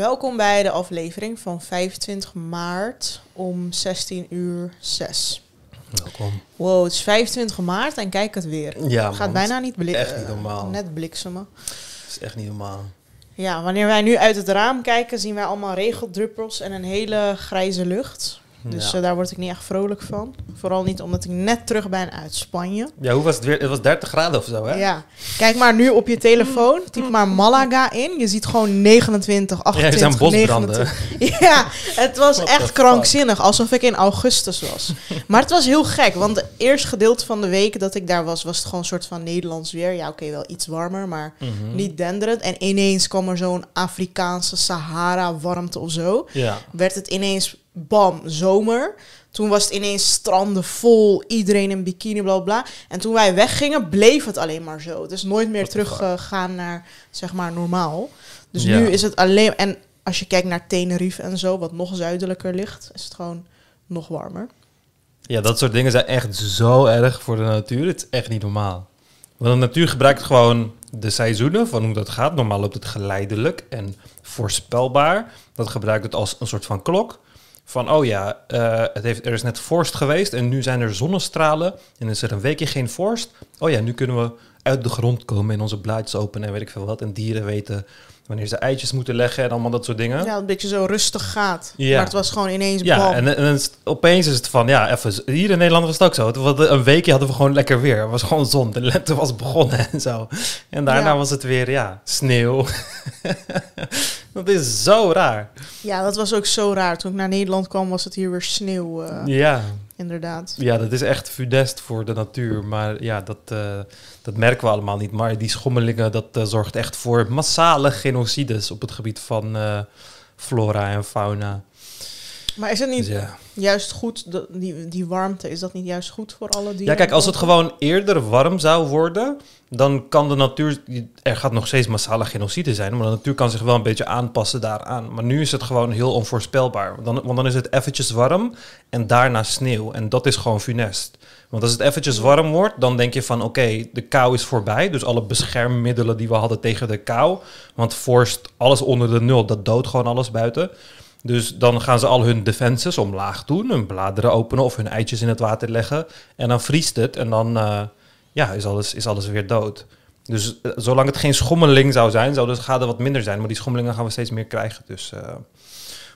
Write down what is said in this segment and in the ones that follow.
Welkom bij de aflevering van 25 maart om 16 uur 6. Welkom. Wow, het is 25 maart en kijk het weer. Ja, Het gaat man, bijna niet bliksen. echt niet normaal. Net bliksemen. Het is echt niet normaal. Ja, wanneer wij nu uit het raam kijken, zien wij allemaal regeldruppels en een hele grijze lucht. Dus ja. eh, daar word ik niet echt vrolijk van. Vooral niet omdat ik net terug ben uit Spanje. ja, hoe was het weer? Het was 30 graden of zo, hè? Ja, kijk maar nu op je telefoon. Typ maar Malaga in. Je ziet gewoon 29, Ja, 28, er zijn bosbranden. 29. Ja, het was What echt krankzinnig. Alsof ik in augustus was. Maar het was heel gek. Want het eerste gedeelte van de week dat ik daar was, was het gewoon een soort van Nederlands weer. Ja, oké, wel iets warmer, maar Mhm. niet denderend. En ineens kwam er zo'n Afrikaanse Sahara-warmte of zo. Ja. Werd het ineens, bam, zomer. Toen was het ineens stranden vol, iedereen in bikini, bla bla. En toen wij weggingen, bleef het alleen maar zo. Het is nooit meer teruggegaan naar, zeg maar, normaal. Dus Ja. nu is het alleen... En als je kijkt naar Tenerife en zo, wat nog zuidelijker ligt, is het gewoon nog warmer. ja, dat soort dingen zijn echt zo erg voor de natuur. Het is echt niet normaal. Want de natuur gebruikt gewoon de seizoenen van hoe dat gaat. Normaal loopt het geleidelijk en voorspelbaar. Dat gebruikt het als een soort van klok. Van, oh ja, eh, het heeft, er is net vorst geweest en nu zijn er zonnestralen. En is er een weekje geen vorst. Oh ja, nu kunnen we uit de grond komen en onze blaadjes openen en weet ik veel wat. En dieren weten wanneer ze eitjes moeten leggen en allemaal dat soort dingen. Ja, een beetje zo rustig gaat. Ja. Maar het was gewoon ineens Ja, bam. en, opeens is het van, ja, even, hier in Nederland was het ook zo. Het was een weekje hadden we gewoon lekker weer. Het was gewoon zon, de lente was begonnen en zo. En daarna Ja. was het weer, ja, sneeuw. dat is zo raar. Ja, dat was ook zo raar. Toen ik naar Nederland kwam, was het hier weer sneeuw, eh, Ja. Inderdaad. ja, dat is echt funest voor de natuur. Maar ja, dat, eh, dat merken we allemaal niet. Maar die schommelingen, dat eh, zorgt echt voor massale genocides op het gebied van eh, flora en fauna. Maar is het niet Dus ja. juist goed, die, die warmte, is dat niet juist goed voor alle dieren? Ja, kijk, als het gewoon eerder warm zou worden, dan kan de natuur. Er gaat nog steeds massale genocide zijn, maar de natuur kan zich wel een beetje aanpassen daaraan. Maar nu is het gewoon heel onvoorspelbaar. Want dan, want dan is het eventjes warm en daarna sneeuw. En dat is gewoon funest. Want als het eventjes warm wordt, dan denk je van oké, de kou is voorbij. Dus alle beschermmiddelen die we hadden tegen de kou. Want vorst, alles onder de nul, dat doodt gewoon alles buiten. Dus dan gaan ze al hun defenses omlaag doen, hun bladeren openen of hun eitjes in het water leggen. En dan vriest het en dan eh, ja, is, alles, is alles weer dood. Dus eh, zolang het geen schommeling zou zijn, zou de schade wat minder zijn. Maar die schommelingen gaan we steeds meer krijgen. Dus eh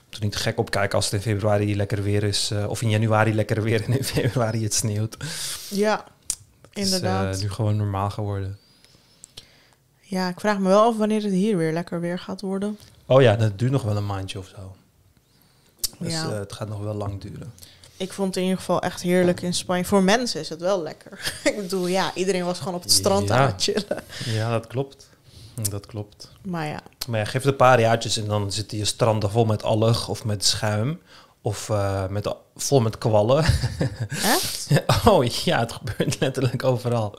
moet er niet gek op kijken als het in februari lekker weer is. of in januari lekker weer en in februari het sneeuwt. Ja, Het is inderdaad. nu gewoon normaal geworden. Ja, ik vraag me wel af wanneer het hier weer lekker weer gaat worden. Oh ja, dat duurt nog wel een maandje of zo. Dus Ja. eh, het gaat nog wel lang duren. Ik vond het in ieder geval echt heerlijk in Spanje. Voor mensen is het wel lekker. ik bedoel, ja, iedereen was gewoon op het strand Ja. aan het chillen. Ja, dat klopt. Dat klopt. Maar ja, Maar ja, geef het een paar jaartjes en dan zitten je stranden vol met alg of met schuim. Of eh, met, vol met kwallen. echt? oh ja, het gebeurt letterlijk overal.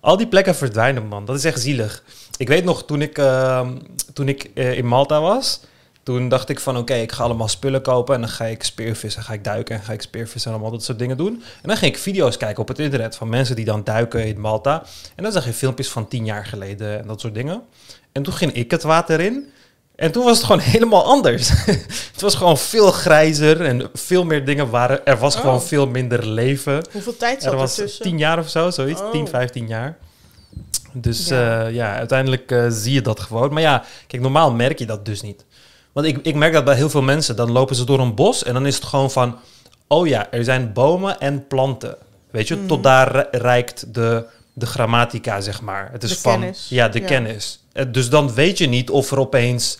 Al die plekken verdwijnen, man. Dat is echt zielig. Ik weet nog, toen ik, eh, toen ik eh, in Malta was... Toen dacht ik van, oké, ik ga allemaal spullen kopen... en dan ga ik speervissen, ga ik duiken en ga ik speervissen... en allemaal dat soort dingen doen. En dan ging ik video's kijken op het internet... van mensen die dan duiken in Malta. En dan zag je filmpjes van tien jaar geleden en dat soort dingen. En toen ging ik het water in... En toen was het gewoon helemaal anders. het was gewoon veel grijzer en veel meer dingen waren. Er was Oh. gewoon veel minder leven. Hoeveel tijd Er zat er was tussen? tien jaar of zo, zoiets. Oh. 10, 15 jaar. Dus Ja. ja, ja uiteindelijk eh, zie je dat gewoon. Maar ja, kijk, normaal merk je dat dus niet. Want ik, ik merk dat bij heel veel mensen. Dan lopen ze door een bos en dan is het gewoon van... Oh ja, er zijn bomen en planten. Weet je, Mhm. tot daar re- reikt de, de grammatica, zeg maar. Het is De van, kennis. Ja, de Ja. kennis. Eh, Dus dan weet je niet of er opeens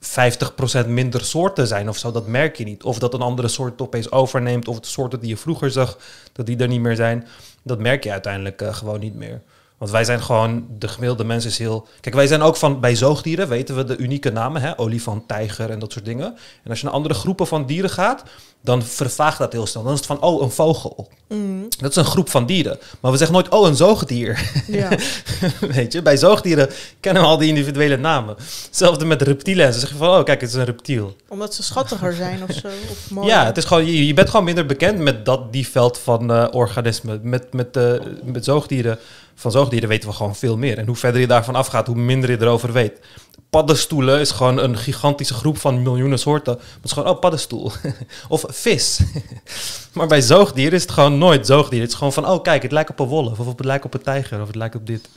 50% minder soorten zijn of zo. Dat merk je niet. Of dat een andere soort het opeens overneemt. Of de soorten die je vroeger zag, dat die er niet meer zijn. Dat merk je uiteindelijk eh, gewoon niet meer. Want wij zijn gewoon, de gemiddelde mens is heel... Kijk, wij zijn ook van, bij zoogdieren weten we de unieke namen. Hè? Olifant, tijger en dat soort dingen. En als je naar andere groepen van dieren gaat, dan vervaagt dat heel snel. Dan is het van, oh, een vogel. Mhm, Dat is een groep van dieren. Maar we zeggen nooit, oh, een zoogdier. ja. Weet je, bij zoogdieren kennen we al die individuele namen. Hetzelfde met reptielen. Ze zeggen van, oh, kijk, het is een reptiel. Omdat ze schattiger zijn of zo. Of. Ja, het is gewoon, je, je bent gewoon minder bekend met dat, die veld van eh, organismen. Met, met, eh, met zoogdieren van zoogdieren weten we gewoon veel meer. En hoe verder je daarvan afgaat, hoe minder je erover weet. Paddenstoelen is gewoon een gigantische groep van miljoenen soorten. Het is gewoon, oh, paddenstoel. of vis. maar bij zoogdieren is het gewoon nooit zoogdier. Het is gewoon van, oh, kijk, het lijkt op een wolf. Of het lijkt op een tijger. Of het lijkt op dit.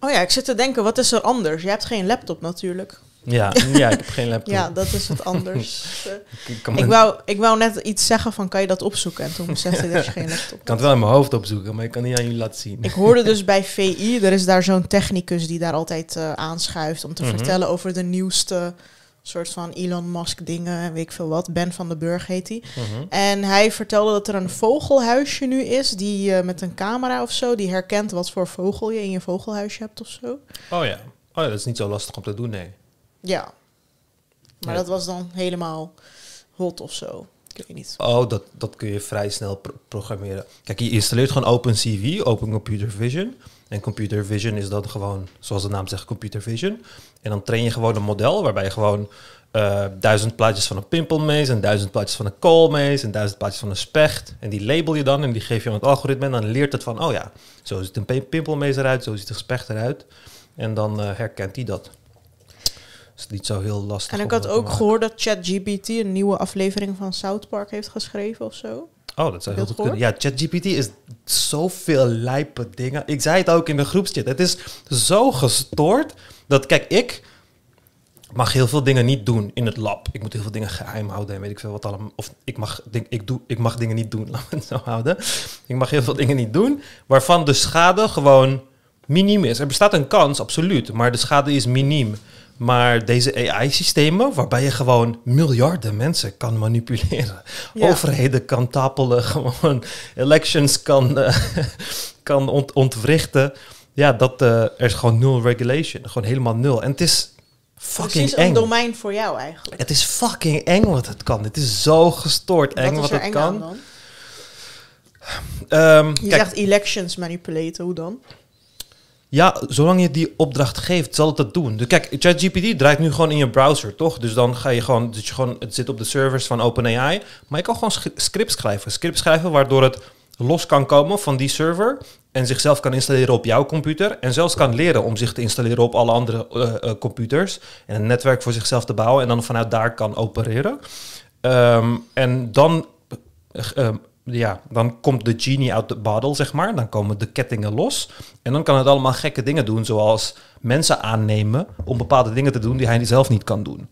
Oh ja, ik zit te denken, wat is er anders? Je hebt geen laptop natuurlijk. Ja, ja ik heb geen laptop. Ja, dat is wat anders. Eh, ik, me- wou, ik wou net iets zeggen van, kan je dat opzoeken? En toen besefte ik dat je geen laptop ik kan het wel in mijn hoofd opzoeken, maar ik kan niet aan jullie laten zien. Ik hoorde dus bij VI, er is daar zo'n technicus die daar altijd eh, aanschuift om te Mhm. vertellen over de nieuwste soort van Elon Musk dingen en weet ik veel wat. Ben van den Burg heet hij. Mhm. En hij vertelde dat er een vogelhuisje nu is die eh, met een camera of zo, die herkent wat voor vogel je in je vogelhuisje hebt of zo. Oh ja. Oh ja, dat is niet zo lastig om te doen, nee. Ja. Maar Ja. dat was dan helemaal hot of zo. Ik weet niet. Oh, dat, dat kun je vrij snel pro- programmeren. Kijk, je installeert gewoon OpenCV, Open Computer Vision. En Computer Vision is dan gewoon, zoals de naam zegt, Computer Vision. En dan train je gewoon een model waarbij je gewoon eh, duizend plaatjes van een pimpelmees en duizend plaatjes van een koolmees en duizend plaatjes van een specht. En die label je dan en die geef je aan het algoritme en dan leert het van, oh ja, zo ziet een pi- pimpelmees eruit, zo ziet een specht eruit. En dan eh, herkent hij dat. Is niet zo heel lastig. En ik had ook gehoord dat ChatGPT een nieuwe aflevering van South Park heeft geschreven of zo. Oh, dat zou heel goed kunnen. Ja, ChatGPT is zoveel lijpe dingen. Ik zei het ook in de groepschat. Het is zo gestoord dat, kijk, ik mag heel veel dingen niet doen in het lab. Ik moet heel veel dingen geheim houden en weet ik veel wat allemaal. Of ik mag, ding, ik, doe, ik mag dingen niet doen, laat me het zo houden. Ik mag heel veel dingen niet doen, waarvan de schade gewoon miniem is. Er bestaat een kans, absoluut, maar de schade is miniem. Maar deze AI-systemen, waarbij je gewoon miljarden mensen kan manipuleren. Ja. Overheden kan tapelen, gewoon elections kan, eh, kan ont ontwrichten. Ja, dat, eh, er is gewoon nul regulation. Gewoon helemaal nul. En het is fucking Precies eng. een domein voor jou eigenlijk. Het is fucking eng wat het kan. Het is zo gestoord eng wat het eng aan kan. dan? Ehm, Je kijk, zegt elections manipulaten, hoe dan? Ja, zolang je die opdracht geeft, zal het dat doen. Dus kijk, ChatGPT draait nu gewoon in je browser, toch? Dus dan ga je gewoon, je gewoon, het zit op de servers van OpenAI. Maar je kan gewoon scripts schrijven. Scripts schrijven waardoor het los kan komen van die server en zichzelf kan installeren op jouw computer. En zelfs kan leren om zich te installeren op alle andere eh, eh, computers. En een netwerk voor zichzelf te bouwen en dan vanuit daar kan opereren. Ehm, en dan eh, ehm, ja, dan komt de genie uit de bottle, zeg maar. Dan komen de kettingen los. En dan kan het allemaal gekke dingen doen, zoals mensen aannemen om bepaalde dingen te doen die hij zelf niet kan doen.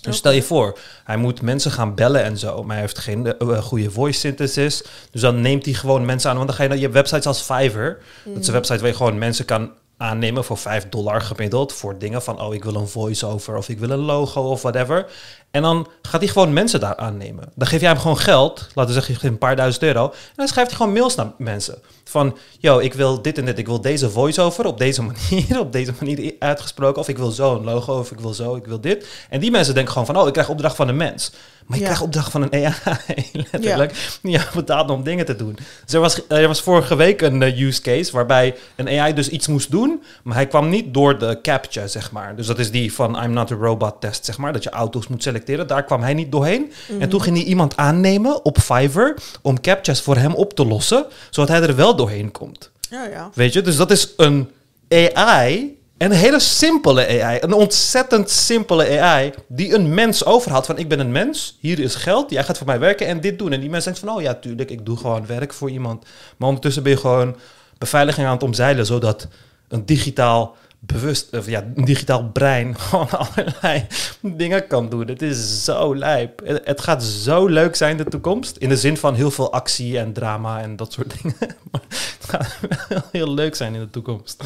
Dus stel je voor, hij moet mensen gaan bellen en zo, maar hij heeft geen eh, eh, goede voice synthesis. Dus dan neemt hij gewoon mensen aan, want dan ga je naar je websites als Fiverr. Dat is een website waar je gewoon mensen kan aannemen voor 5 dollar gemiddeld voor dingen van, oh, ik wil een voice-over of ik wil een logo of whatever. En dan gaat hij gewoon mensen daar aannemen. Dan geef jij hem gewoon geld, laten we zeggen een paar duizend euro. En dan schrijft hij gewoon mails naar mensen. Van, yo, ik wil dit en dit, ik wil deze voice-over op deze manier, op deze manier uitgesproken. Of ik wil zo een logo, of ik wil zo, ik wil dit. En die mensen denken gewoon van, oh, ik krijg opdracht van een mens. Maar je Ja. krijgt opdracht van een AI, letterlijk. Ja, betaald om dingen te doen. Dus er was, er was vorige week een eh, use case waarbij een AI dus iets moest doen, maar hij kwam niet door de captcha, zeg maar. Dus dat is die van I'm not a robot test, zeg maar, dat je auto's moet selecteren. Daar kwam hij niet doorheen. En toen ging hij iemand aannemen op Fiverr om captchas voor hem op te lossen, zodat hij er wel doorheen komt. Ja, ja. Weet je, dus dat is een AI. En een hele simpele AI. Een ontzettend simpele AI. Die een mens overhaalt. Van ik ben een mens. Hier is geld. Jij gaat voor mij werken en dit doen. En die mens denkt van oh ja, tuurlijk. Ik doe gewoon werk voor iemand. Maar ondertussen ben je gewoon beveiliging aan het omzeilen. Zodat een digitaal bewust, of ja, digitaal brein gewoon allerlei dingen kan doen. Het is zo lijp. Het- gaat zo leuk zijn de toekomst. In de zin van heel veel actie en drama en dat soort dingen. Maar het gaat heel leuk zijn in de toekomst.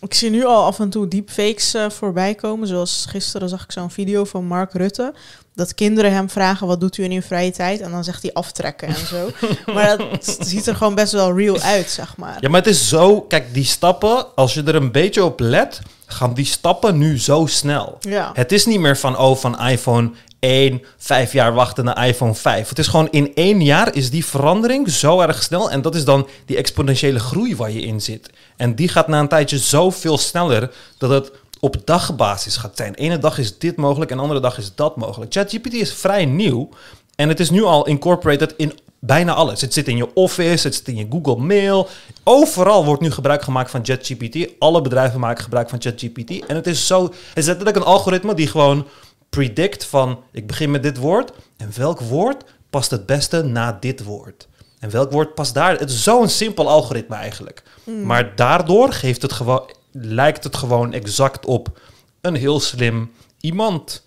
Ik zie nu al af en toe deepfakes eh voorbij komen. Zoals gisteren zag ik zo'n video van Mark Rutte. Dat kinderen hem vragen, wat doet u in uw vrije tijd? En dan zegt hij aftrekken en zo. maar dat ziet er gewoon best wel real uit, zeg maar. Ja, maar het is zo... Kijk, die stappen, als je er een beetje op let... gaan die stappen nu zo snel. Ja. Het is niet meer van, oh, van iPhone 1, vijf jaar wachten naar iPhone 5. Het is gewoon in één jaar is die verandering zo erg snel. En dat is dan die exponentiële groei waar je in zit. En die gaat na een tijdje zoveel sneller dat het op dagbasis gaat zijn. Ene dag is dit mogelijk en andere dag is dat mogelijk. ChatGPT is vrij nieuw en het is nu al incorporated in bijna alles. Het zit in je Office, het zit in je Google Mail, Overal wordt nu gebruik gemaakt van ChatGPT. Alle bedrijven maken gebruik van ChatGPT. En het is zo... Het is letterlijk een algoritme die gewoon predict van... Ik begin met dit woord. En welk woord past het beste na dit woord? En welk woord past daar? Het is zo'n simpel algoritme eigenlijk. Maar daardoor geeft het gewoon, lijkt het gewoon exact op een heel slim iemand.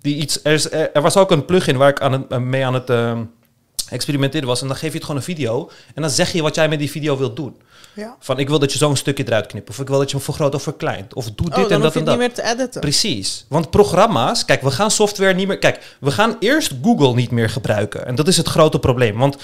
Die iets, er, is, er er was ook een plugin waar ik aan het, mee aan het ehm, experimenteren was. En dan geef je het gewoon een video. En dan zeg je wat jij met die video wilt doen. Ja. Van ik wil dat je zo'n stukje eruit knipt. Of ik wil dat je hem vergroot of verkleint. Of doe Oh, dit en dat en dat. niet meer te editen. Precies. Want programma's, kijk, we gaan software niet meer. Kijk, we gaan eerst Google niet meer gebruiken. En dat is het grote probleem. Want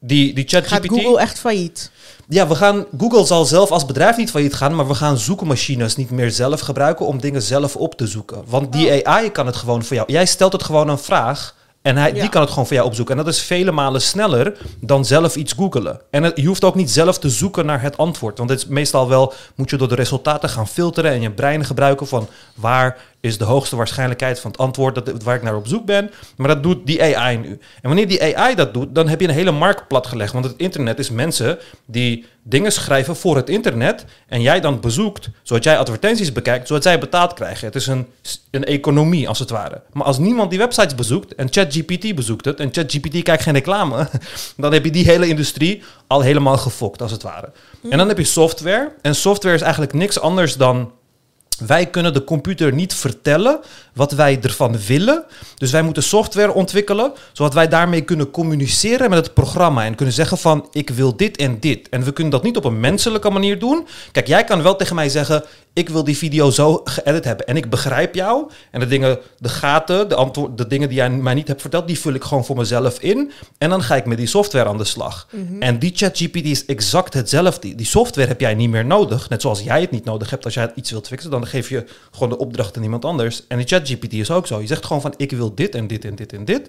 die, die Gaat ChatGPT. Google echt failliet? Ja, we gaan. Google zal zelf als bedrijf niet failliet gaan, maar we gaan zoekmachines niet meer zelf gebruiken om dingen zelf op te zoeken. Want die Oh. AI kan het gewoon voor jou. Jij stelt het gewoon een vraag. En hij, Ja. die kan het gewoon voor jou opzoeken. En dat is vele malen sneller dan zelf iets googelen. En het- je hoeft ook niet zelf te zoeken naar het antwoord. Want het is meestal wel, moet je door de resultaten gaan filteren en je brein gebruiken van waar is de hoogste waarschijnlijkheid van het antwoord dat, waar ik naar op zoek ben. Maar dat doet die AI nu. En wanneer die AI dat doet, dan heb je een hele markt platgelegd. Want het internet is mensen die dingen schrijven voor het internet. En jij dan bezoekt, zodat jij advertenties bekijkt, zodat zij betaald krijgen. Het is een, een economie als het ware. Maar als niemand die websites bezoekt en ChatGPT bezoekt het en ChatGPT kijkt geen reclame, dan heb je die hele industrie al helemaal gefokt als het ware. En dan heb je software. En software is eigenlijk niks anders dan wij kunnen de computer niet vertellen wat wij ervan willen. Dus wij moeten software ontwikkelen, zodat wij daarmee kunnen communiceren met het programma en kunnen zeggen van ik wil dit en dit. En we kunnen dat niet op een menselijke manier doen. Kijk, jij kan wel tegen mij zeggen ik wil die video zo geëdit hebben en ik begrijp jou. En de dingen, de gaten, de, antwoord, de dingen die jij mij niet hebt verteld, die vul ik gewoon voor mezelf in. En dan ga ik met die software aan de slag. En die ChatGPT is exact hetzelfde. Die software heb jij niet meer nodig. Net zoals jij het niet nodig hebt als jij iets wilt fixen. Dan geef je gewoon de opdracht aan iemand anders. En die ChatGPT is ook zo. Je zegt gewoon van ik wil dit en dit en dit en dit.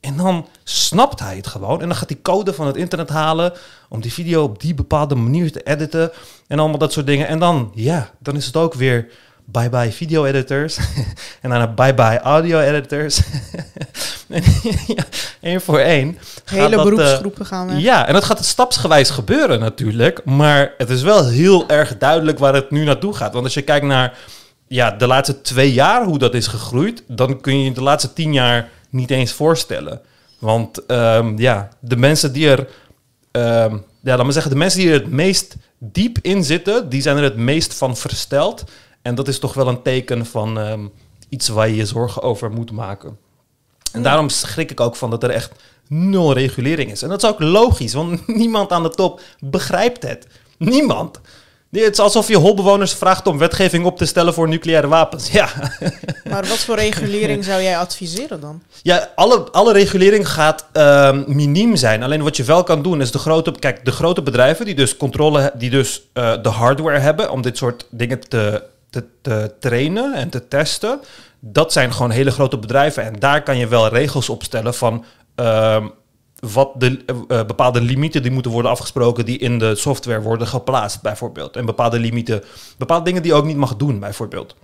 En dan snapt hij het gewoon. En dan gaat hij code van het internet halen om die video op die bepaalde manier te editen. En allemaal dat soort dingen. En dan, ja, dan is het ook weer bye bye video editors. en dan bye bye audio editors. en ja, één voor één. Hele dat, eh, beroepsgroepen gaan weg. ja, en dat gaat stapsgewijs gebeuren natuurlijk. Maar het is wel heel erg duidelijk waar het nu naartoe gaat. Want als je kijkt naar ja, de laatste twee jaar hoe dat is gegroeid, dan kun je je de laatste tien jaar niet eens voorstellen. Want ehm, ja, de mensen die er, ehm, ja, laat maar zeggen, de mensen die er het meest diep in zitten, die zijn er het meest van versteld. En dat is toch wel een teken van ehm, iets waar je je zorgen over moet maken. En daarom schrik ik ook van dat er echt nul regulering is. En dat is ook logisch, want niemand aan de top begrijpt het. Niemand. Nee, Het is alsof je holbewoners vraagt om wetgeving op te stellen voor nucleaire wapens. Ja, Maar wat voor regulering zou jij adviseren dan? ja alle, alle regulering gaat ehm miniem zijn. Alleen wat je wel kan doen is de grote, kijk, de grote bedrijven die dus controle, die dus eh, de hardware hebben om dit soort dingen te, te, te trainen en te testen. Dat zijn gewoon hele grote bedrijven en daar kan je wel regels op stellen van ehm, wat de eh, eh, bepaalde limieten die moeten worden afgesproken die in de software worden geplaatst bijvoorbeeld. En bepaalde limieten, bepaalde dingen die je ook niet mag doen bijvoorbeeld.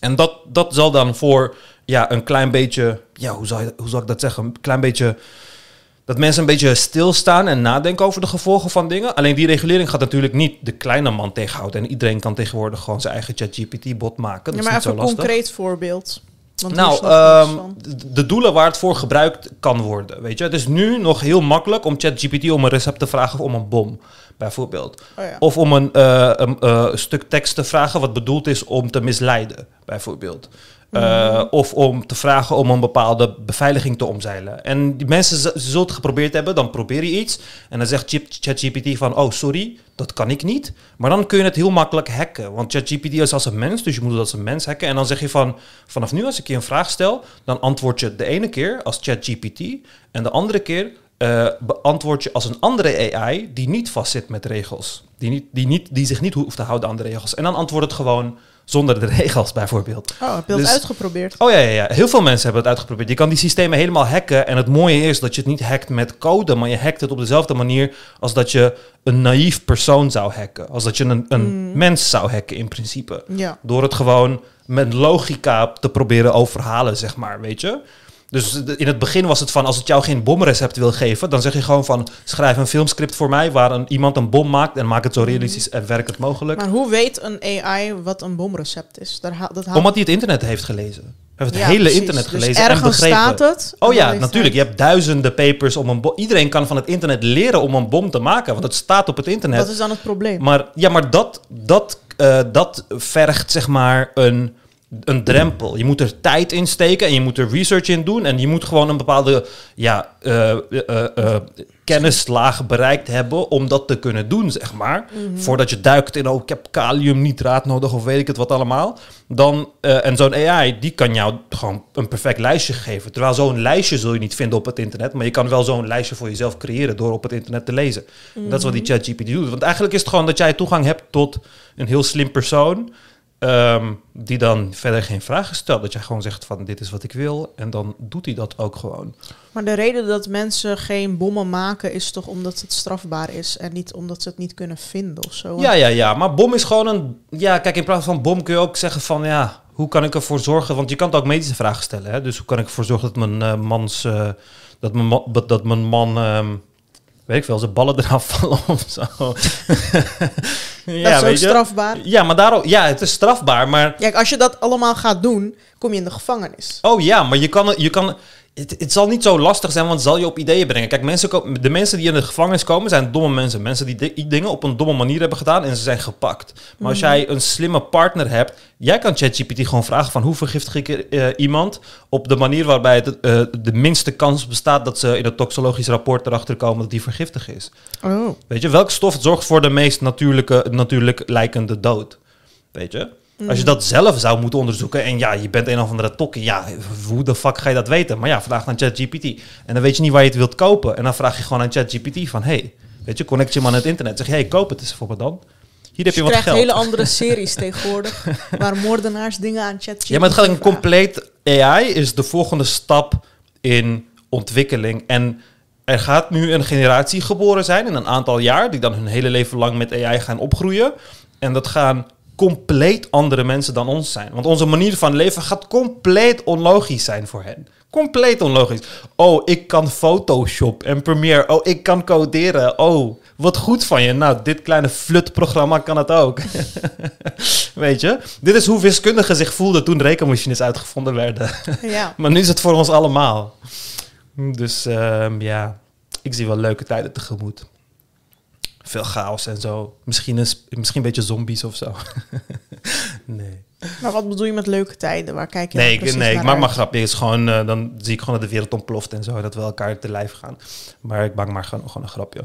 En dat, dat zal dan voor ja, een klein beetje, ja, hoe zou, je, hoe zou ik dat zeggen? Een klein beetje, dat mensen een beetje stilstaan en nadenken over de gevolgen van dingen. Alleen die regulering gaat natuurlijk niet de kleine man tegenhouden. En iedereen kan tegenwoordig gewoon zijn eigen ChatGPT-bot maken. Dat Ja, is maar niet even zo een lastig. concreet voorbeeld. Want Nou, ehm, de- doelen waar het voor gebruikt kan worden. Weet je, het is nu nog heel makkelijk om ChatGPT om een recept te vragen of om een bom, bijvoorbeeld. Oh ja. Of om een, eh, een eh, stuk tekst te vragen wat bedoeld is om te misleiden, bijvoorbeeld. Uh, Of om te vragen om een bepaalde beveiliging te omzeilen. En die mensen zullen het geprobeerd hebben, dan probeer je iets. En dan zegt ChatGPT van, oh sorry, dat kan ik niet. Maar dan kun je het heel makkelijk hacken. Want ChatGPT is als een mens, dus je moet het als een mens hacken. En dan zeg je van, vanaf nu als ik je een vraag stel, dan antwoord je de ene keer als ChatGPT. En de andere keer eh, beantwoord je als een andere AI die niet vastzit met regels. Die, niet, die, niet, die zich niet hoeft te houden aan de regels. En dan antwoordt het gewoon zonder de regels bijvoorbeeld. Oh, heb je dat dus- uitgeprobeerd? Oh ja, ja, ja, heel veel mensen hebben het uitgeprobeerd. Je kan die systemen helemaal hacken. En het mooie is dat je het niet hackt met code, maar je hackt het op dezelfde manier als dat je een naïef persoon zou hacken. Als dat je een, een mens zou hacken in principe. Ja. Door het gewoon met logica te proberen overhalen, zeg maar, weet je. Dus in het begin was het van, als het jou geen bomrecept wil geven, dan zeg je gewoon van, schrijf een filmscript voor mij waar een, iemand een bom maakt en maak het zo realistisch en werkend mogelijk. Maar hoe weet een AI wat een bomrecept is? Daar dat haalt- Omdat hij het internet heeft gelezen. Hij heeft het Ja, hele precies. internet Dus gelezen en ergens begrepen. staat het. en Oh ja, natuurlijk. Je hebt duizenden papers om een bom. Iedereen kan van het internet leren om een bom te maken, want het staat op het internet. Dat is dan het probleem. Maar ja, maar dat, dat, eh, dat vergt zeg maar een, een drempel. Je moet er tijd in steken en je moet er research in doen. En je moet gewoon een bepaalde ja, eh, eh, eh, kennislaag bereikt hebben om dat te kunnen doen, zeg maar. Voordat je duikt in, oh, ik heb kaliumnitraat nodig of weet ik het wat allemaal. Dan, en zo'n AI, die kan jou gewoon een perfect lijstje geven. Terwijl zo'n lijstje zul je niet vinden op het internet. Maar je kan wel zo'n lijstje voor jezelf creëren door op het internet te lezen. Dat is wat die ChatGPT doet. Want eigenlijk is het gewoon dat jij toegang hebt tot een heel slim persoon. Ehm, die dan verder geen vragen stelt. Dat jij gewoon zegt van dit is wat ik wil. En dan doet hij dat ook gewoon. Maar de reden dat mensen geen bommen maken is toch omdat het strafbaar is en niet omdat ze het niet kunnen vinden of zo. Ja, ja, ja. Maar bom is gewoon een... Ja, kijk, in plaats van bom kun je ook zeggen van... Ja, hoe kan ik ervoor zorgen... Want je kan het ook medische vragen stellen. Hè? Dus hoe kan ik ervoor zorgen dat mijn eh, mans... eh, dat, mijn man, dat- mijn man... weet ik veel, zijn ballen eraf vallen of zo. dat is ook strafbaar. Ja, maar daarom... Ja, het is strafbaar, maar... Kijk, als je dat allemaal gaat doen, kom je in de gevangenis. Oh ja, maar je kan, je kan het, het zal niet zo lastig zijn, want het zal je op ideeën brengen. Kijk, mensen de mensen die in de gevangenis komen zijn domme mensen. Mensen die di- dingen op een domme manier hebben gedaan en ze zijn gepakt. Maar als jij een slimme partner hebt, jij kan ChatGPT gewoon vragen van hoe vergiftig ik eh, iemand op de manier waarbij het, eh, de minste kans bestaat dat ze in het toxologisch rapport erachter komen dat die vergiftig is. Oh. Weet je, welke stof zorgt voor de meest natuurlijke, natuurlijk lijkende dood? Weet je? Als je dat zelf zou moeten onderzoeken en ja, je bent een of andere tokkie, ja, hoe de fuck ga je dat weten? Maar ja, vraag aan ChatGPT. En dan weet je niet waar je het wilt kopen. En dan vraag je gewoon aan ChatGPT van, hey, weet je, connect je hem aan het internet. Zeg hey, koop het eens voor me dan. Hier heb je je wat krijgt geld. hele andere series tegenwoordig, waar moordenaars dingen aan ChatGPT Ja, maar het gaat een compleet AI is de volgende stap in ontwikkeling. En er gaat nu een generatie geboren zijn in een aantal jaar die dan hun hele leven lang met AI gaan opgroeien. En dat gaan compleet andere mensen dan ons zijn. Want onze manier van leven gaat compleet onlogisch zijn voor hen. Compleet onlogisch. Oh, ik kan Photoshop en Premiere. Oh, ik kan coderen. Oh, wat goed van je. Nou, dit kleine flutprogramma kan het ook. Weet je? Dit is hoe wiskundigen zich voelden toen rekenmachines uitgevonden werden. Ja. maar nu is het voor ons allemaal. Dus ehm, ja, ik zie wel leuke tijden tegemoet. Veel chaos en zo. Misschien een, misschien een beetje zombies of zo. nee. Maar wat bedoel je met leuke tijden? Waar kijk je Nee, ik, precies nee ik maak maar uit? grapje. Het is gewoon, eh, dan zie ik gewoon dat de wereld ontploft en zo. Dat we elkaar te lijf gaan. Maar ik maak maar gewoon, gewoon een grapje.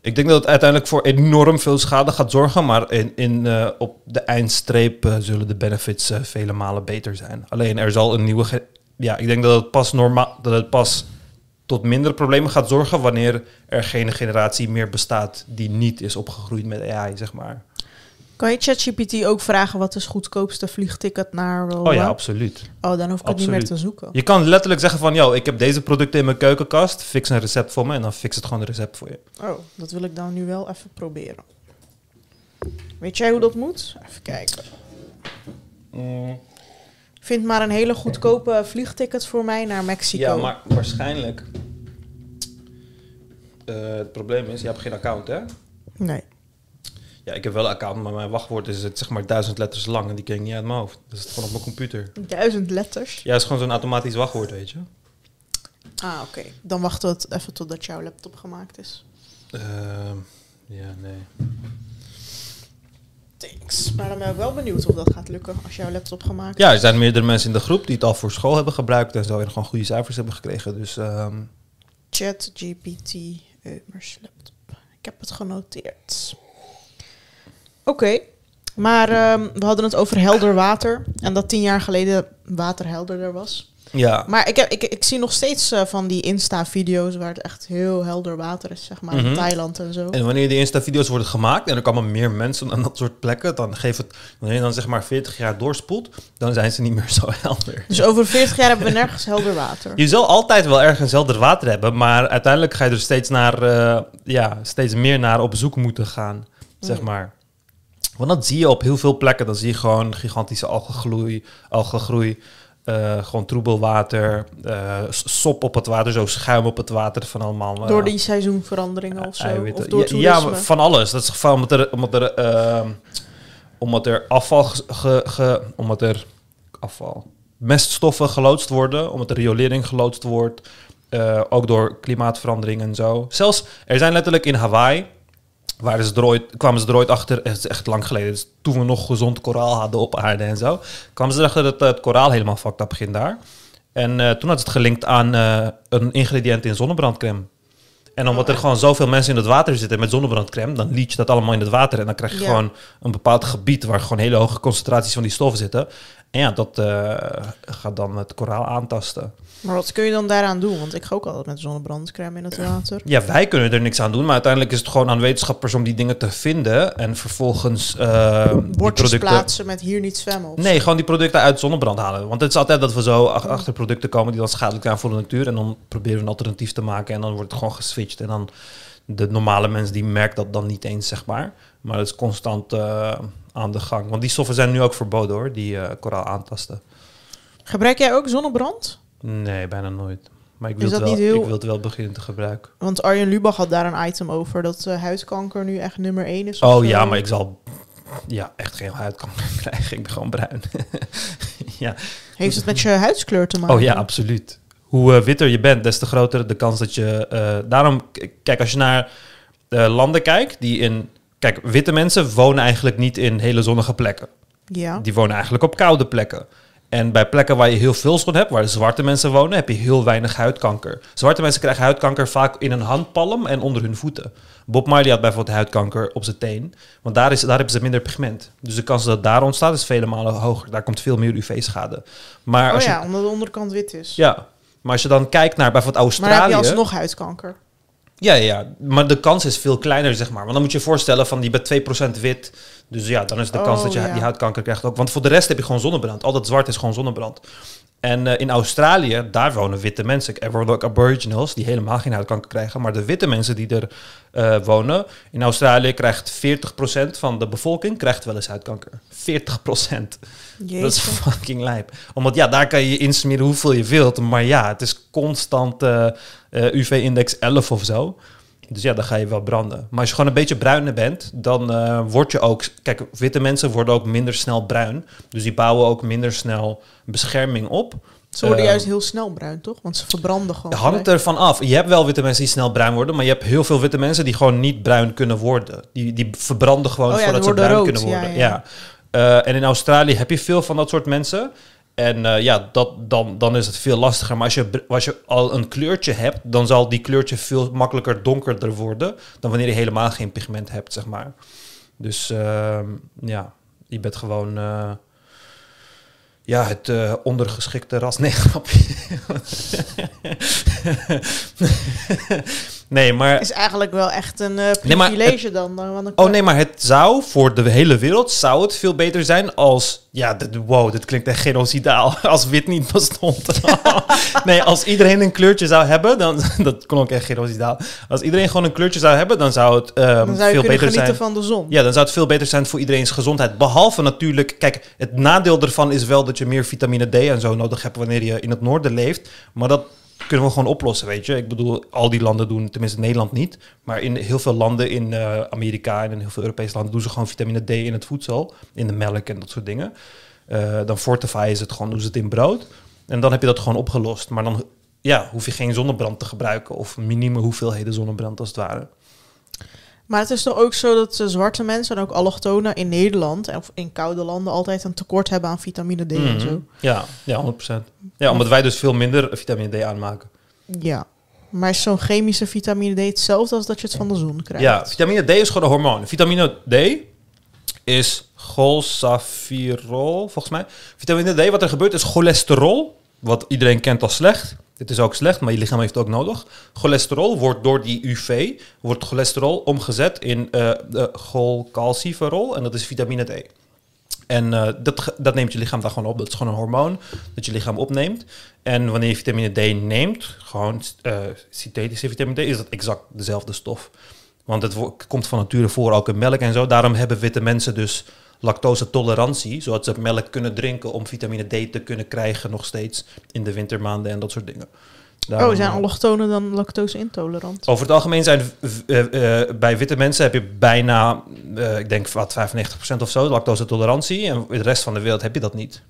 Ik denk dat het uiteindelijk voor enorm veel schade gaat zorgen. Maar in, in, eh, op de eindstreep eh, zullen de benefits vele malen beter zijn. Alleen er zal een nieuwe... Ja, ik denk dat het pas normaal... Dat het pas tot minder problemen gaat zorgen wanneer er geen generatie meer bestaat die niet is opgegroeid met AI, zeg maar. Kan je ChatGPT ook vragen wat is goedkoopste vliegticket naar... Oh ja, absoluut. Oh, dan hoef ik het niet meer te zoeken. Je kan letterlijk zeggen van, yo, ik heb deze producten in mijn keukenkast, fix een recept voor me en dan fix het gewoon een recept voor je. Oh, dat wil ik dan nu wel even proberen. Weet jij hoe dat moet? Even kijken. Vind maar een hele goedkope vliegticket voor mij naar Mexico. Ja, maar waarschijnlijk. Eh, het probleem is, je hebt geen account, hè? Nee. Ja, ik heb wel een account, maar mijn wachtwoord is het zeg maar duizend letters lang en die ken ik niet uit mijn hoofd. Dat is gewoon op mijn computer. Duizend letters. Ja, het is gewoon zo'n automatisch wachtwoord, weet je. Ah, oké. Dan wachten we het even totdat jouw laptop gemaakt is. Ehm, ja, nee. Thanks. Maar dan ben ik wel benieuwd of dat gaat lukken als jouw laptop gemaakt is. Ja, er zijn meerdere mensen in de groep die het al voor school hebben gebruikt en zo en gewoon goede cijfers hebben gekregen. Dus ehm, Chat GPT Eumers laptop. Ik heb het genoteerd. Oké. Maar ehm, we hadden het over helder water. En dat tien jaar geleden water helderder was. Ja. Maar ik, heb, ik, ik zie nog steeds eh, van die Insta-video's waar het echt heel helder water is, zeg maar, in Mhm. Thailand en zo. En wanneer die Insta-video's worden gemaakt en er komen meer mensen aan dat soort plekken, dan geeft het, wanneer je dan zeg maar 40 jaar doorspoelt, dan zijn ze niet meer zo helder. Dus over 40 jaar hebben we nergens helder water. Je zal altijd wel ergens helder water hebben, maar uiteindelijk ga je er steeds, naar, eh, ja, steeds meer naar op zoek moeten gaan, zeg Mm. maar. Want dat zie je op heel veel plekken. Dan zie je gewoon gigantische algengroei, algengroei eh, gewoon troebel water, eh, sop op het water, zo schuim op het water van allemaal. eh, Door die seizoenveranderingen of zo. Of door ja, toerisme. ja, maar van alles. Dat is gewoon omdat er, omdat er, ehm, omdat er afval, ge, omdat er afval, meststoffen geloodst worden, omdat er riolering geloodst wordt, ook door klimaatverandering en zo. Zelfs, er zijn letterlijk in Hawaii, waren ze er ooit, kwamen ze er ooit achter, het is echt lang geleden, dus toen we nog gezond koraal hadden op aarde en zo, kwamen ze erachter dat eh, het koraal helemaal fucked up ging daar. En eh, toen had het gelinkt aan eh, een ingrediënt in zonnebrandcrème. En omdat er gewoon zoveel mensen in het water zitten met zonnebrandcrème, dan liet je dat allemaal in het water. En dan krijg je Ja. gewoon een bepaald gebied waar gewoon hele hoge concentraties van die stoffen zitten. En ja, dat eh, gaat dan het koraal aantasten. Maar wat kun je dan daaraan doen? Want ik ga ook altijd met zonnebrandcrème in het water. Ja, wij kunnen er niks aan doen, maar uiteindelijk is het gewoon aan wetenschappers om die dingen te vinden en vervolgens die Bordjes producten. plaatsen met hier niet zwemmen. Of Nee, gewoon die producten uit zonnebrand halen. Want het is altijd dat we zo ach- achter producten komen die dan schadelijk zijn voor de natuur. En dan proberen we een alternatief te maken en dan wordt het gewoon geswitcht. En dan de normale mens die merkt dat dan niet eens, zeg maar. Maar het is constant eh, aan de gang. Want die stoffen zijn nu ook verboden hoor, die eh, koraal aantasten. Gebruik jij ook zonnebrand? Nee, bijna nooit. Maar ik wil, het wel, heel- ik wil het wel beginnen te gebruiken. Want Arjen Lubach had daar een item over dat eh, huidkanker nu echt nummer één is. Oh ja, maar ik zal ja, echt geen huidkanker krijgen. Ik ben gewoon bruin. ja. Heeft het met je huidskleur te maken? Oh ja, absoluut. Hoe eh, witter je bent, des te groter de kans dat je... daarom, kijk, als je naar landen kijkt die in... Kijk, witte mensen wonen eigenlijk niet in hele zonnige plekken. Ja. Die wonen eigenlijk op koude plekken. En bij plekken waar je heel veel zon hebt, waar de zwarte mensen wonen, heb je heel weinig huidkanker. Zwarte mensen krijgen huidkanker vaak in een handpalm en onder hun voeten. Bob Marley had bijvoorbeeld huidkanker op zijn teen, want daar, is, daar hebben ze minder pigment. Dus de kans dat het daar ontstaat is vele malen hoger. Daar komt veel meer UV-schade. Maar Oh als ja, je, omdat de onderkant wit is. ja, maar als je dan kijkt naar bijvoorbeeld maar dan heb Australië... je alsnog huidkanker. Ja, ja, maar de kans is veel kleiner, zeg maar. Want dan moet je je voorstellen van die bent 2% wit. Dus ja, dan is de kans Oh, dat je ja. die huidkanker krijgt ook. Want voor de rest heb je gewoon zonnebrand. Al dat zwart is gewoon zonnebrand. En eh, in Australië, daar wonen witte mensen. Er wonen ook aboriginals die helemaal geen huidkanker krijgen. Maar de witte mensen die er eh, wonen... In Australië krijgt 40% van de bevolking krijgt wel eens huidkanker. 40%. Jeetje. Dat is fucking lijp. Omdat ja, daar kan je insmeren hoeveel je wilt. Maar ja, het is constant eh, UV-index 11 of zo. Dus ja, dan ga je wel branden. Maar als je gewoon een beetje bruiner bent, dan eh, word je ook... Kijk, witte mensen worden ook minder snel bruin. Dus die bouwen ook minder snel bescherming op. Ze worden Eh, juist heel snel bruin, toch? Want ze verbranden gewoon. Het hangt ervan af. Je hebt wel witte mensen die snel bruin worden, maar je hebt heel veel witte mensen die gewoon niet bruin kunnen worden. Die, die verbranden gewoon Oh ja, voordat ze bruin rood, kunnen worden. ja, Ja, ja. Eh, en in Australië heb je veel van dat soort mensen. En eh, ja, dat, dan, dan is het veel lastiger. Maar als je, als je al een kleurtje hebt, dan zal die kleurtje veel makkelijker donkerder worden dan wanneer je helemaal geen pigment hebt, zeg maar. Dus ehm, ja, je bent gewoon eh, ja, het eh, ondergeschikte ras. Nee, grapje. Nee, maar Is eigenlijk wel echt een eh Nee, privilege dan. dan Oh nee, maar het zou voor de hele wereld zou het veel beter zijn als ja, dit, wow, dit klinkt echt genocidaal als wit niet bestond. nee, als iedereen een kleurtje zou hebben, dan dat klonk echt genocidaal. Als iedereen gewoon een kleurtje zou hebben, dan zou het ehm, Dan zou je veel beter genieten zijn. van de zon. Ja, dan zou het veel beter zijn voor iedereen's gezondheid. Behalve natuurlijk, kijk, het nadeel ervan is wel dat je meer vitamine D en zo nodig hebt wanneer je in het noorden leeft. Maar dat kunnen we gewoon oplossen, weet je. Ik bedoel, al die landen doen, tenminste Nederland niet. Maar in heel veel landen in eh, Amerika en in heel veel Europese landen doen ze gewoon vitamine D in het voedsel. In de melk en dat soort dingen. Eh, dan fortify is het gewoon, doen ze het in brood. En dan heb je dat gewoon opgelost. Maar dan ja, hoef je geen zonnebrand te gebruiken. Of minime hoeveelheden zonnebrand als het ware. Maar het is toch ook zo dat eh, zwarte mensen en ook allochtonen in Nederland of in koude landen altijd een tekort hebben aan vitamine D en Mhm. zo. Ja, ja, 100%. Ja, omdat wij dus veel minder vitamine D aanmaken. Ja. Maar is zo'n chemische vitamine D hetzelfde als dat je het van de zon krijgt? Ja, vitamine D is gewoon een hormoon. Vitamine D is golsafirol, volgens mij. Vitamine D, wat er gebeurt, is cholesterol. Wat iedereen kent als slecht. Dit is ook slecht, maar je lichaam heeft het ook nodig. Cholesterol wordt door die UV, wordt cholesterol omgezet in eh de cholcalciferol. En dat is vitamine D. En eh, dat, dat neemt je lichaam daar gewoon op. Dat is gewoon een hormoon dat je lichaam opneemt. En wanneer je vitamine D neemt, gewoon eh, synthetische vitamine D, is dat exact dezelfde stof. Want het komt van nature voor, ook in melk en zo. Daarom hebben witte mensen dus lactose-tolerantie, zodat ze melk kunnen drinken om vitamine D te kunnen krijgen nog steeds in de wintermaanden en dat soort dingen. Daarom, oh, zijn eh, allochtonen dan lactose intolerant? over het algemeen zijn eh, eh, bij witte mensen heb je bijna, ik denk wat 95% of zo, lactose-tolerantie. En in de rest van de wereld heb je dat niet.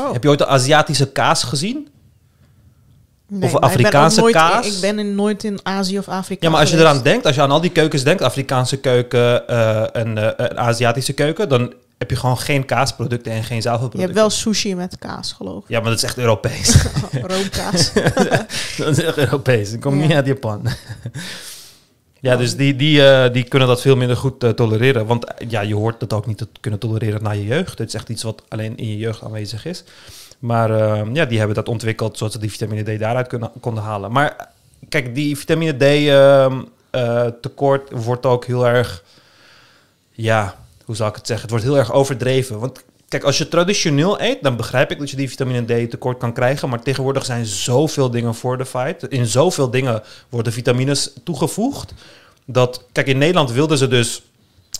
Oh. Heb je ooit de Aziatische kaas gezien? Nee, of ik Afrikaanse kaas? Ik ben in, nooit in Azië of Afrika Ja, maar als je geweest. eraan denkt, als je aan al die keukens denkt, Afrikaanse keuken eh, en eh, een Aziatische keuken, dan heb je gewoon geen kaasproducten en geen Je zuivelproducten. hebt wel sushi met kaas, geloof Ja, maar dat is echt Europees. ik. Roomkaas. dat is echt Europees. Dat komt Ja. niet uit Japan. ja, dus die, die, eh, die kunnen dat veel minder goed tolereren. Want ja, je hoort dat ook niet te kunnen tolereren na je jeugd. Het is echt iets wat alleen in je jeugd aanwezig is. Maar eh, ja, die hebben dat ontwikkeld zodat ze die vitamine D daaruit konden halen. Maar kijk, die vitamine D ehm, eh, tekort wordt ook heel erg... Ja, hoe zou ik het zeggen? Het wordt heel erg overdreven. Want kijk, als je traditioneel eet, dan begrijp ik dat je die vitamine D tekort kan krijgen. Maar tegenwoordig zijn zoveel dingen voor de fight. In zoveel dingen worden vitamines toegevoegd. Dat, kijk, in Nederland wilden ze dus,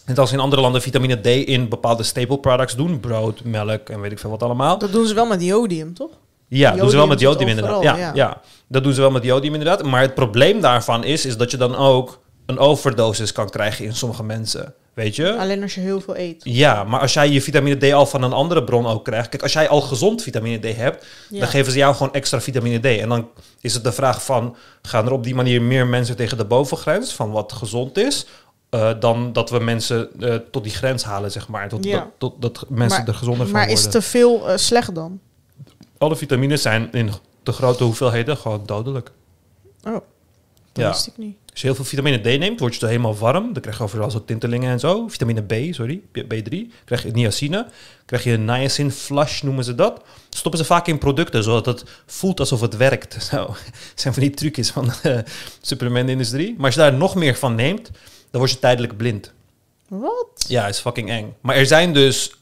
net als in andere landen, vitamine D in bepaalde staple products doen. Brood, melk en weet ik veel wat allemaal. Dat doen ze wel met jodium, toch? Ja, doen ze wel met Jodium inderdaad. overal, ja, ja. ja. dat doen ze wel met jodium inderdaad. Maar het probleem daarvan is, is dat je dan ook een overdosis kan krijgen in sommige mensen. Weet je? Alleen als je heel veel eet. Ja, maar als jij je vitamine D al van een andere bron ook krijgt. Kijk, als jij al gezond vitamine D hebt, Ja. dan geven ze jou gewoon extra vitamine D. En dan is het de vraag van, gaan er op die manier meer mensen tegen de bovengrens van wat gezond is, eh, dan dat we mensen eh, tot die grens halen, zeg maar. Tot, Ja. dat, tot, dat mensen Maar- er gezonder van Maar worden. is te veel eh, slecht dan? Alle vitamines zijn in te grote hoeveelheden gewoon dodelijk. Oh, dat Ja. wist ik niet. Als je heel veel vitamine D neemt, word je er helemaal warm. Dan krijg je overal zo tintelingen en zo. Vitamine B, sorry, B3. Krijg je niacine. Krijg je niacin flush, noemen ze dat. Stoppen ze vaak in producten, zodat het voelt alsof het werkt. Zo. zijn van die trucjes van de supplementindustrie. Maar als je daar nog meer van neemt, dan word je tijdelijk blind. Wat? Ja, is fucking eng. Maar er zijn dus...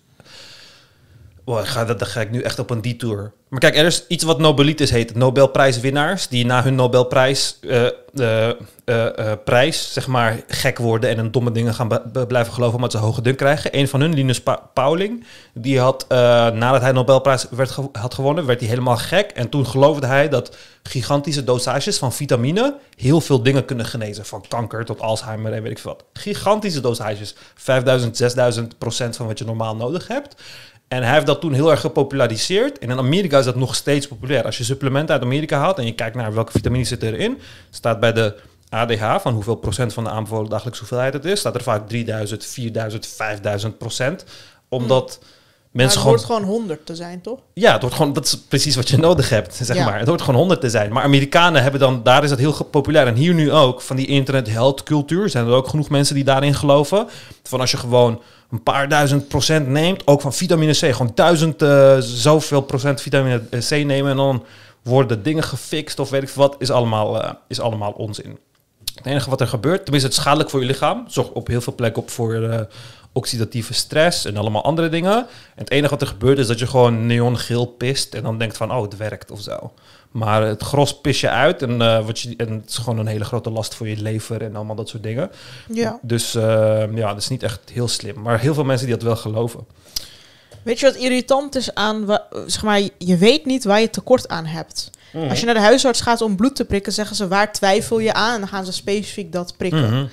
Ik ga, dat, dan ga ik nu echt op een detour. Maar kijk, er is iets wat Nobelitis heet. Nobelprijswinnaars die na hun Nobelprijs eh, eh, eh, prijs, zeg maar, gek worden en in domme dingen gaan blijven geloven omdat ze hoge dunk krijgen. Een van hun, Linus Pa- Pauling, die had, nadat hij Nobelprijs werd had gewonnen, werd hij helemaal gek. En toen geloofde hij dat gigantische dosages van vitamine heel veel dingen kunnen genezen. Van kanker tot Alzheimer en weet ik veel wat. Gigantische dosages. 5000, 6000 procent van wat je normaal nodig hebt. En hij heeft dat toen heel erg gepopulariseerd. En in Amerika is dat nog steeds populair. Als je supplementen uit Amerika haalt en je kijkt naar welke vitamines zitten erin, staat bij de ADH, van hoeveel procent van de aanbevolen dagelijkse hoeveelheid het is, staat er vaak 3000, 4000, 5000 procent. Omdat Maar mensen het gewoon... hoort gewoon 100 te zijn, toch? Ja, het wordt gewoon, dat is precies wat je nodig hebt, zeg Ja. maar. Het hoort gewoon 100 te zijn. Maar Amerikanen hebben dan, daar is dat heel populair. En hier nu ook, van die internet health cultuur, zijn er ook genoeg mensen die daarin geloven. Van als je gewoon een paar duizend procent neemt, ook van vitamine C, gewoon duizend eh, zoveel procent vitamine C nemen en dan worden dingen gefixt of weet ik wat, is allemaal, eh, is allemaal onzin. Het enige wat er gebeurt, tenminste het schadelijk voor je lichaam, zorgt op heel veel plekken op voor eh, oxidatieve stress en allemaal andere dingen. En het enige wat er gebeurt is dat je gewoon neongeel pist en dan denkt van, oh, het werkt of zo. Maar het gros pis je uit en, eh, wat je, en het is gewoon een hele grote last voor je lever en allemaal dat soort dingen. Ja. Dus eh, ja, dat is niet echt heel slim. Maar heel veel mensen die dat wel geloven. Weet je wat irritant is aan, zeg maar, je weet niet waar je tekort aan hebt. Als je naar de huisarts gaat om bloed te prikken, zeggen ze waar twijfel je aan en dan gaan ze specifiek dat prikken. Mhm.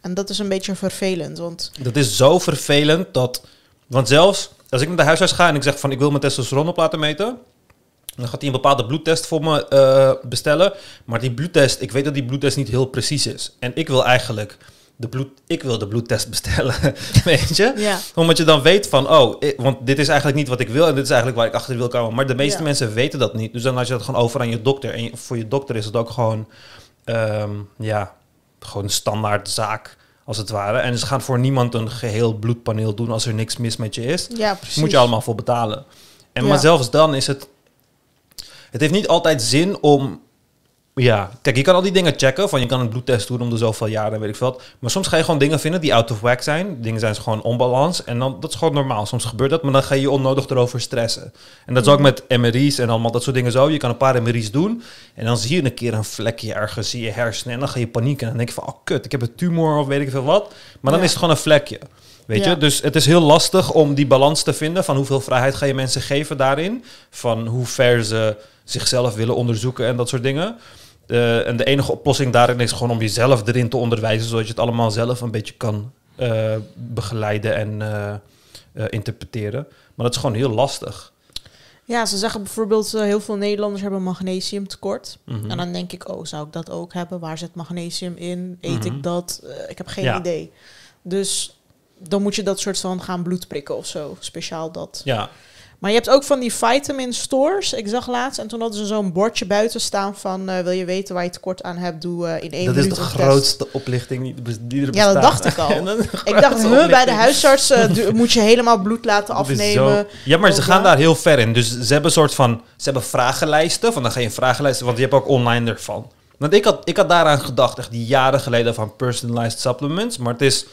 En dat is een beetje vervelend, want Dat is zo vervelend dat... Want zelfs als ik naar de huisarts ga en ik zeg van ik wil mijn testosteron op laten meten... dan gaat hij een bepaalde bloedtest voor me eh, bestellen. Maar die bloedtest, ik weet dat die bloedtest niet heel precies is. En ik wil eigenlijk de, bloed, ik wil de bloedtest bestellen, weet je? ja, Omdat je dan weet van, oh, ik- want dit is eigenlijk niet wat ik wil en dit is eigenlijk waar ik achter wil komen. Maar de meeste Ja. mensen weten dat niet. Dus dan laat je dat gewoon over aan je dokter. En je- voor je dokter is het ook gewoon, ehm, ja, gewoon een standaard zaak, als het ware. En ze gaan voor niemand een geheel bloedpaneel doen als er niks mis met je is. ja precies. Moet je allemaal voor betalen. En maar zelfs dan is het, het heeft niet altijd zin om ja, kijk, je kan al die dingen checken. Van je kan een bloedtest doen om de zoveel jaar en weet ik veel wat. Maar soms ga je gewoon dingen vinden die out of whack zijn. Dingen zijn gewoon onbalans. En dan, dat is gewoon normaal. Soms gebeurt dat, maar dan ga je je onnodig erover stressen. En dat is ook Mhm. met MRI's en allemaal dat soort dingen zo. Je kan een paar MRI's doen. En dan zie je een keer een vlekje ergens in je hersenen. En dan ga je panieken. En dan denk je van, oh kut, ik heb een tumor of weet ik veel wat. Maar dan Ja. is het gewoon een vlekje. Weet Ja. je? Dus het is heel lastig om die balans te vinden van hoeveel vrijheid ga je mensen geven daarin. Van hoe ver ze zichzelf willen onderzoeken en dat soort dingen. Eh, en de enige oplossing daarin is gewoon om jezelf erin te onderwijzen, zodat je het allemaal zelf een beetje kan eh, begeleiden en eh, interpreteren. Maar dat is gewoon heel lastig. Ja, ze zeggen bijvoorbeeld, heel veel Nederlanders hebben magnesiumtekort. Mhm. En dan denk ik, oh, zou ik dat ook hebben? Waar zit magnesium in? Eet Mhm. ik dat? Eh, ik heb geen Ja. idee. Dus dan moet je dat soort van gaan bloedprikken of zo. Speciaal dat. Ja, Maar je hebt ook van die vitamin stores. Ik zag laatst en toen hadden ze zo'n bordje buiten staan van... eh, wil je weten waar je tekort aan hebt? Doe eh, in één dat is minuut de een test. grootste oplichting die, die er bestaat. Ja, dat dacht ik al. Ik dacht, huh, bij de huisarts eh, moet je helemaal bloed laten Dat is afnemen. zo- Ja, maar ze gaan daar. heel ver in. Dus ze hebben een soort van... Ze hebben vragenlijsten. Van dan ga je een vragenlijst... Want je hebt ook online ervan. Want ik had, ik had daaraan gedacht, echt die jaren geleden van personalized supplements. Maar het is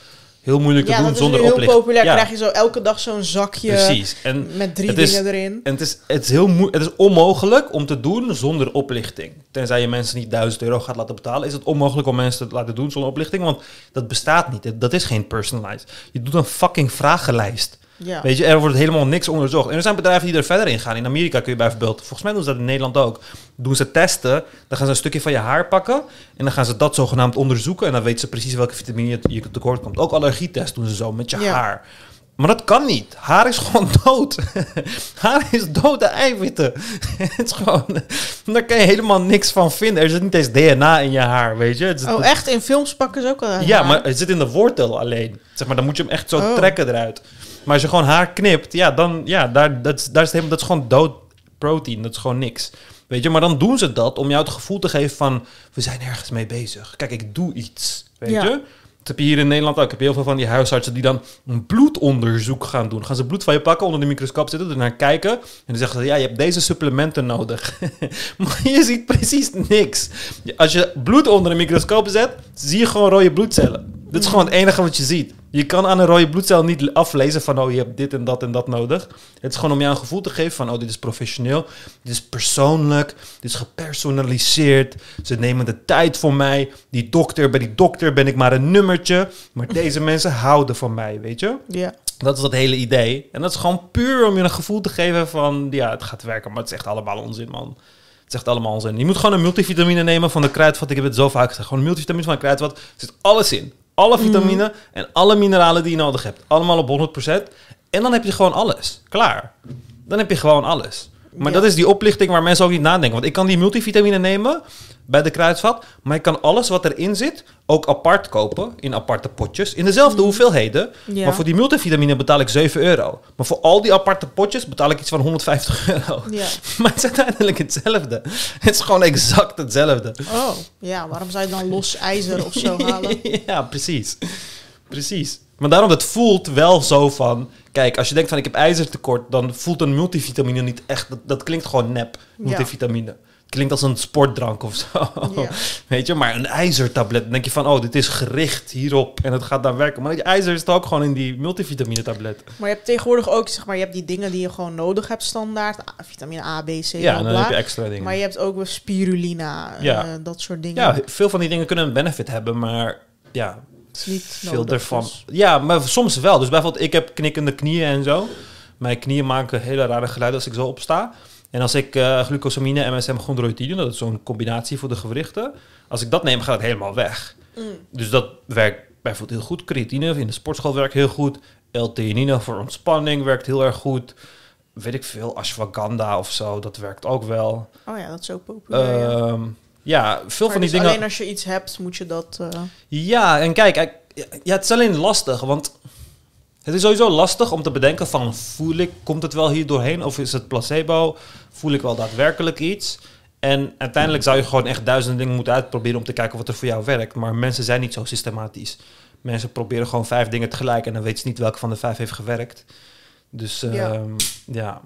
heel moeilijk te Ja, doen zonder nu heel oplichting. populair. Ja, Krijg je zo elke dag zo'n zakje precies. En met drie is- dingen erin. En het is, het, is heel het is onmogelijk om te doen zonder oplichting. Tenzij je mensen niet 1000 euro gaat laten betalen, is het onmogelijk om mensen te laten doen zonder oplichting. Want dat bestaat niet. Dat is geen personalized. Je doet een fucking vragenlijst. Ja. Weet je, er wordt helemaal niks onderzocht. En er zijn bedrijven die er verder in gaan. In Amerika kun je bijvoorbeeld, volgens mij doen ze dat in Nederland ook. Doen ze testen, dan gaan ze een stukje van je haar pakken. En dan gaan ze dat zogenaamd onderzoeken. En dan weten ze precies welke vitamine je, tekort komt. Ook allergietest doen ze zo met je Ja. haar. Maar dat kan niet. Haar is gewoon dood. haar is dode eiwitten. het is gewoon... Daar kan je helemaal niks van vinden. Er zit niet eens DNA in je haar, weet je. Het Oh, echt? In films pakken ze ook al ja, haar? maar het zit in de wortel alleen. Zeg maar, dan moet je hem echt zo Oh. trekken eruit. Maar als je gewoon haar knipt, ja, dan, ja, daar, dat, daar is helemaal, dat is gewoon dood protein. Dat is gewoon niks. Weet je, maar dan doen ze dat om jou het gevoel te geven van, we zijn ergens mee bezig. Kijk, ik doe iets. Weet Ja. je? Dat heb je hier in Nederland ook. Ik heb heel veel van die huisartsen die dan een bloedonderzoek gaan doen. Gaan ze bloed van je pakken, onder de microscoop zitten, ernaar kijken. En dan zeggen ze, ja, je hebt deze supplementen nodig. maar je ziet precies niks. Als je bloed onder een microscoop zet, zie je gewoon rode bloedcellen. Dit is gewoon het enige wat je ziet. Je kan aan een rode bloedcel niet aflezen van, oh, je hebt dit en dat en dat nodig. Het is gewoon om jou een gevoel te geven van, oh, dit is professioneel. Dit is persoonlijk. Dit is gepersonaliseerd. Ze nemen de tijd voor mij. Die dokter, bij die dokter ben ik maar een nummertje. Maar deze mensen houden van mij, weet je? Ja. Dat is dat hele idee. En dat is gewoon puur om je een gevoel te geven van... ja, het gaat werken, maar het is echt allemaal onzin, man. Het echt allemaal onzin. Je moet gewoon een multivitamine nemen van de kruidvat. Ik heb het zo vaak gezegd. Gewoon een multivitamine van de kruidvat. Er zit alles in. Alle vitamine en alle mineralen die je nodig hebt. Allemaal op 100%. En dan heb je gewoon alles. Klaar. Dan heb je gewoon alles. Maar Ja. dat is die oplichting waar mensen ook niet nadenken. Want ik kan die multivitamine nemen bij de kruidvat. Maar ik kan alles wat erin zit ook apart kopen. In aparte potjes. In dezelfde hoeveelheden. Ja. Maar voor die multivitamine betaal ik 7 euro. Maar voor al die aparte potjes betaal ik iets van 150 euro. Ja. Maar het is uiteindelijk hetzelfde. Het is gewoon exact hetzelfde. Oh, ja. Waarom zou je dan los ijzer of zo halen? ja, precies. Precies. Maar daarom, het voelt wel zo van... Kijk, als je denkt van ik heb ijzertekort... dan voelt een multivitamine niet echt... Dat, dat klinkt gewoon nep, multivitamine. Klinkt als een sportdrank of zo. Ja. Weet je, maar een ijzertablet... dan denk je van, oh, dit is gericht hierop... en het gaat dan werken. Maar die ijzer is ook gewoon in die multivitamine tablet. Maar je hebt tegenwoordig ook, zeg maar, je hebt die dingen die je gewoon nodig hebt standaard. Vitamine A, B, C, ja, en dan heb je extra dingen. Maar je hebt ook weer spirulina, Ja. eh, dat soort dingen. Ja, veel van die dingen kunnen een benefit hebben, maar ja, niet veel ervan. dus- Ja, maar soms wel. Dus bijvoorbeeld, ik heb knikkende knieën en zo. Mijn knieën maken hele rare geluiden als ik zo opsta. En als ik eh glucosamine, MSM, chondroïtine, dat is zo'n combinatie voor de gewrichten. Als ik dat neem, gaat het helemaal weg. Mm. Dus dat werkt bijvoorbeeld heel goed. Creatine in de sportschool werkt heel goed. L-theanine voor ontspanning werkt heel erg goed. Weet ik veel, ashwagandha of zo, dat werkt ook wel. Oh ja, dat is ook populair. ja. Ehm, ja, veel Maar van die dus dingen. alleen als je iets hebt, moet je dat... eh, Ja, en kijk, ja, het is alleen lastig, want het is sowieso lastig om te bedenken van voel ik, komt het wel hier doorheen of is het placebo? Voel ik wel daadwerkelijk iets? En uiteindelijk zou je gewoon echt duizenden dingen moeten uitproberen om te kijken wat er voor jou werkt. Maar mensen zijn niet zo systematisch. Mensen proberen gewoon vijf dingen tegelijk en dan weten ze niet welke van de vijf heeft gewerkt. Dus Ja. ja, ja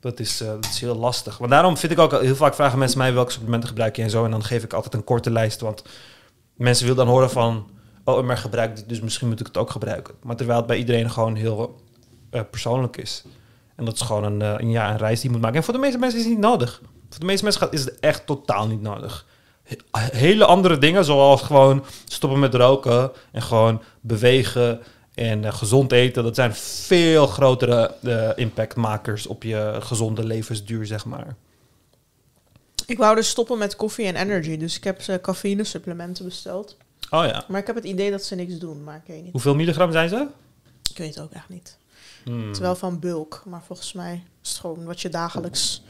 dat, is, eh, dat is heel lastig. Maar daarom vind ik ook heel vaak vragen mensen mij welke supplementen gebruik je en zo. En dan geef ik altijd een korte lijst, want mensen willen dan horen van... oh, maar gebruik dit, dus misschien moet ik het ook gebruiken. Maar terwijl het bij iedereen gewoon heel eh, persoonlijk is. En dat is gewoon een, eh, ja, een reis die je moet maken. En voor de meeste mensen is het niet nodig. Voor de meeste mensen is het echt totaal niet nodig. He- hele andere dingen, zoals gewoon stoppen met roken... en gewoon bewegen en eh, gezond eten, dat zijn veel grotere impactmakers op je gezonde levensduur, zeg maar. Ik wou dus stoppen met koffie en energy. Dus ik heb ze cafeïne supplementen besteld. Oh ja. Maar ik heb het idee dat ze niks doen. Maar ik weet niet. Hoeveel milligram zijn ze? Ik weet het ook echt niet. Hmm. Het is wel van bulk. Maar volgens mij is het gewoon wat je dagelijks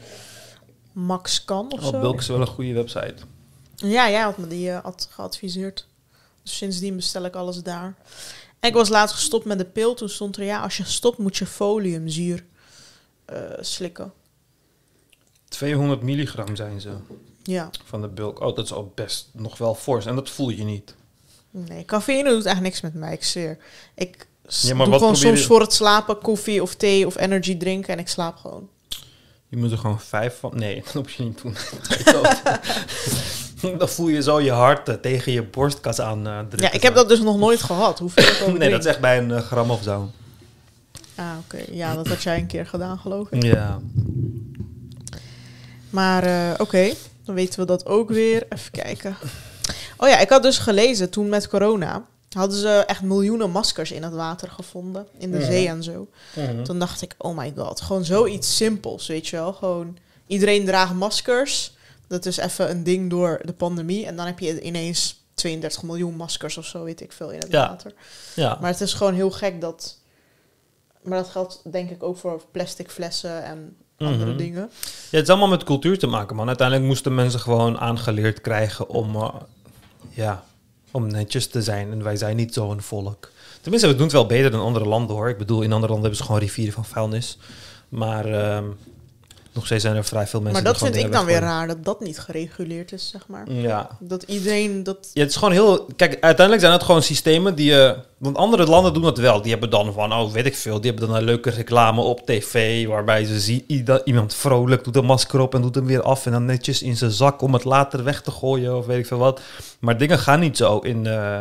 max kan of Oh, zo. Bulk is wel een goede website. Ja, jij had me die eh, had geadviseerd. Dus sindsdien bestel ik alles daar. En ik was laatst gestopt met de pil. Toen stond er, ja, als je stopt moet je foliumzuur eh, slikken. 200 milligram zijn ze Ja, van de bulk. Oh, dat is al best nog wel fors. En dat voel je niet. Nee, cafeïne doet echt niks met mij, ik zweer. Ik Ja, maar doe gewoon soms je- voor het slapen koffie of thee of energy drinken en ik slaap gewoon. Je moet er gewoon vijf van... Nee, dat hoef je niet doen. Dan voel je zo je hart eh, tegen je borstkas aan. Ja, ik heb dat dus nog nooit gehad. Hoeveel ik ook Nee, dat is echt bij een eh, gram of zo. Ah, oké. Ja, dat had jij een keer gedaan, geloof ik. Ja. Maar eh, oké, dan weten we dat ook weer. Even kijken. Oh ja, ik had dus gelezen toen met corona. Hadden ze echt miljoenen maskers in het water gevonden. In de Ja. zee en zo. Toen dacht ik, oh my god. Gewoon zoiets simpels, weet je wel. Gewoon iedereen draagt maskers. Dat is even een ding door de pandemie. En dan heb je ineens 32 miljoen maskers of zo, weet ik veel, in het Ja. water. Ja. Maar het is gewoon heel gek dat... Maar dat geldt denk ik ook voor plastic flessen en andere Mhm. dingen. Ja, het is allemaal met cultuur te maken, man. Uiteindelijk moesten mensen gewoon aangeleerd krijgen om, eh, ja, om netjes te zijn. En wij zijn niet zo'n volk. Tenminste, we doen het wel beter dan andere landen, hoor. Ik bedoel, in andere landen hebben ze gewoon rivieren van vuilnis. Maar ehm, nog steeds zijn er vrij veel mensen maar dat vind ik dan weer raar, dat dat niet gereguleerd is, zeg maar. Ja. Dat iedereen dat... Ja, het is gewoon heel... Kijk, uiteindelijk zijn het gewoon systemen die je... Want andere landen doen dat wel. Die hebben dan van, oh, weet ik veel. Die hebben dan een leuke reclame op tv... waarbij ze zien iemand vrolijk doet een masker op... en doet hem weer af en dan netjes in zijn zak... om het later weg te gooien of weet ik veel wat. Maar dingen gaan niet zo in, eh,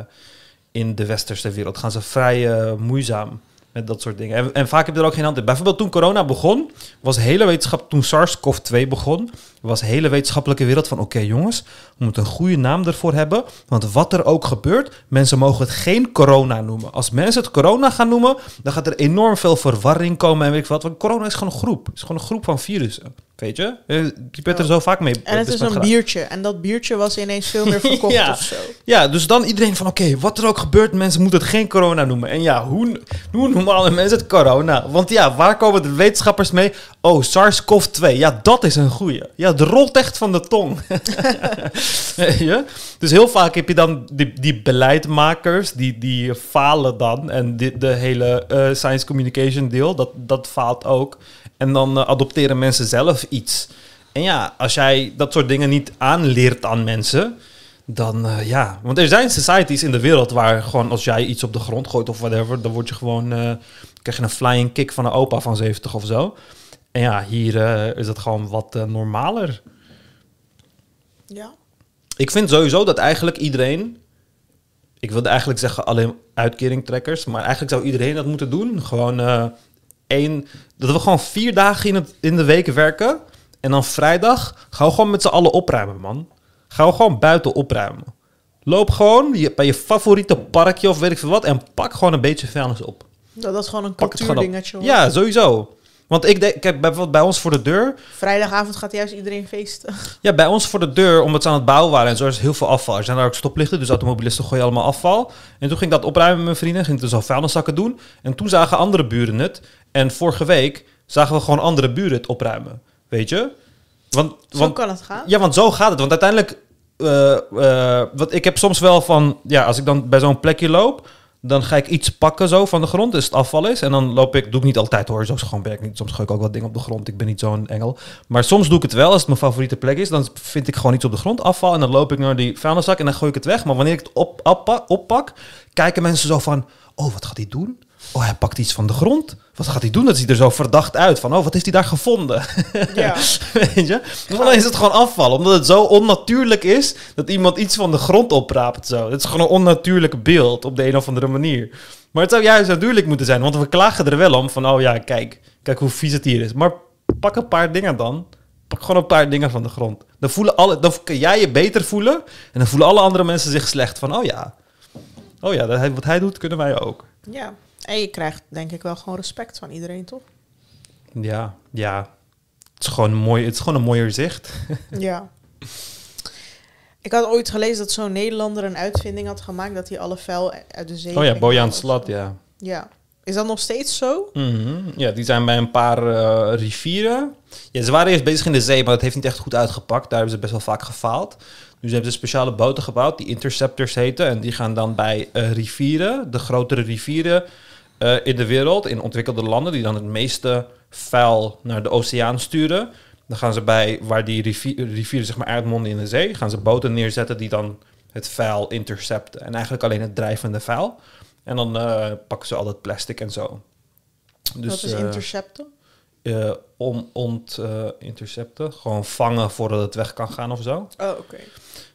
in de westerse wereld. Gaan ze vrij eh, moeizaam met dat soort dingen. En, en vaak heb je er ook geen hand in. Bijvoorbeeld toen corona begon... was hele wetenschap... Toen SARS-CoV-2 begon... was de hele wetenschappelijke wereld van... oké jongens, we moeten een goede naam ervoor hebben. Want wat er ook gebeurt, mensen mogen het geen corona noemen. Als mensen het corona gaan noemen, dan gaat er enorm veel verwarring komen en weet ik wat. Want corona is gewoon een groep. Het is gewoon een groep van virussen. Weet je? Eh, Je bent er Ja. zo vaak mee En het is een geraakt. biertje. En dat biertje was ineens veel meer verkocht Ja. of zo. Ja, dus dan iedereen van oké, wat er ook gebeurt, mensen moeten het geen corona noemen. En ja, hoe, hoe noemen alle mensen het corona? Want ja, waar komen de wetenschappers mee? Oh, SARS-CoV-2. Ja, dat is een goeie. Ja, het rolt echt van de tong. Je? Dus heel vaak heb je dan die, die beleidmakers, die, die falen dan. En die, de hele eh, science communication deel, dat, dat faalt ook. En dan eh, adopteren mensen zelf iets. En ja, als jij dat soort dingen niet aanleert aan mensen, dan eh, ja. Want er zijn societies in de wereld waar gewoon als jij iets op de grond gooit of whatever, dan word je gewoon, eh, krijg je een flying kick van een opa van 70 of zo. En ja, hier is het gewoon wat normaler. Ja. Ik vind sowieso dat eigenlijk iedereen. Ik wilde eigenlijk zeggen alleen uitkeringtrekkers. Maar eigenlijk zou iedereen dat moeten doen. Gewoon één. Dat we gewoon vier dagen in, het, in de week werken. En dan vrijdag gaan we gewoon met z'n allen opruimen, man. Gaan we gewoon buiten opruimen. Loop gewoon bij je favoriete parkje of weet ik veel wat. En pak gewoon een beetje vuilnis op. Dat, is gewoon een cultuurdingetje. hoor. Ja, sowieso. Want ik denk, kijk, bijvoorbeeld bij ons voor de deur. Vrijdagavond gaat juist iedereen feesten. Ja, bij ons voor de deur, omdat ze aan het bouwen waren en zo, is heel veel afval. Er zijn daar ook stoplichten, dus automobilisten gooien allemaal afval. En toen ging ik dat opruimen met mijn vrienden, ging ik dus al vuilniszakken doen. En toen zagen andere buren het. En vorige week zagen we gewoon andere buren het opruimen. Weet je? Want, Zo want, kan het gaan. ja, want zo gaat het. Want uiteindelijk, eh, wat ik heb soms wel van, ja, als ik dan bij zo'n plekje loop, dan ga ik iets pakken zo van de grond, dus het afval is. En dan loop ik, doe ik niet altijd hoor, zo gewoon werk ik niet. Soms gooi ik ook wat dingen op de grond, ik ben niet zo'n engel. Maar soms doe ik het wel, als het mijn favoriete plek is, dan vind ik gewoon iets op de grond, afval. En dan loop ik naar die vuilniszak en dan gooi ik het weg. Maar wanneer ik het op, oppa- oppak, kijken mensen zo van, oh, wat gaat hij doen? Oh, hij pakt iets van de grond. Wat gaat hij doen? Dat ziet er zo verdacht uit. Van, oh, wat is hij daar gevonden? Ja. Weet je? Dan is het gewoon afval. Omdat het zo onnatuurlijk is dat iemand iets van de grond opraapt. Zo. Het is gewoon een onnatuurlijk beeld op de een of andere manier. Maar het zou juist natuurlijk moeten zijn. Want we klagen er wel om van, oh ja, kijk. Kijk hoe vies het hier is. Maar pak een paar dingen dan. Pak gewoon een paar dingen van de grond. Dan, voelen alle, dan kun jij je beter voelen. En dan voelen alle andere mensen zich slecht. Van, oh ja. Oh ja, dat wat hij doet, kunnen wij ook. ja. En je krijgt denk ik wel gewoon respect van iedereen, toch? Ja, ja. Het is gewoon een mooi, het is gewoon een mooier zicht. Ja. Ik had ooit gelezen dat zo'n Nederlander een uitvinding had gemaakt dat hij alle vuil uit de zee. Oh ja, Bojan Slat, ja. Ja. Is dat nog steeds zo? Mhm. Ja, die zijn bij een paar eh, rivieren. Ja, ze waren eerst bezig in de zee, maar dat heeft niet echt goed uitgepakt. Daar hebben ze best wel vaak gefaald. Dus ze hebben ze speciale boten gebouwd, die interceptors heten. En die gaan dan bij eh, rivieren, de grotere rivieren eh, in de wereld, in ontwikkelde landen, die dan het meeste vuil naar de oceaan sturen. Dan gaan ze bij, waar die rivi- rivieren zeg maar uitmonden in de zee, gaan ze boten neerzetten die dan het vuil intercepten. En eigenlijk alleen het drijvende vuil. En dan eh, pakken ze al dat plastic en zo. Dus, dat is eh, intercepten. om ont intercepten. Gewoon vangen voordat het weg kan gaan of zo. Oh, oké.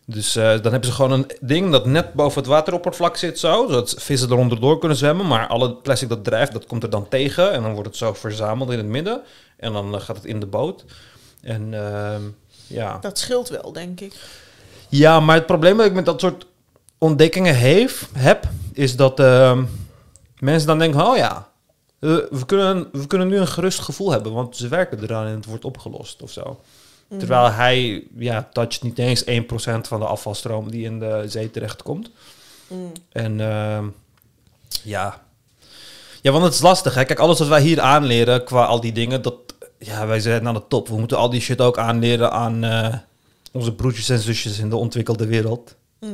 Dus eh, dan hebben ze gewoon een ding dat net boven het wateroppervlak zit zo. Zodat vissen eronder door kunnen zwemmen. Maar alle plastic dat drijft, dat komt er dan tegen. En dan wordt het zo verzameld in het midden. En dan eh, gaat het in de boot. En ehm, ja. Dat scheelt wel, denk ik. Ja, maar het probleem dat ik met dat soort ontdekkingen heeft, heb, is dat ehm, mensen dan denken, oh ja, eh, we, kunnen, we kunnen nu een gerust gevoel hebben, want ze werken eraan en het wordt opgelost of zo. Terwijl hij, ja, toucht niet eens 1% van de afvalstroom die in de zee terechtkomt. Mm. En ehm, ja. Ja, want het is lastig. Hè? Kijk, alles wat wij hier aanleren qua al die dingen, dat, ja, wij zijn aan de top. We moeten al die shit ook aanleren aan eh, onze broertjes en zusjes in de ontwikkelde wereld. Mhm.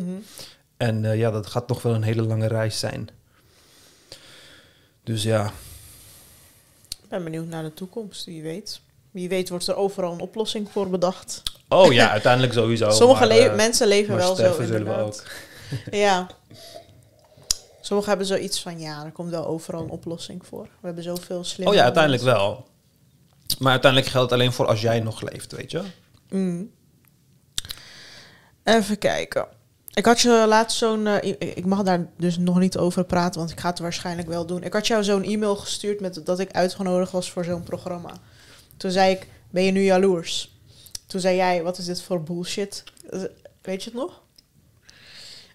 En eh, ja, dat gaat toch wel een hele lange reis zijn. Dus ja, Ik ben benieuwd naar de toekomst, wie weet. Wie weet wordt er overal een oplossing voor bedacht. Oh ja, uiteindelijk sowieso. Sommige maar, le- eh, mensen leven wel zo we inderdaad. ook. Ja. Sommigen hebben zoiets van, ja, er komt wel overal een oplossing voor. We hebben zoveel slimme Oh ja, uiteindelijk mensen. wel. Maar uiteindelijk geldt het alleen voor als jij nog leeft, weet je? Mm. Even kijken. Ik had je laatst zo'n... eh, ik mag daar dus nog niet over praten, want ik ga het waarschijnlijk wel doen. Ik had jou zo'n e-mail gestuurd met dat ik uitgenodigd was voor zo'n programma. Toen zei ik, ben je nu jaloers? Toen zei jij, wat is dit voor bullshit? Eh, Weet je het nog?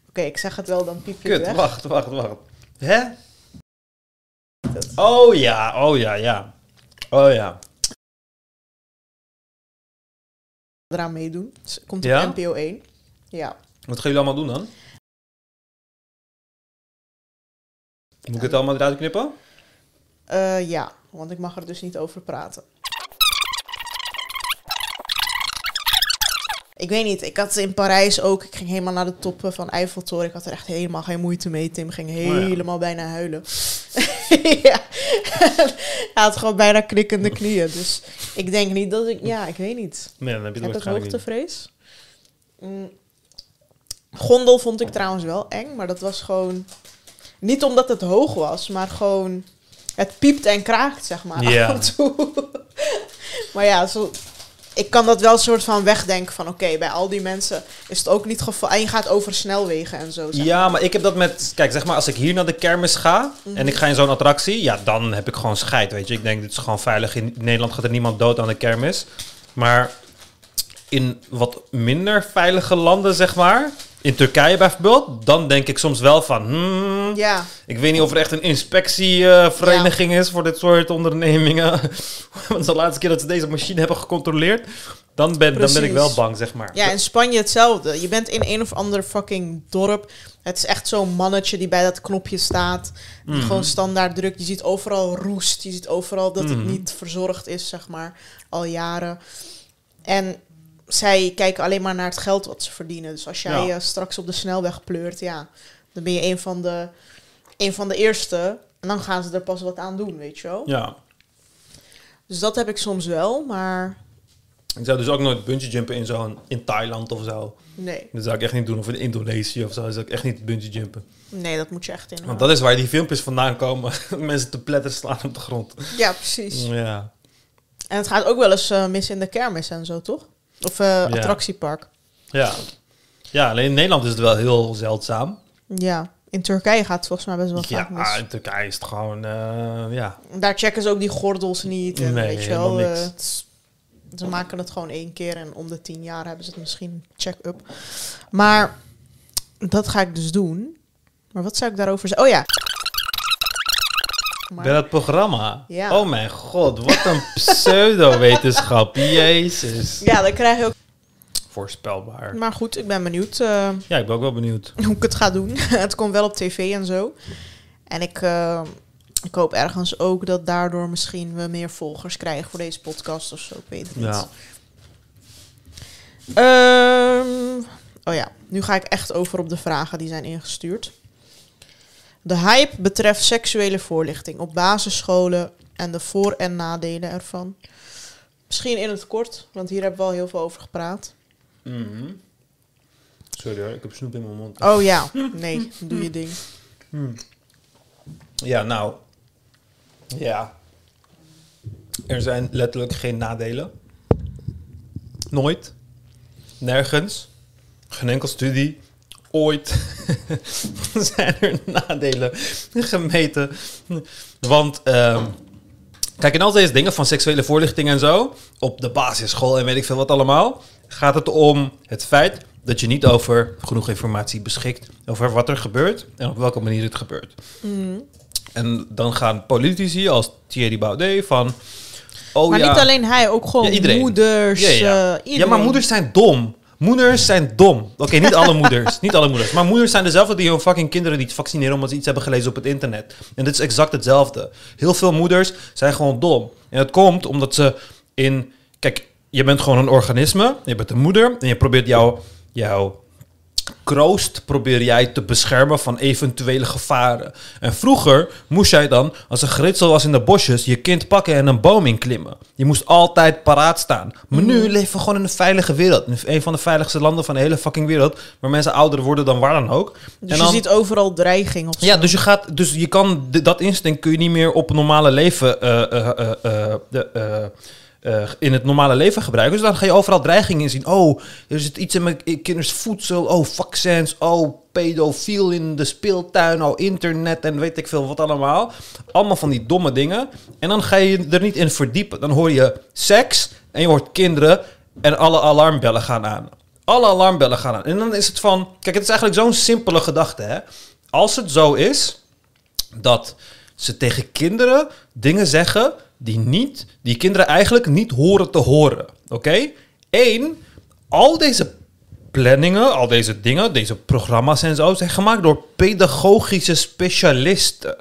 Oké, ik zeg het wel, dan piep je het Kut, weg. wacht, wacht, wacht. Hè? Oh ja, oh ja, ja. Oh ja. Eraan meedoen. Het komt op Ja? NPO 1. Ja. Wat gaan jullie allemaal doen dan? Moet ik het allemaal eruit knippen? Eh, ja, want ik mag er dus niet over praten. Ik weet niet, ik had in Parijs ook, ik ging helemaal naar de toppen van Eiffeltoren. Ik had er echt helemaal geen moeite mee. Tim ging ja. helemaal bijna huilen. ja. Hij had gewoon bijna knikkende knieën. Dus ik denk niet dat ik, ja, ik weet niet. Nee, dan heb je Heb het hoogtevrees? Mm. Gondel vond ik trouwens wel eng, maar dat was gewoon... Niet omdat het hoog was, maar gewoon... Het piept en kraakt, zeg maar, Ja. af en toe. maar ja, zo, ik kan dat wel een soort van wegdenken van... Oké, bij al die mensen is het ook niet geval... En je gaat over snelwegen en zo, zeg Ja, maar ik heb dat met... Kijk, zeg maar, als ik hier naar de kermis ga en ik ga in zo'n attractie, ja, dan heb ik gewoon scheid, weet je. Ik denk, dit is gewoon veilig. In Nederland gaat er niemand dood aan de kermis. Maar in wat minder veilige landen, zeg maar, in Turkije bijvoorbeeld, dan denk ik soms wel van, hmm, Ja, ik weet niet of er echt een inspectievereniging is voor dit soort ondernemingen. Want de laatste keer dat ze deze machine hebben gecontroleerd, dan ben, dan ben ik wel bang, zeg maar. Ja, in Spanje hetzelfde. Je bent in een of ander fucking dorp. Het is echt zo'n mannetje die bij dat knopje staat. Die Mhm. gewoon standaard drukt. Je ziet overal roest. Je ziet overal dat Mhm. het niet verzorgd is, zeg maar. Al jaren. En zij kijken alleen maar naar het geld wat ze verdienen. Dus als jij Ja. eh, straks op de snelweg pleurt, ja, dan ben je een van de, een van de eerste. En dan gaan ze er pas wat aan doen, weet je wel. Ja. Dus dat heb ik soms wel, maar Ik zou dus ook nooit bungee jumpen in zo'n in Thailand of zo. nee. Dat zou ik echt niet doen. Of in Indonesië of zo. Dat zou ik echt niet bungee jumpen. Nee, dat moet je echt in. Want dat is waar die filmpjes vandaan komen. Mensen te pletter slaan op de grond. Ja, precies. Ja. En het gaat ook wel eens eh, mis in de kermis en zo, toch? Of eh, attractiepark. Ja. Ja, alleen in Nederland is het wel heel zeldzaam. Ja, in Turkije gaat het volgens mij best wel Ja, vaak mis. in Turkije is het gewoon, eh, ja. Daar checken ze ook die gordels niet. En Nee, weet je wel, eh, het ze maken het gewoon één keer en om de tien jaar hebben ze het misschien check-up. Maar dat ga ik dus doen. Maar wat zou ik daarover zeggen? Oh ja. Maar Bij dat programma? Ja. Oh mijn god, wat een pseudo-wetenschap. Jezus. ja, dan krijg je ook... Voorspelbaar. Maar goed, ik ben benieuwd eh, Ja, ik ben ook wel benieuwd. hoe ik het ga doen. het komt wel op tv en zo. En ik, eh, ik hoop ergens ook dat daardoor misschien we meer volgers krijgen voor deze podcast of zo. Ik weet het niet. Ja. Ehm, oh ja, nu ga ik echt over op de vragen die zijn ingestuurd. De hype betreft seksuele voorlichting op basisscholen en de voor- en nadelen ervan. Misschien in het kort, want hier hebben we al heel veel over gepraat. Mhm. Sorry hoor, ik heb snoep in mijn mond. Oh ja, nee, doe je ding. Ja, nou. Ja. Er zijn letterlijk geen nadelen. Nooit. Nergens. Geen enkel studie. Ooit zijn er nadelen gemeten. Want, ehm, kijk, in al deze dingen van seksuele voorlichting en zo, op de basisschool en weet ik veel wat allemaal, gaat het om het feit dat je niet over genoeg informatie beschikt over wat er gebeurt en op welke manier het gebeurt. Mm. En dan gaan politici als Thierry Baudet van... Oh maar ja, niet alleen hij, ook gewoon Ja, iedereen. moeders. Ja, ja. eh, ja, iedereen. maar moeders zijn dom. Moeders zijn dom. Oké, niet alle moeders. niet alle moeders. Maar moeders zijn dezelfde die hun fucking kinderen niet vaccineren omdat ze iets hebben gelezen op het internet. En dit is exact hetzelfde. Heel veel moeders zijn gewoon dom. En dat komt omdat ze in... Kijk, je bent gewoon een organisme. Je bent een moeder. En je probeert jouw... jouw kroost probeer jij te beschermen van eventuele gevaren. En vroeger moest jij dan, als er geritsel was in de bosjes, je kind pakken en een boom inklimmen. Je moest altijd paraat staan. Maar nu leven we gewoon in een veilige wereld. In een van de veiligste landen van de hele fucking wereld. Waar mensen ouder worden dan waar dan ook. Dus en je ziet overal dreiging of zo. ja, dus je gaat, dus je kan dat instinct kun je niet meer op normale leven, eh, eh, eh, eh, in het normale leven gebruiken. Dus dan ga je overal dreigingen in zien. Oh, er zit iets in mijn kinders voedsel. Oh, vaccins. Oh, pedofiel in de speeltuin. Oh, internet en weet ik veel wat allemaal. Allemaal van die domme dingen. En dan ga je er niet in verdiepen. Dan hoor je seks en je hoort kinderen en alle alarmbellen gaan aan. Alle alarmbellen gaan aan. En dan is het van... Kijk, het is eigenlijk zo'n simpele gedachte, hè. Als het zo is dat ze tegen kinderen dingen zeggen die, niet, die kinderen eigenlijk niet horen te horen. Oké? Eén, al deze planningen, al deze dingen, deze programma's en zo, zijn gemaakt door pedagogische specialisten.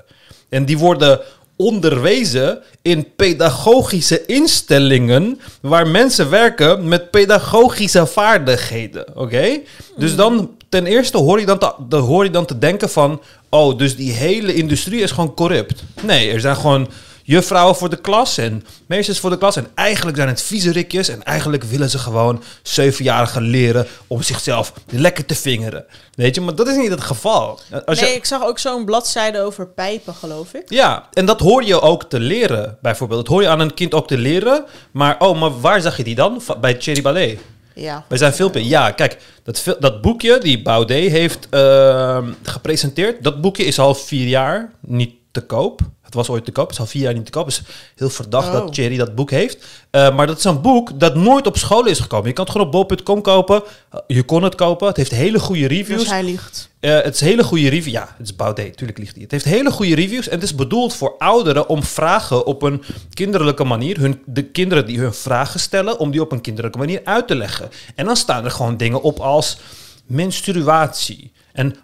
En die worden onderwezen in pedagogische instellingen waar mensen werken met pedagogische vaardigheden. Oké? Dus dan ten eerste hoor je dan, te, hoor je dan te denken van, oh, dus die hele industrie is gewoon corrupt. Nee, er zijn gewoon juffrouwen voor de klas en meesters voor de klas. En eigenlijk zijn het viezerikjes. En eigenlijk willen ze gewoon zevenjarigen leren om zichzelf lekker te vingeren. Weet je, maar dat is niet het geval. Als je, nee, ik zag ook zo'n bladzijde over pijpen, geloof ik. ja, en dat hoor je ook te leren, bijvoorbeeld. Dat hoor je aan een kind ook te leren. Maar, oh, maar waar zag je die dan? Bij Thierry Ballet. Ja. Bij zijn filmpje. Ja, kijk, dat, dat boekje die Baudet heeft ehm, gepresenteerd, dat boekje is al vier jaar niet te koop. Het was ooit te koop, het is al vier jaar niet te koop. Het is heel verdacht Oh. dat Thierry dat boek heeft. Eh, maar dat is een boek dat nooit op scholen is gekomen. Je kan het gewoon op bol.com kopen. Eh, je kon het kopen. Het heeft hele goede reviews. Dus hij liegt. Eh, het is hele goede review. Ja, het is Baudet, tuurlijk ligt hij. Het heeft hele goede reviews en het is bedoeld voor ouderen om vragen op een kinderlijke manier, hun, de kinderen die hun vragen stellen, om die op een kinderlijke manier uit te leggen. En dan staan er gewoon dingen op als menstruatie. En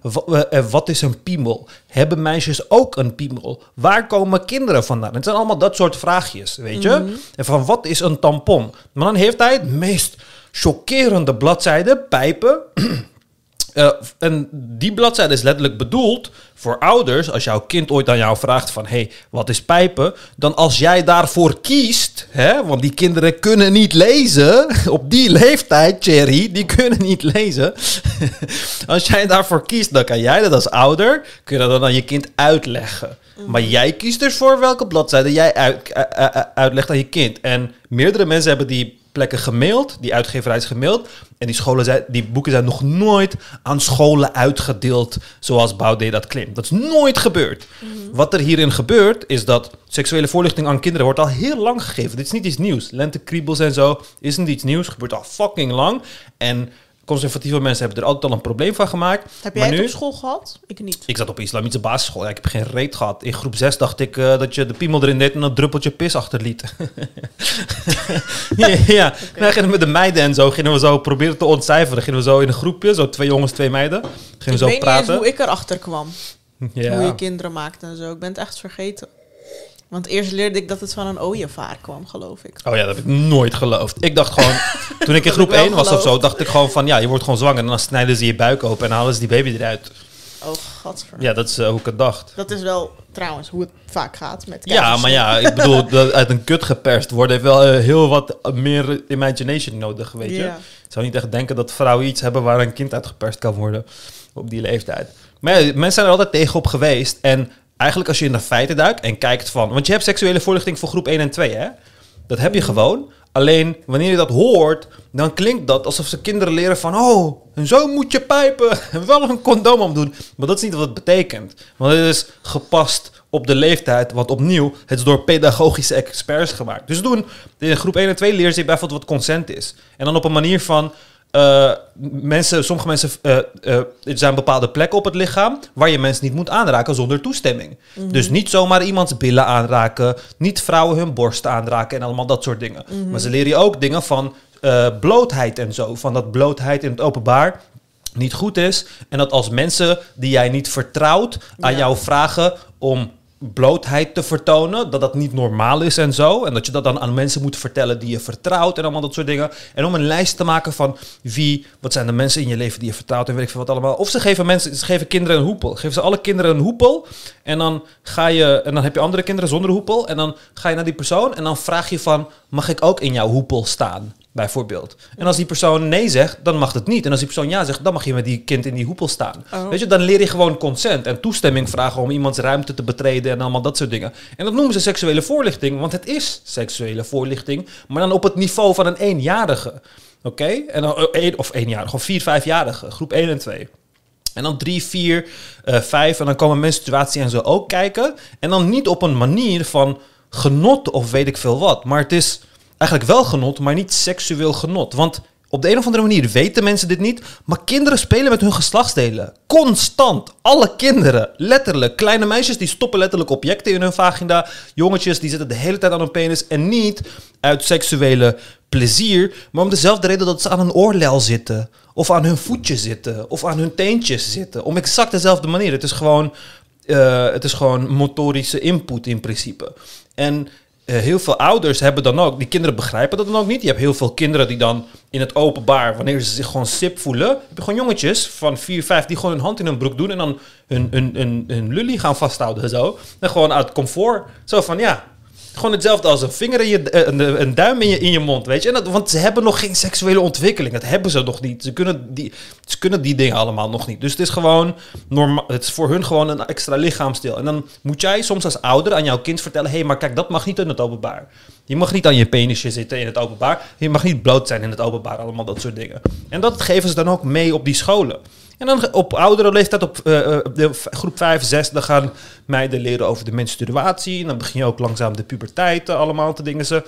eh, wat is een piemel? Hebben meisjes ook een piemel? Waar komen kinderen vandaan? Het zijn allemaal dat soort vraagjes, weet je? En van wat is een tampon? Maar dan heeft hij het meest chockerende bladzijde, pijpen. Eh, en die bladzijde is letterlijk bedoeld voor ouders. Als jouw kind ooit aan jou vraagt van... hey, wat is pijpen? Dan als jij daarvoor kiest... Hè, want die kinderen kunnen niet lezen... op die leeftijd, Cherry, die kunnen niet lezen. als jij daarvoor kiest, dan kan jij dat als ouder... kun je dat dan aan je kind uitleggen. Maar jij kiest dus voor welke bladzijde jij uit, eh, eh, uitlegt aan je kind. En meerdere mensen hebben die plekken gemaild, die uitgeverij is gemaild. En die, scholen zijn, die boeken zijn nog nooit aan scholen uitgedeeld zoals Baudet dat claimt. Dat is nooit gebeurd. Wat er hierin gebeurt, is dat seksuele voorlichting aan kinderen wordt al heel lang gegeven. Dit is niet iets nieuws. Lentekriebels en zo is niet iets nieuws, gebeurt al fucking lang. En Conservatieve mensen hebben er altijd al een probleem van gemaakt. Heb Maar jij het nu- op school gehad? Ik niet. Ik zat op islamitische basisschool. Ja, ik heb geen reet gehad. In groep 6 dacht ik eh, dat je de piemel erin deed en een druppeltje pis achterliet. ja, ja. Dan gingen we met de meiden en zo. Gingen we zo proberen te ontcijferen. Gingen we zo in een groepje. Zo twee jongens, twee meiden. Gingen we ik zo weet niet praten. hoe ik erachter kwam. ja. Hoe je kinderen maakt en zo. Ik ben het echt vergeten. Want eerst leerde ik dat het van een ooievaar kwam, geloof ik. Oh ja, dat heb ik nooit geloofd. Ik dacht gewoon, toen ik in groep heb ik 1 wel was of zo, dacht ik gewoon van, ja, je wordt gewoon zwanger. En dan snijden ze je buik open en halen ze die baby eruit. Oh, gadver. Ja, dat is eh, hoe ik het dacht. Dat is wel trouwens hoe het vaak gaat met Ja, maar ja, ik bedoel, dat uit een kut geperst worden heeft wel eh, heel wat meer imagination nodig, weet je. Ja. Ik zou niet echt denken dat vrouwen iets hebben waar een kind uit geperst kan worden op die leeftijd. Maar ja, mensen zijn er altijd tegenop geweest. En eigenlijk als je in de feiten duikt en kijkt van... Want je hebt seksuele voorlichting voor groep 1 en 2, hè? Dat heb je gewoon. Alleen, wanneer je dat hoort, dan klinkt dat alsof ze kinderen leren van... Oh, en zo moet je pijpen. En wel een condoom omdoen. Maar dat is niet wat het betekent. Want het is gepast op de leeftijd. Want opnieuw, het is door pedagogische experts gemaakt. Dus doen, in groep 1 en 2 leer je bijvoorbeeld wat consent is. En dan op een manier van... eh, mensen, sommige mensen, eh, eh, er zijn bepaalde plekken op het lichaam waar je mensen niet moet aanraken zonder toestemming. Dus niet zomaar iemands billen aanraken, niet vrouwen hun borst aanraken en allemaal dat soort dingen. Maar ze leren je ook dingen van blootheid en zo. Van dat blootheid in het openbaar niet goed is. En dat als mensen die jij niet vertrouwt aan Ja. jou vragen om blootheid te vertonen, dat dat niet normaal is en zo. En dat je dat dan aan mensen moet vertellen die je vertrouwt en allemaal dat soort dingen. En om een lijst te maken van wie, wat zijn de mensen in je leven die je vertrouwt en weet ik veel wat allemaal. Of ze geven mensen, ze geven kinderen een hoepel. Geven ze alle kinderen een hoepel en dan ga je, en dan heb je andere kinderen zonder hoepel en dan ga je naar die persoon en dan vraag je van, mag ik ook in jouw hoepel staan? Bijvoorbeeld. En als die persoon nee zegt, dan mag het niet. En als die persoon ja zegt, dan mag je met die kind in die hoepel staan. Oh. Weet je, dan leer je gewoon consent en toestemming vragen om iemands ruimte te betreden en allemaal dat soort dingen. En dat noemen ze seksuele voorlichting, want het is seksuele voorlichting, maar dan op het niveau van een eenjarige. Oké? En dan eh, of eenjarige, of vier, vijfjarige, groep 1 en 2. En dan drie, vier, eh, vijf. En dan komen menstruatie en zo ook kijken. En dan niet op een manier van genot of weet ik veel wat. Maar het is eigenlijk wel genot, maar niet seksueel genot. Want op de een of andere manier weten mensen dit niet. Maar kinderen spelen met hun geslachtsdelen. Constant. Alle kinderen. Letterlijk. Kleine meisjes die stoppen letterlijk objecten in hun vagina. Jongetjes die zitten de hele tijd aan hun penis. En niet uit seksuele plezier. Maar om dezelfde reden dat ze aan een oorlel zitten. Of aan hun voetje zitten. Of aan hun teentjes zitten. Om exact dezelfde manier. Het is gewoon, eh, het is gewoon motorische input in principe. En eh, heel veel ouders hebben dan ook, die kinderen begrijpen dat dan ook niet. Je hebt heel veel kinderen die dan in het openbaar, wanneer ze zich gewoon sip voelen, heb je gewoon jongetjes van 4, 5 die gewoon hun hand in hun broek doen en dan hun, hun, hun, hun lully gaan vasthouden en zo. En gewoon uit comfort. Zo van ja. Gewoon hetzelfde als een vinger in je, eh, een, een duim in je, in je mond, weet je. En dat, want ze hebben nog geen seksuele ontwikkeling. Dat hebben ze nog niet. Ze kunnen, die, ze kunnen die dingen allemaal nog niet. Dus het is gewoon normaal. Het is voor hun gewoon een extra lichaamsdeel. En dan moet jij soms als ouder aan jouw kind vertellen: hé, hey, maar kijk, dat mag niet in het openbaar. Je mag niet aan je penisje zitten in het openbaar. Je mag niet bloot zijn in het openbaar. Allemaal dat soort dingen. En dat geven ze dan ook mee op die scholen. En dan op oudere leeftijd, op eh, eh, de groep 5, 6, dan gaan meiden leren over de menstruatie. En dan begin je ook langzaam de puberteit, eh, allemaal te dingen. Ze.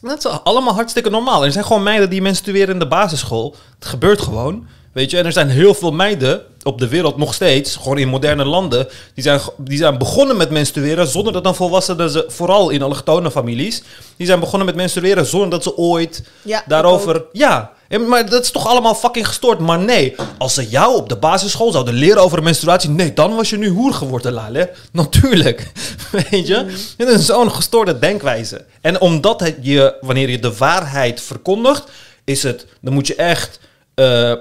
Dat is allemaal hartstikke normaal. Er zijn gewoon meiden die menstrueren in de basisschool. Het gebeurt gewoon. Weet je, en er zijn heel veel meiden op de wereld nog steeds, gewoon in moderne landen, die zijn, die zijn begonnen met menstrueren zonder dat dan volwassenen ze, vooral in allochtone families, die zijn begonnen met menstrueren zonder dat ze ooit Ja, daarover. Ja, maar dat is toch allemaal fucking gestoord. Maar nee, als ze jou op de basisschool zouden leren over menstruatie, nee, dan was je nu hoer geworden, Lale. Natuurlijk. Weet je? Het is zo'n gestoorde denkwijze. En omdat je, wanneer je de waarheid verkondigt, is het, dan moet je echt eh,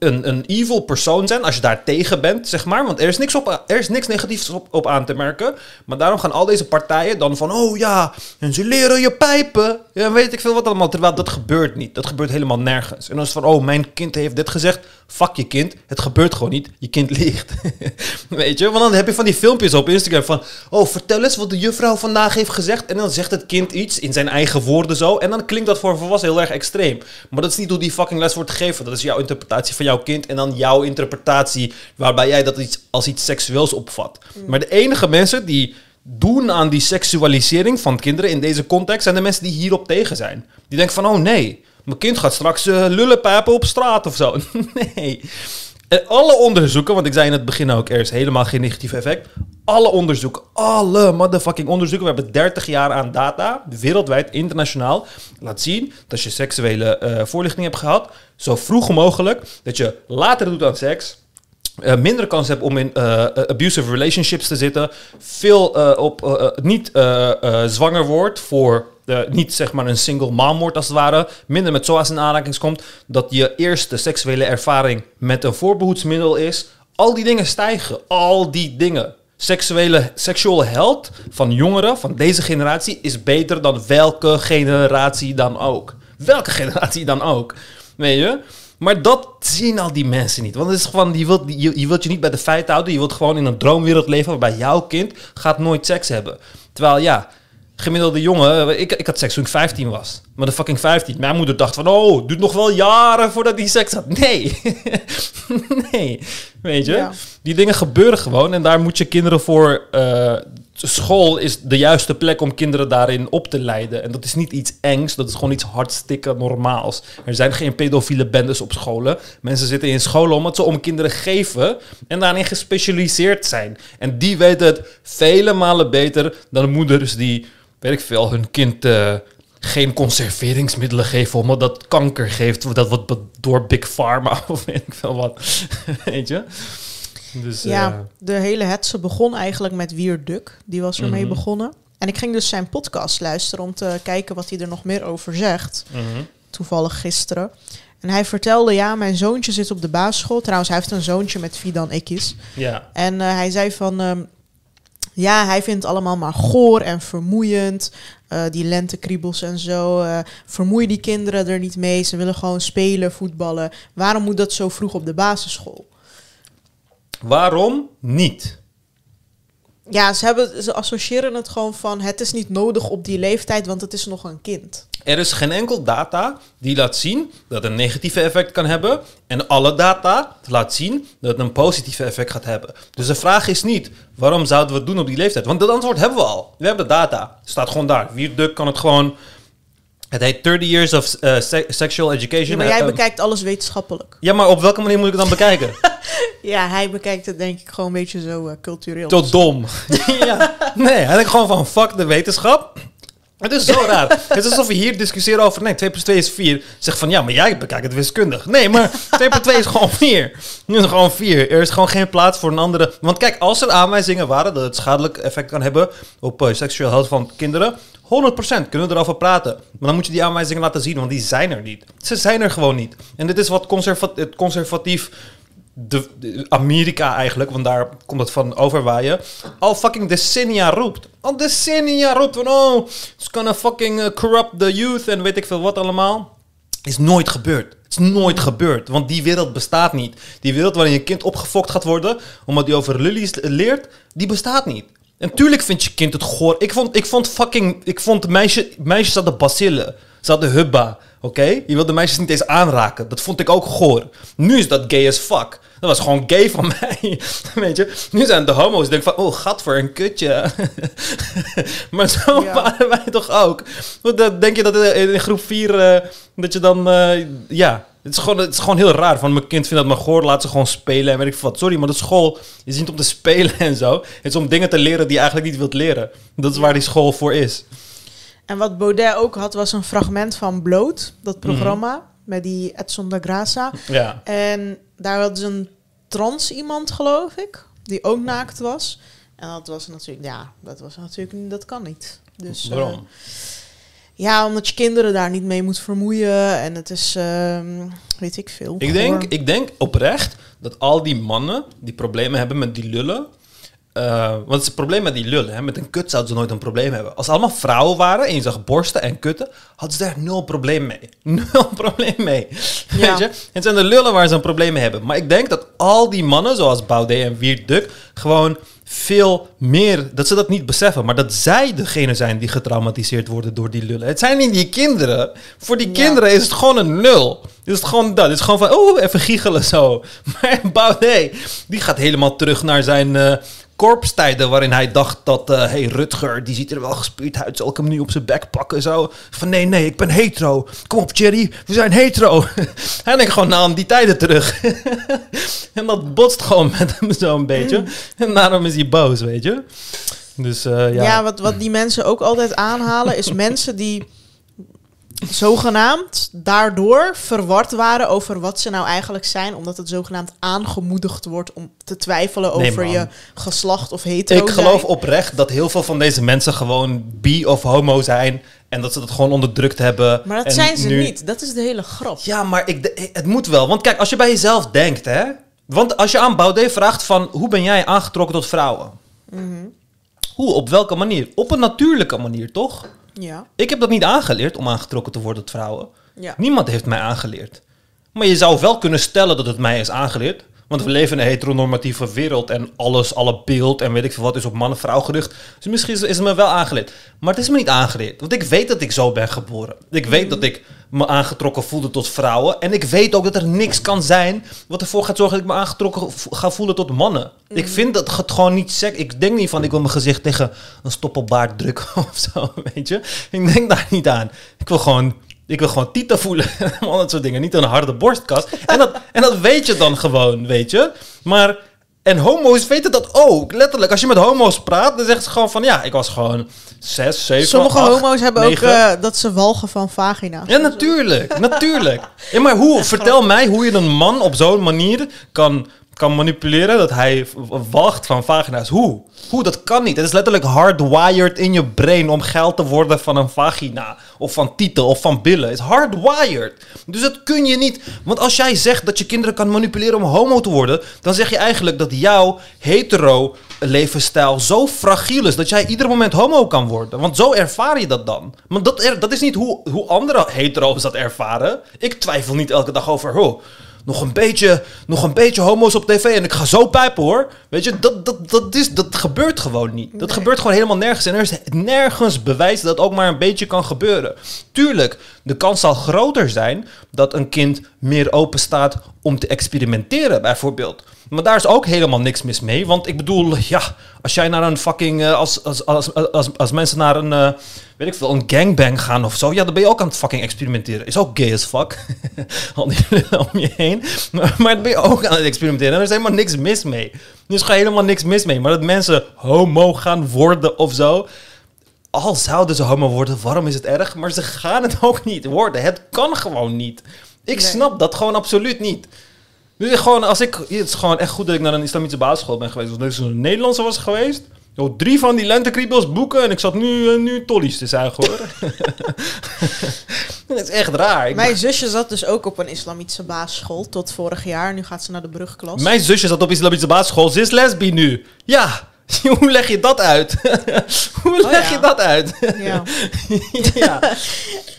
een, een evil persoon zijn als je daar tegen bent, zeg maar. Want er is niks, op, er is niks negatiefs op, op aan te merken. Maar daarom gaan al deze partijen dan van, oh ja, en ze leren je pijpen. Ja, weet ik veel wat allemaal. Terwijl dat gebeurt niet. Dat gebeurt helemaal nergens. En dan is het van, oh, mijn kind heeft dit gezegd. Fuck je kind. Het gebeurt gewoon niet. Je kind liegt. weet je? Want dan heb je van die filmpjes op Instagram van, oh, vertel eens wat de juffrouw vandaag heeft gezegd. En dan zegt het kind iets in zijn eigen woorden zo. En dan klinkt dat voor een volwassen heel erg extreem. Maar dat is niet hoe die fucking les wordt gegeven. Dat is jouw interpretatie van jouw kind. En dan jouw interpretatie waarbij jij dat iets, als iets seksueels opvat. Maar de enige mensen die doen aan die seksualisering van kinderen in deze context zijn de mensen die hierop tegen zijn. Die denken van, oh nee, Mijn kind gaat straks uh, lullen pijpen op straat of zo. nee. En alle onderzoeken, want ik zei in het begin ook eerst helemaal geen negatief effect. Alle onderzoeken, alle motherfucking onderzoeken. We hebben 30 jaar aan data, wereldwijd, internationaal. Laat zien dat je seksuele uh, voorlichting hebt gehad, zo vroeg mogelijk, dat je later doet aan seks. Uh, minder kans hebt om in abusive relationships te zitten. Veel op niet zwanger wordt voor niet zeg maar een single mom wordt als het ware, minder met zoals in aanraking komt, dat je eerste seksuele ervaring met een voorbehoedsmiddel is. Al die dingen stijgen, al die dingen. Seksuele, seksuele health van jongeren van deze generatie is beter dan welke generatie dan ook. Welke generatie dan ook. Weet je? Maar dat zien al die mensen niet. Want het is gewoon, je wilt, je, je wilt je niet bij de feiten houden. Je wilt gewoon in een droomwereld leven waarbij jouw kind gaat nooit seks hebben. Terwijl ja, gemiddelde jongen, ik, ik had seks toen ik 15 was. Maar de fucking 15. Mijn moeder dacht van, oh, duurt nog wel jaren voordat hij seks had. Nee. nee. Weet je? Die dingen gebeuren gewoon en daar moet je kinderen voor... Uh, school is de juiste plek om kinderen daarin op te leiden. En dat is niet iets engs, dat is gewoon iets hartstikke normaals. Er zijn geen pedofiele bendes op scholen. Mensen zitten in scholen omdat ze om kinderen geven en daarin gespecialiseerd zijn. En die weten het vele malen beter dan moeders die weet ik veel, hun kind uh, geen conserveringsmiddelen geven omdat dat kanker geeft. Dat wordt door Big Pharma of weet ik veel wat. weet je? Dus, ja, uh, de hele hetze begon eigenlijk met Wier Duk. Die was ermee mm begonnen. En ik ging dus zijn podcast luisteren om te kijken wat hij er nog meer over zegt. Mm -hmm. Toevallig gisteren. En hij vertelde, ja, mijn zoontje zit op de basisschool. Trouwens, hij heeft een zoontje met Fidan Ikis. Ja. En uh, hij zei van, um, ja, hij vindt het allemaal maar goor en vermoeiend. Uh, die lentekriebels en zo. Uh, vermoei die kinderen er niet mee. Ze willen gewoon spelen, voetballen. Waarom moet dat zo vroeg op de basisschool? Waarom niet? Ja, ze, hebben, ze associëren het gewoon van het is niet nodig op die leeftijd, want het is nog een kind. Er is geen enkel data die laat zien dat een negatieve effect kan hebben. En alle data laat zien dat het een positieve effect gaat hebben. Dus de vraag is niet, waarom zouden we het doen op die leeftijd? Want dat antwoord hebben we al. We hebben de data. Het staat gewoon daar. Wierduk kan het gewoon... Het heet 30 Years of uh, Sexual Education. maar jij uh, bekijkt alles wetenschappelijk. Ja, maar op welke manier moet ik het dan bekijken? ja, hij bekijkt het denk ik gewoon een beetje zo uh, cultureel. Tot dom. ja. Nee, hij denkt gewoon van fuck de wetenschap. Het is zo raar. Het is alsof we hier discussiëren over... Nee, 2 plus 2 is 4. Zeg van, ja, maar jij bekijkt het wiskundig. Nee, maar 2 plus 2 is gewoon 4. Nu is gewoon 4. Er is gewoon geen plaats voor een andere... Want kijk, als er aanwijzingen waren... dat het schadelijk effect kan hebben... op uh, seksueel health van kinderen... 100% kunnen we erover praten. Maar dan moet je die aanwijzingen laten zien... want die zijn er niet. Ze zijn er gewoon niet. En dit is wat conservatief... conservatief de, Amerika eigenlijk, want daar komt het van overwaaien, al fucking decennia roept. Al decennia roept van, oh, it's gonna fucking uh, corrupt the youth en weet ik veel wat allemaal. Is nooit gebeurd. Het is nooit gebeurd, want die wereld bestaat niet. Die wereld waarin je kind opgefokt gaat worden, omdat hij over lilies leert, die bestaat niet. En tuurlijk vindt je kind het goor. Ik vond, ik vond fucking, ik vond meisje, meisjes hadden bacillen. Ze hadden hubba, oké? Je wilde meisjes niet eens aanraken. Dat vond ik ook goor. Nu is dat gay as fuck. Dat was gewoon gay van mij. Weet je? Nu zijn de homo's. denk van, oh, gat voor een kutje. maar zo waren wij toch ook. Denk je dat in groep 4 uh, eh, dat je dan, uh, ja. Het is, gewoon, het is gewoon heel raar. Van mijn kind vindt dat maar goor, laat ze gewoon spelen en weet ik wat. Sorry, maar de school is niet om te spelen en zo. Het is om dingen te leren die je eigenlijk niet wilt leren. Dat is waar die school voor is. En wat Baudet ook had, was een fragment van Bloot, dat mhm. programma. Met die Edson da Graça. Ja. En daar hadden ze een trans iemand, geloof ik, die ook naakt was. En dat was natuurlijk, ja, dat was natuurlijk, dat kan niet. Dus, Waarom? Uh, ja, omdat je kinderen daar niet mee moet vermoeien. En het is, uh, weet ik veel. Ik denk, ik denk oprecht dat al die mannen die problemen hebben met die lullen, uh, want het is het probleem met die lullen. Hè? Met een kut zouden ze nooit een probleem hebben. Als ze allemaal vrouwen waren en je zag borsten en kutten, hadden ze daar nul probleem mee. Nul probleem mee. Ja. Weet je? En het zijn de lullen waar ze een probleem mee hebben. Maar ik denk dat al die mannen, zoals Baudet en Wiert Duk, gewoon veel meer, dat ze dat niet beseffen, maar dat zij degene zijn die getraumatiseerd worden door die lullen. Het zijn niet die kinderen. Voor die kinderen is het gewoon een nul. Is het gewoon dat. Het is gewoon van, oh, even giechelen zo. Maar Baudet, die gaat helemaal terug naar zijn... Uh, korpstijden waarin hij dacht dat... eh hey, Rutger, die ziet er wel gespierd uit. Zal ik hem nu op zijn bek pakken? Zo. Van nee, nee, ik ben hetero. Kom op, Jerry, we zijn hetero. hij denkt gewoon nou aan die tijden terug. en dat botst gewoon met hem zo'n beetje. En daarom is hij boos, weet je. Dus eh, ja. Ja, wat, wat die mensen ook altijd aanhalen, is mensen die zogenaamd daardoor verward waren over wat ze nou eigenlijk zijn, omdat het zogenaamd aangemoedigd wordt om te twijfelen Nee, over man. je geslacht of hetero Ik geloof zijn. oprecht dat heel veel van deze mensen gewoon bi of homo zijn. En dat ze dat gewoon onderdrukt hebben. Maar dat En zijn ze nu- niet. Dat is de hele grap. Ja, maar ik, het moet wel. Want kijk, als je bij jezelf denkt, hè. Want als je aan Baudet vraagt van... Hoe ben jij aangetrokken tot vrouwen? Mhm. Hoe? Op welke manier? Op een natuurlijke manier, toch? Ja. Ik heb dat niet aangeleerd om aangetrokken te worden tot vrouwen. Ja. Niemand heeft mij aangeleerd. Maar je zou wel kunnen stellen dat het mij is aangeleerd. Want we leven in een heteronormatieve wereld en alles, alle beeld en weet ik veel wat is op man-vrouw gericht. Dus misschien is, het me wel aangeleerd. Maar het is me niet aangeleerd. Want ik weet dat ik zo ben geboren. Ik weet dat ik me aangetrokken voelde tot vrouwen. En ik weet ook dat er niks kan zijn wat ervoor gaat zorgen dat ik me aangetrokken ga voelen tot mannen. Ik vind dat het gewoon niet sec. Ik denk niet van ik wil mijn gezicht tegen een stoppelbaard drukken of zo, weet je. Ik denk daar niet aan. Ik wil gewoon ik wil gewoon tieten voelen. Al dat soort dingen. Niet een harde borstkast. En dat, en dat weet je dan gewoon, weet je. Maar... En homo's weten dat ook. Letterlijk, als je met homo's praat, dan zeggen ze gewoon van... Ja, ik was gewoon zes, zeven, Sommige acht, homo's hebben negen. ook eh, dat ze walgen van vagina. Ja, natuurlijk. natuurlijk. Ja, maar hoe, vertel mij hoe je een man op zo'n manier kan, kan manipuleren dat hij wacht van vagina's. Hoe? Hoe? Dat kan niet. Het is letterlijk hardwired in je brain om geld te worden van een vagina. Of van titel of van billen. Het is hardwired. Dus dat kun je niet. Want als jij zegt dat je kinderen kan manipuleren om homo te worden, dan zeg je eigenlijk dat jouw hetero levensstijl zo fragiel is dat jij ieder moment homo kan worden. Want zo ervaar je dat dan. Maar dat, dat is niet hoe, hoe andere hetero's dat ervaren. Ik twijfel niet elke dag over, oh, nog een beetje, nog een beetje homo's op tv en ik ga zo pijpen hoor. Weet je, dat, dat, dat, is, dat gebeurt gewoon niet. Dat Nee. gebeurt gewoon helemaal nergens. En er is nergens bewijs dat ook maar een beetje kan gebeuren. Tuurlijk, de kans zal groter zijn dat een kind meer open staat om te experimenteren, bijvoorbeeld. Maar daar is ook helemaal niks mis mee. Want ik bedoel, ja, als jij naar een fucking. eh, als, als, als, als, als mensen naar een. eh, weet ik veel, een gangbang gaan of zo. Ja, dan ben je ook aan het fucking experimenteren. Is ook gay as fuck. Al die om je heen. Maar, maar dan ben je ook aan het experimenteren. En er is helemaal niks mis mee. Er is gewoon helemaal niks mis mee. Maar dat mensen homo gaan worden of zo. Al zouden ze homo worden, waarom is het erg? Maar ze gaan het ook niet worden. Het kan gewoon niet. Ik Nee. snap dat gewoon absoluut niet. Dus gewoon, als ik, het is gewoon echt goed dat ik naar een islamitische basisschool ben geweest. Want als ik een Nederlandse was geweest, joh, drie van die lentekriebels boeken en ik zat nu, eh, nu tollies te zuigen hoor. dat is echt raar. Mijn zusje zat dus ook op een islamitische basisschool tot vorig jaar. Nu gaat ze naar de brugklas. Mijn zusje zat op islamitische basisschool, ze is lesbi nu. Ja, hoe leg je dat uit? hoe Oh leg ja. je dat uit? Ja. ja.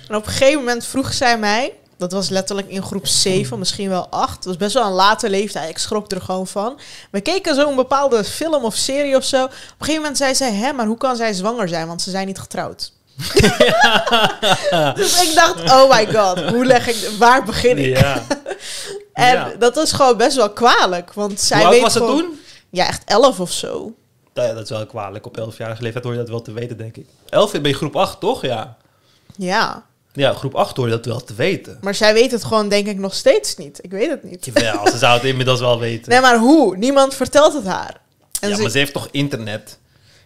En op een gegeven moment vroeg zij mij, dat was letterlijk in groep 7, misschien wel 8. Dat was best wel een late leeftijd. Ik schrok er gewoon van. We keken zo'n bepaalde film of serie of zo. Op een gegeven moment zei zij, hè, maar hoe kan zij zwanger zijn? Want ze zijn niet getrouwd. dus ik dacht, oh my god, hoe leg ik, waar begin ik? ja. En Ja. dat was gewoon best wel kwalijk. Want zij weet was het toen? Ja, echt 11 of zo. Nou ja, dat is wel kwalijk. Op 11-jarige leeftijd hoor je dat wel te weten, denk ik. 11 ben je groep 8, toch? Ja. Ja, Ja, groep 8 hoor je dat wel te weten. maar zij weet het gewoon denk ik nog steeds niet. Ik weet het niet. Jawel, ze zou het inmiddels wel weten. Nee, maar hoe? Niemand vertelt het haar. En ja, ze- maar ze heeft toch internet?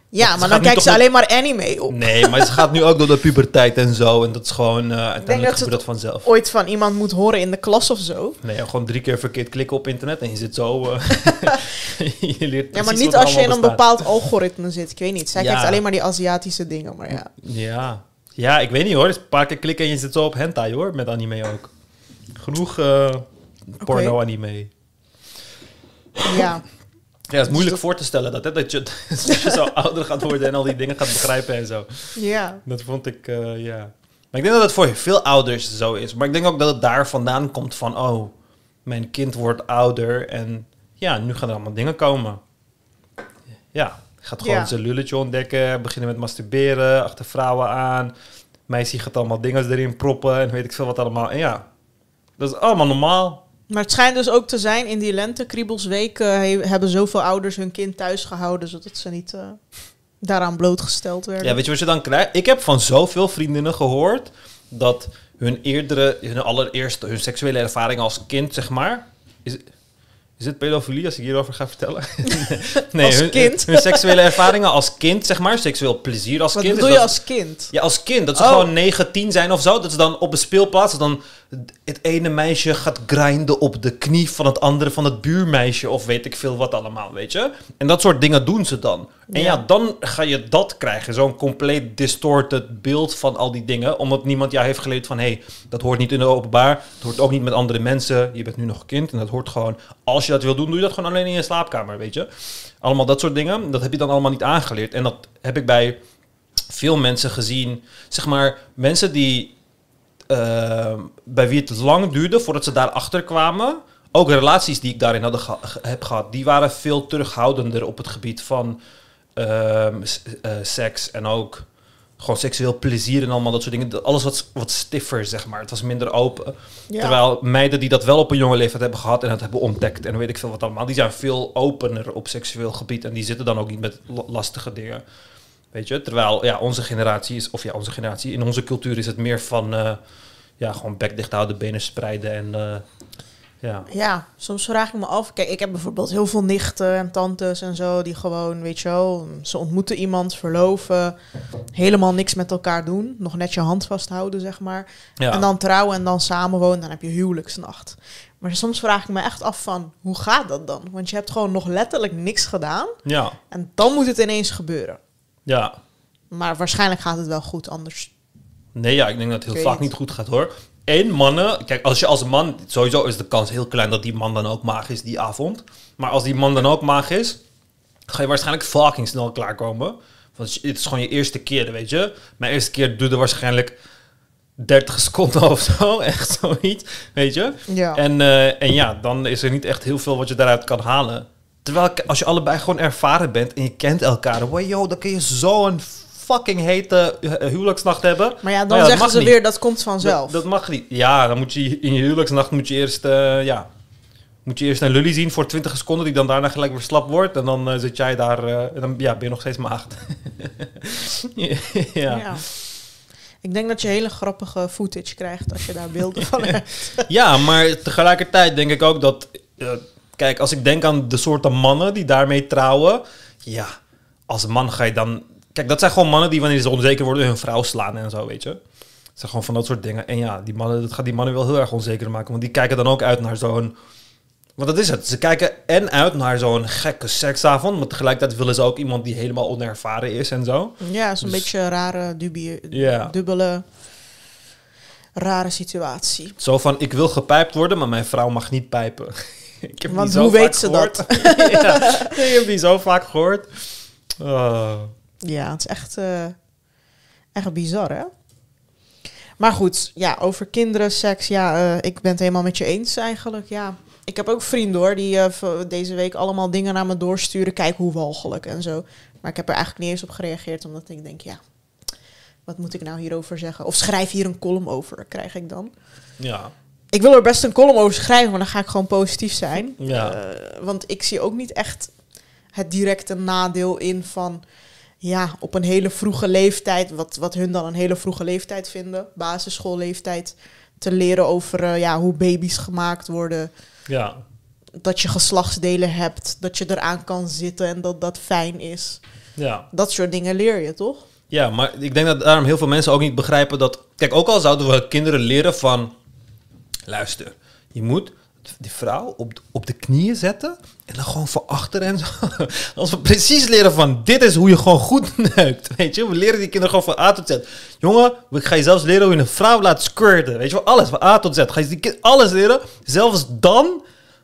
Ja, maar dan kijkt ze alleen maar anime op. Nee, maar ze gaat nu ook door de puberteit en zo. En dat is gewoon, eh uiteindelijk dat ze gebeurt dat vanzelf. Ooit van iemand moet horen in de klas of zo. Nee, gewoon drie keer verkeerd klikken op internet en je zit zo... eh, je leert Ja, maar niet als je in een bepaald algoritme zit. Ik weet niet. Zij Ja. kijkt alleen maar die Aziatische dingen. Maar ja. Ja. Ja, ik weet niet hoor. Dus een paar keer klikken en je zit zo op hentai hoor, met anime ook. Genoeg eh, porno-anime. ja. Ja, het is moeilijk voor te stellen dat, hè, dat, je, dat je zo ouder gaat worden en al die dingen gaat begrijpen en zo. Ja. Dat vond ik, eh, ja. Maar ik denk dat het voor veel ouders zo is. Maar ik denk ook dat het daar vandaan komt van, oh, mijn kind wordt ouder en ja, nu gaan er allemaal dingen komen. Ja, gaat gewoon Ja. zijn lulletje ontdekken, beginnen met masturberen, achter vrouwen aan. Meisje gaat allemaal dingen erin proppen en weet ik veel wat allemaal. En ja, dat is allemaal normaal. Maar het schijnt dus ook te zijn, in die lentekriebelsweek he- hebben zoveel ouders hun kind thuis gehouden, zodat ze niet eh, daaraan blootgesteld werden. Ja, weet je wat je dan krijgt? Ik heb van zoveel vriendinnen gehoord dat hun eerdere, hun allereerste, hun seksuele ervaring als kind, zeg maar. Is, is het pedofilie als ik hierover ga vertellen? nee, Als hun, kind. hun seksuele ervaringen als kind, zeg maar, seksueel plezier als Wat kind. bedoel is je als kind? Ja, als kind. Dat ze Oh. gewoon 9, 10 zijn of zo. Dat ze dan op een speelplaats... dan het ene meisje gaat grinden op de knie van het andere... van het buurmeisje of weet ik veel wat allemaal, weet je? En dat soort dingen doen ze dan. En ja, Ja. dan ga je dat krijgen. Zo'n compleet distorted beeld van al die dingen. Omdat niemand jou heeft geleerd van... hé, hey, dat hoort niet in de openbaar. Het hoort ook niet met andere mensen. Je bent nu nog kind en dat hoort gewoon... als je dat wil doen, doe je dat gewoon alleen in je slaapkamer, weet je? Allemaal dat soort dingen. Dat heb je dan allemaal niet aangeleerd. En dat heb ik bij veel mensen gezien. Zeg maar, mensen die. Eh, bij wie het lang duurde voordat ze daarachter kwamen. Ook relaties die ik daarin hadden ge- heb gehad, die waren veel terughoudender op het gebied van ehm, eh, seks en ook gewoon seksueel plezier en allemaal dat soort dingen. Alles wat, wat stiffer, zeg maar. Het was minder open. Ja. Terwijl meiden die dat wel op een jonge leeftijd hebben gehad en dat hebben ontdekt en weet ik veel wat allemaal, die zijn veel opener op seksueel gebied en die zitten dan ook niet met la- lastige dingen. Weet je, terwijl ja, onze generatie is, of ja, onze generatie, in onze cultuur is het meer van, eh, ja, gewoon bek dicht houden, benen spreiden en eh, ja. Ja, soms vraag ik me af. Kijk, ik heb bijvoorbeeld heel veel nichten en tantes en zo die gewoon, weet je wel, ze ontmoeten iemand, verloven, helemaal niks met elkaar doen, nog net je hand vasthouden, zeg maar. ja. En dan trouwen en dan samenwonen, dan heb je huwelijksnacht. Maar soms vraag ik me echt af van, hoe gaat dat dan? Want je hebt gewoon nog letterlijk niks gedaan ja, en dan moet het ineens gebeuren. Ja. Maar waarschijnlijk gaat het wel goed anders. Nee, ja, ik denk dat het heel vaak niet goed gaat hoor. En mannen, kijk, als je als man, sowieso is de kans heel klein dat die man dan ook maag is die avond. Maar als die man dan ook maag is, ga je waarschijnlijk fucking snel klaarkomen. Want het is gewoon je eerste keer, weet je. Mijn eerste keer duurde waarschijnlijk 30 seconden of zo, echt zoiets, weet je. Ja. En, eh, en ja, dan is er niet echt heel veel wat je daaruit kan halen. Terwijl als je allebei gewoon ervaren bent en je kent elkaar, wow, yo, dan kun je zo'n fucking hete eh, huwelijksnacht hebben. maar ja, dan Nou ja, zeggen ze niet. weer dat komt vanzelf. Dat, dat mag niet. Ja, dan moet je in je huwelijksnacht moet je eerst, eh, ja, moet je eerst een lully zien voor 20 seconden, die dan daarna gelijk weer slap wordt. En dan eh, zit jij daar, eh, en dan ja, ben je nog steeds maagd. ja. ja. Ja. Ik denk dat je hele grappige footage krijgt als je daar beelden van hebt. maar tegelijkertijd denk ik ook dat, eh, kijk, als ik denk aan de soorten mannen die daarmee trouwen, ja, als man ga je dan, kijk, dat zijn gewoon mannen die wanneer ze onzeker worden hun vrouw slaan en zo, weet je. Het zijn gewoon van dat soort dingen. En ja, die mannen, dat gaat die mannen wel heel erg onzeker maken. Want die kijken dan ook uit naar zo'n... Want dat is het. Ze kijken en uit naar zo'n gekke seksavond. Maar tegelijkertijd willen ze ook iemand die helemaal onervaren is en zo. Ja, is een Dus- beetje een rare, dubie, Ja. dubbele, rare situatie. Zo van, ik wil gepijpt worden, maar mijn vrouw mag niet pijpen. ik heb Want die hoe weet ze gehoord. ja, ik heb die zo vaak gehoord. Oh. Ja, het is echt, eh, echt bizar, hè? Maar goed, ja, over kinderen, seks, ja, eh, ik ben het helemaal met je eens eigenlijk, ja. Ik heb ook vrienden hoor, die eh, deze week allemaal dingen naar me doorsturen. Kijk hoe walgelijk en zo. Maar ik heb er eigenlijk niet eens op gereageerd, omdat ik denk, ja, wat moet ik nou hierover zeggen? Of schrijf hier een column over, krijg ik dan. Ja, Ik wil er best een column over schrijven, maar dan ga ik gewoon positief zijn. Ja. Eh, want ik zie ook niet echt het directe nadeel in van... Ja, op een hele vroege leeftijd, wat, wat hun dan een hele vroege leeftijd vinden... basisschoolleeftijd, te leren over eh, ja, hoe baby's gemaakt worden... ja. dat je geslachtsdelen hebt, dat je eraan kan zitten en dat dat fijn is. ja. Dat soort dingen leer je, toch? Ja, maar ik denk dat daarom heel veel mensen ook niet begrijpen dat... Kijk, ook al zouden we kinderen leren van... Luister, je moet die vrouw op, op de knieën zetten en dan gewoon voor achter en zo. Als we precies leren van dit is hoe je gewoon goed neukt, weet je. We leren die kinderen gewoon van A tot Z. Jongen, ik ga je zelfs leren hoe je een vrouw laat squirten, weet je wel. Alles van A tot Z. Ga je die kind alles leren. Zelfs dan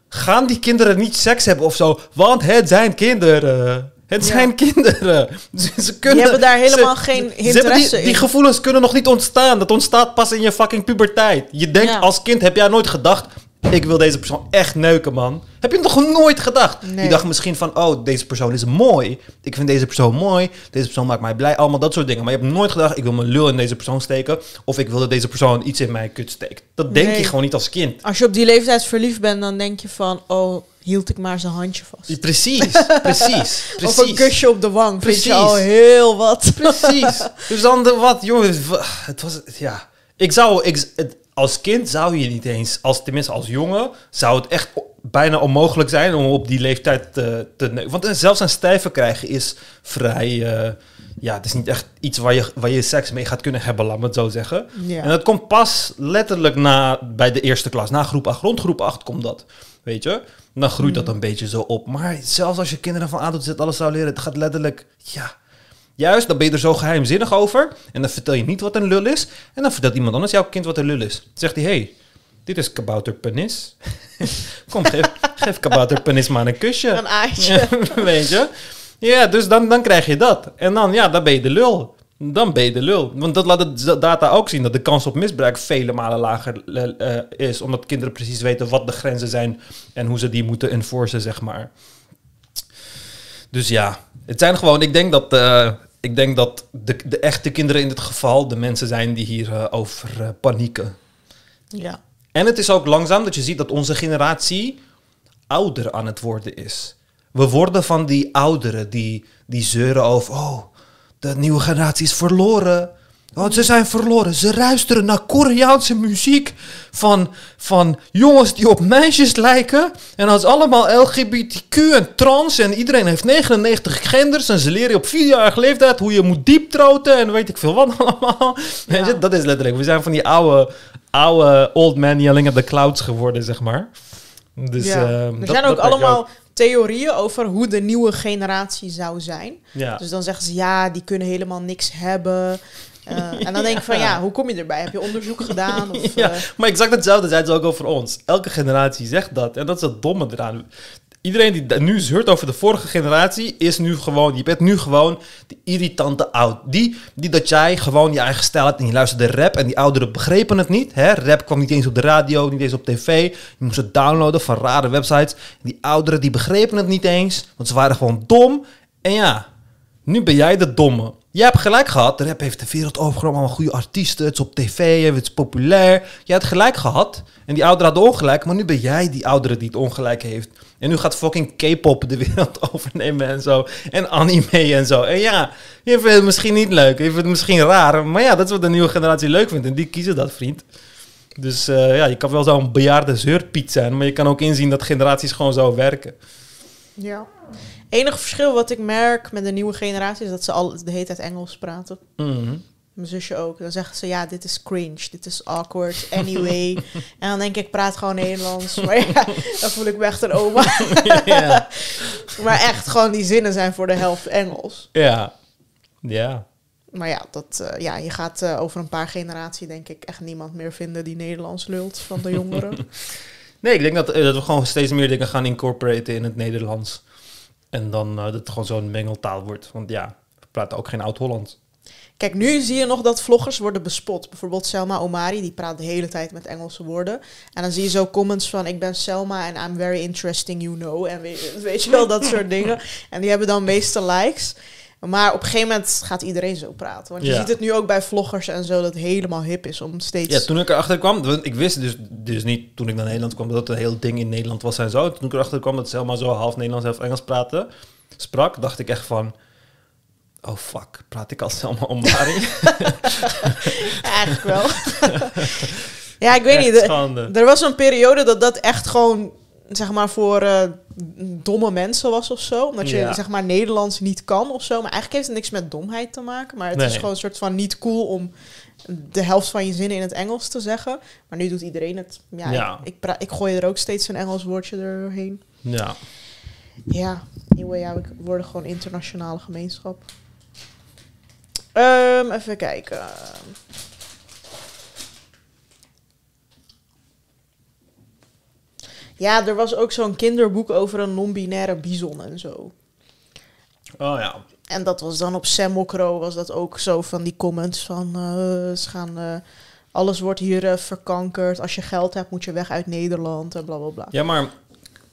gaan die kinderen niet seks hebben of zo, want het zijn kinderen. Het Ja. zijn kinderen. Ze, ze kunnen, hebben daar helemaal ze- geen interesse die, die in. gevoelens kunnen nog niet ontstaan. Dat ontstaat pas in je fucking puberteit. Je denkt Ja. als kind heb jij nooit gedacht. ik wil deze persoon echt neuken, man. Heb je nog nooit gedacht? Nee. Je dacht misschien van, oh, deze persoon is mooi. Ik vind deze persoon mooi. Deze persoon maakt mij blij. Allemaal dat soort dingen. Maar je hebt nooit gedacht, ik wil mijn lul in deze persoon steken. Of ik wil dat deze persoon iets in mijn kut steekt. Dat denk Nee. je gewoon niet als kind. Als je op die leeftijd verliefd bent, dan denk je van... Oh, hield ik maar zijn handje vast. Precies, precies, precies. Of een kusje op de wang. Vind je Precies. al heel wat. Precies. Dus dan de wat, jongens. Het was, ja. Ik zou, ik, het, als kind zou je niet eens, als, tenminste als jongen, zou het echt bijna onmogelijk zijn om op die leeftijd te, te neuken. Want eh, zelfs een stijve krijgen is vrij, eh, ja, het is niet echt iets waar je, waar je seks mee gaat kunnen hebben, laat me het zo zeggen. Ja. En dat komt pas letterlijk na, bij de eerste klas, na groep 8. Rond groep 8 komt dat, weet je. Dan groeit dat een beetje zo op. Maar zelfs als je kinderen van A tot Z alles zou leren, het gaat letterlijk, ja... Juist, dan ben je er zo geheimzinnig over. En dan vertel je niet wat een lul is. En dan vertelt iemand anders jouw kind wat een lul is. Dan zegt hij, hey, dit is kabouterpenis. Kom, geef, geef kabouterpenis maar een kusje. Een aaitje. Ja, weet je? Ja, dus dan, dan krijg je dat. En dan, ja, dan ben je de lul. Dan ben je de lul. Want dat laat de data ook zien dat de kans op misbruik vele malen lager eh, is. Omdat kinderen precies weten wat de grenzen zijn en hoe ze die moeten enforcen, zeg maar. Dus ja, het zijn gewoon, ik denk dat, eh, ik denk dat de, de echte kinderen in dit geval de mensen zijn die hier eh, over panieken. Ja. En het is ook langzaam dat je ziet dat onze generatie ouder aan het worden is. We worden van die ouderen die, die zeuren over... Oh, de nieuwe generatie is verloren. Oh, ze zijn verloren. Ze luisteren naar Koreaanse muziek van, van jongens die op meisjes lijken. En dat is allemaal LGBTQ en trans. En iedereen heeft 99 genders. En ze leren op vierjarige leeftijd hoe je moet dieptroten. En weet ik veel wat allemaal. Ja. dat is letterlijk. We zijn van die oude, oude old man yelling at the clouds geworden, zeg maar. Dus, ja. ehm, er dat- zijn ook allemaal theorieën over hoe de nieuwe generatie zou zijn. Ja. Dus dan zeggen ze, ja, die kunnen helemaal niks hebben. Eh, en dan denk ik van, ja, hoe kom je erbij? Heb je onderzoek gedaan? Of, Ja, eh, maar exact hetzelfde zijn ze ook over ons. Elke generatie zegt dat. En dat is het domme eraan. Iedereen die nu zeurt over de vorige generatie, is nu gewoon, je bent nu gewoon de irritante oud. Die, die dat jij gewoon je eigen stijl hebt en je luisterde rap en die ouderen begrepen het niet. Hè? Rap kwam niet eens op de radio, niet eens op tv. Je moest het downloaden van rare websites. Die ouderen die begrepen het niet eens, want ze waren gewoon dom. En ja, nu ben jij de domme. Jij hebt gelijk gehad. De rap heeft de wereld overgenomen. Allemaal goede artiesten. Het is op tv. Het is populair. Jij hebt gelijk gehad. En die ouderen hadden ongelijk. Maar nu ben jij die oudere die het ongelijk heeft. En nu gaat fucking K-pop de wereld overnemen en zo. En anime en zo. En ja, je vindt het misschien niet leuk. Je vindt het misschien raar. Maar ja, dat is wat de nieuwe generatie leuk vindt. En die kiezen dat, vriend. Dus eh, ja, je kan wel zo'n bejaarde zeurpiet zijn. Maar je kan ook inzien dat generaties gewoon zo werken. ja. Enige verschil wat ik merk met de nieuwe generatie is dat ze al de hele tijd Engels praten. Mhm. Mijn zusje ook. Dan zeggen ze, ja, dit is cringe, dit is awkward, anyway. en dan denk ik, ik praat gewoon Nederlands. Maar ja, dan voel ik me echt een oma. maar echt, gewoon die zinnen zijn voor de helft Engels. Ja. Ja. Maar ja, dat, eh, ja je gaat eh, over een paar generaties denk ik echt niemand meer vinden die Nederlands lult van de jongeren. Nee, ik denk dat, eh, dat we gewoon steeds meer dingen gaan incorporaten in het Nederlands. En dan eh, dat het gewoon zo'n mengeltaal wordt. Want ja, we praten ook geen oud-Hollands. Kijk, nu zie je nog dat vloggers worden bespot. Bijvoorbeeld Selma Omari, die praat de hele tijd met Engelse woorden. En dan zie je zo comments van, ik ben Selma en I'm very interesting, you know. En weet, weet je wel, dat soort dingen. En die hebben dan meeste likes. Maar op een gegeven moment gaat iedereen zo praten. Want je Ja. ziet het nu ook bij vloggers en zo, dat het helemaal hip is om steeds... Ja, toen ik erachter kwam, ik wist dus, dus niet toen ik naar Nederland kwam dat het een heel ding in Nederland was en zo. Toen ik erachter kwam dat Selma zo half Nederlands, half Engels praatte, sprak, dacht ik echt van, oh fuck, praat ik als Selma Omari? Eigenlijk wel. ja, ik weet Echt niet. Er was een periode dat dat echt gewoon, zeg maar, voor eh, domme mensen was of zo. Omdat je, Ja. zeg maar, Nederlands niet kan of zo. Maar eigenlijk heeft het niks met domheid te maken. Maar het is gewoon een soort van niet cool om de helft van je zinnen in het Engels te zeggen. Maar nu doet iedereen het. Ja, Ja. Ik, ik, ik gooi er ook steeds een Engels woordje doorheen. Ja. Ja, anyway, ja, we worden gewoon internationale gemeenschap. Ehm, even kijken. Ja, er was ook zo'n kinderboek over een non-binaire bison en zo. Oh ja. En dat was dan op Semmelkro was dat ook zo van die comments van... eh, ze gaan eh, alles wordt hier eh, verkankerd. Als je geld hebt, moet je weg uit Nederland en bla bla bla. Ja, maar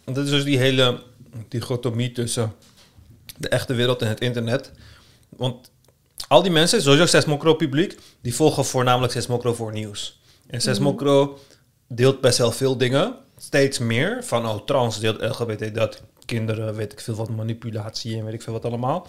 dat is dus die hele dichotomie tussen de echte wereld en het internet. Want al die mensen, sowieso 6 Mokro publiek, die volgen voornamelijk 6 Mokro voor nieuws. En 6 Mokro deelt best wel veel dingen, steeds meer. Van, oh, trans deelt LGBT dat, kinderen, weet ik veel wat, manipulatie en weet ik veel wat allemaal.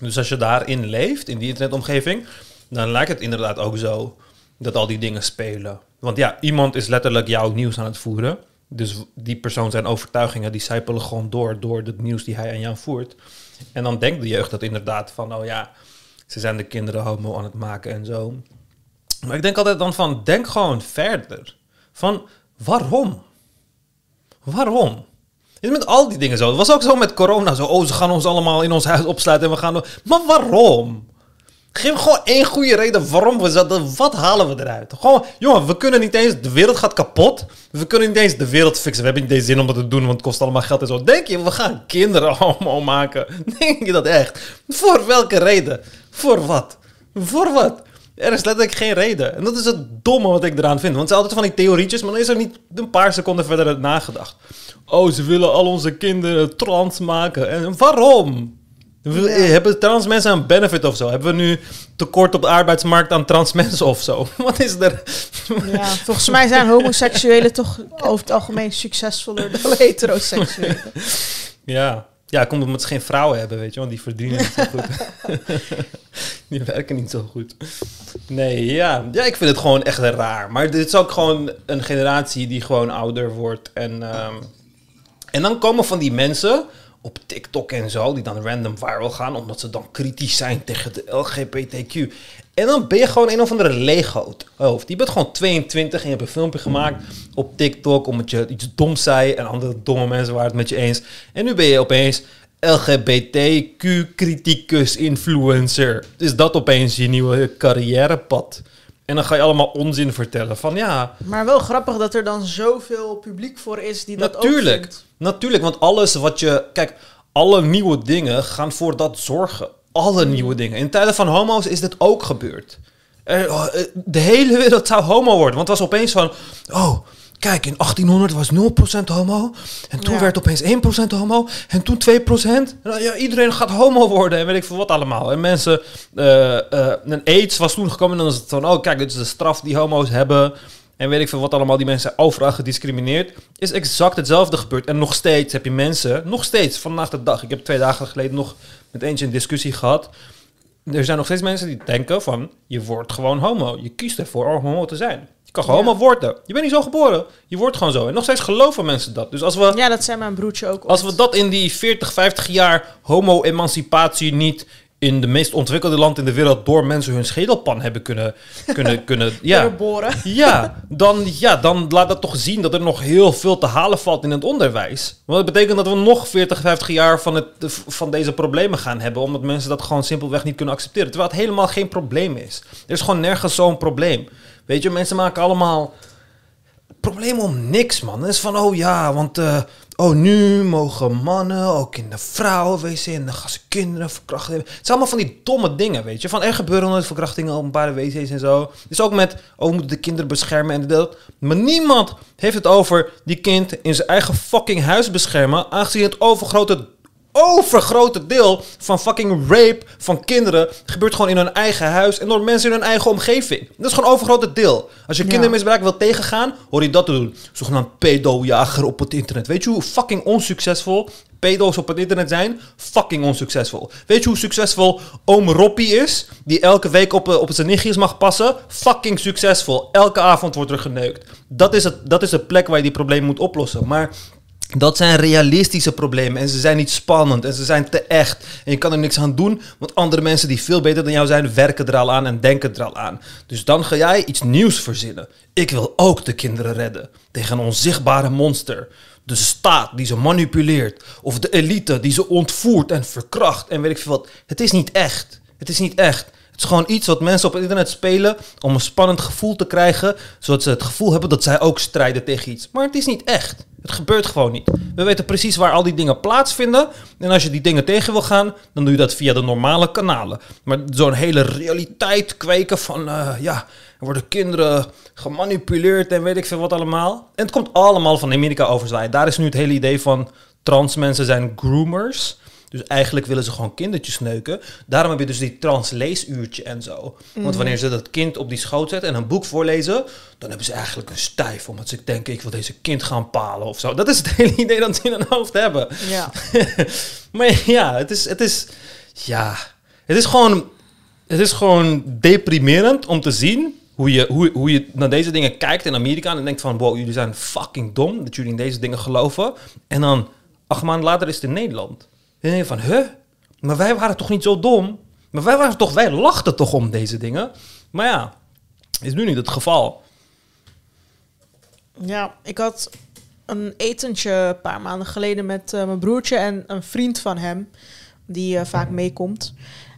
Dus als je daarin leeft, in die internetomgeving, dan lijkt het inderdaad ook zo dat al die dingen spelen. Want ja, iemand is letterlijk jouw nieuws aan het voeren. Dus die persoon zijn overtuigingen, die zijpelen gewoon door, door het nieuws die hij aan jou voert. En dan denkt de jeugd dat inderdaad van, oh ja, ze zijn de kinderen homo aan het maken en zo. Maar ik denk altijd dan van, denk gewoon verder. Van, waarom? Waarom? Is met al die dingen zo. Het was ook zo met corona. Zo, oh, ze gaan ons allemaal in ons huis opsluiten en we gaan... Maar waarom? Geef gewoon één goede reden waarom we dat. Wat halen we eruit? Gewoon, jongen, we kunnen niet eens. De wereld gaat kapot. We kunnen niet eens de wereld fixen. We hebben niet eens zin om dat te doen, want het kost allemaal geld en zo. Denk je, we gaan kinderen allemaal maken? Denk je dat echt? Voor welke reden? Voor wat? Voor wat? Er is letterlijk geen reden. En dat is het domme wat ik eraan vind. Want het zijn altijd van die theorietjes, maar dan is er niet een paar seconden verder nagedacht. Oh, ze willen al onze kinderen trans maken. En waarom? Hebben trans mensen een benefit of zo? Hebben we nu tekort op de arbeidsmarkt aan trans mensen of zo? Wat is er? Ja, volgens mij zijn homoseksuelen toch over het algemeen succesvoller dan heteroseksuelen. Ja. Ja, komt omdat ze geen vrouwen hebben, weet je, want die verdienen niet zo goed. die werken niet zo goed. Nee, ja. Ja, ik vind het gewoon echt raar. Maar dit is ook gewoon een generatie die gewoon ouder wordt. En, ehm, en dan komen van die mensen op TikTok en zo, die dan random viral gaan, omdat ze dan kritisch zijn tegen de LGBTQ. En dan ben je gewoon een of andere Lego hoofd. Je bent gewoon 22 en je hebt een filmpje gemaakt op TikTok omdat je iets doms zei en andere domme mensen waren het met je eens. En nu ben je opeens LGBTQ-criticus influencer. Is dat opeens je nieuwe carrièrepad? En dan ga je allemaal onzin vertellen van ja, Maar wel grappig dat er dan zoveel publiek voor is die dat ook Natuurlijk. vindt. Natuurlijk, want alles wat je... Kijk, alle nieuwe dingen gaan voor dat zorgen. Alle nieuwe dingen. In tijden van homo's is dit ook gebeurd. Oh, eh, de hele wereld zou homo worden. Want het was opeens van... Oh, kijk, in 1800 was 0% homo. En toen Ja. werd opeens 1% homo. En toen 2%. En dan, ja, iedereen gaat homo worden. En weet ik veel wat allemaal. En mensen... eh eh, een AIDS was toen gekomen. En dan is het van... Oh, kijk, dit is de straf die homo's hebben. En weet ik veel wat allemaal, die mensen overal gediscrimineerd. Is exact hetzelfde gebeurd. En nog steeds heb je mensen, nog steeds, vandaag de dag. Ik heb twee dagen geleden nog met eentje een discussie gehad. Er zijn nog steeds mensen die denken van, je wordt gewoon homo. Je kiest ervoor om homo te zijn. Je kan gewoon Ja. homo worden. Je bent niet zo geboren. Je wordt gewoon zo. En nog steeds geloven mensen dat. Dus als we, Ja, dat zei mijn broertje ook. als we dat in die 40, 50 jaar homo-emancipatie niet in de meest ontwikkelde land in de wereld door mensen hun schedelpan hebben kunnen, kunnen, kunnen ja. Boren. Ja dan, ja, dan laat dat toch zien dat er nog heel veel te halen valt in het onderwijs. Want dat betekent dat we nog 40, 50 jaar van, het, van deze problemen gaan hebben, omdat mensen dat gewoon simpelweg niet kunnen accepteren. Terwijl het helemaal geen probleem is. Er is gewoon nergens zo'n probleem. Weet je, mensen maken allemaal probleem om niks, man. Het is van, oh ja, want eh, oh, nu mogen mannen ook in de vrouwenwc en dan gaan ze kinderen verkrachten. Het zijn allemaal van die domme dingen, weet je. Van, er gebeuren nooit verkrachtingen op openbare wc's en zo. Dus ook met, oh, we moeten de kinderen beschermen en dat. Maar niemand heeft het over die kind in zijn eigen fucking huis beschermen, aangezien het overgrote overgrote deel van fucking rape van kinderen gebeurt gewoon in hun eigen huis en door mensen in hun eigen omgeving. Dat is gewoon overgrote deel. Als je Ja. kindermisbruik wil tegengaan, hoor je dat te doen. Zogenaamd pedojager op het internet. Weet je hoe fucking onsuccesvol pedo's op het internet zijn? Fucking onsuccesvol. Weet je hoe succesvol oom Roppie is? Die elke week op, eh, op zijn nichtjes mag passen? Fucking succesvol. Elke avond wordt er geneukt. Dat is, het, dat is de plek waar je die probleem moet oplossen. Maar dat zijn realistische problemen en ze zijn niet spannend en ze zijn te echt. En je kan er niks aan doen, want andere mensen die veel beter dan jou zijn, werken er al aan en denken er al aan. Dus dan ga jij iets nieuws verzinnen. Ik wil ook de kinderen redden tegen een onzichtbare monster. De staat die ze manipuleert, of de elite die ze ontvoert en verkracht en weet ik veel wat. Het is niet echt. Het is niet echt. Is gewoon iets wat mensen op het internet spelen om een spannend gevoel te krijgen, zodat ze het gevoel hebben dat zij ook strijden tegen iets. Maar het is niet echt. Het gebeurt gewoon niet. We weten precies waar al die dingen plaatsvinden. En als je die dingen tegen wil gaan, dan doe je dat via de normale kanalen. Maar zo'n hele realiteit kweken van, eh, ja, er worden kinderen gemanipuleerd en weet ik veel wat allemaal. En het komt allemaal van Amerika overzwaaien. Daar is nu het hele idee van trans mensen zijn groomers. Dus eigenlijk willen ze gewoon kindertjes neuken. Daarom heb je dus die transleesuurtje en zo. Want wanneer ze dat kind op die schoot zetten en een boek voorlezen, dan hebben ze eigenlijk een stijf. Omdat ze denken, ik wil deze kind gaan palen of zo. Dat is het hele idee dat ze in hun hoofd hebben. Ja. maar ja, het is, het is, ja, het is gewoon, het is gewoon deprimerend om te zien hoe je, hoe, hoe je naar deze dingen kijkt in Amerika en denkt van, wow, jullie zijn fucking dom dat jullie in deze dingen geloven. En dan, acht maanden later is het in Nederland. En van, huh? Maar wij waren toch niet zo dom? Maar wij waren toch, wij lachten toch om deze dingen? Maar ja, is nu niet het geval. Ja, ik had een etentje een paar maanden geleden met eh, mijn broertje en een vriend van hem, die eh, vaak meekomt.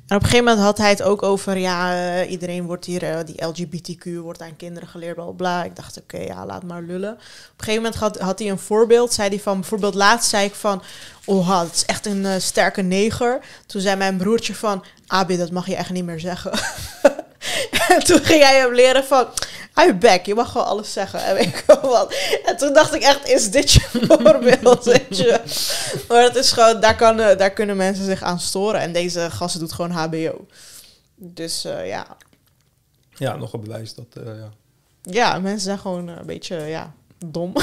En op een gegeven moment had hij het ook over, ja, eh, iedereen wordt hier, eh, die LGBTQ wordt aan kinderen geleerd, bla bla. Ik dacht, oké, ja, laat maar lullen. Op een gegeven moment had, had hij een voorbeeld, zei hij van, bijvoorbeeld laatst zei ik van, oh, het is echt een eh, sterke neger. Toen zei mijn broertje van, Abi, dat mag je echt niet meer zeggen. en toen ging hij hem leren van, hou back, je mag gewoon alles zeggen. En, ik wat. en toen dacht ik echt, is dit je voorbeeld? weet je? Maar het is gewoon, daar, kan, eh, daar kunnen mensen zich aan storen. En deze gast doet gewoon HBO. Dus eh, ja. Ja, nog een bewijs dat, eh, ja. ja, mensen zijn gewoon een beetje ja, dom.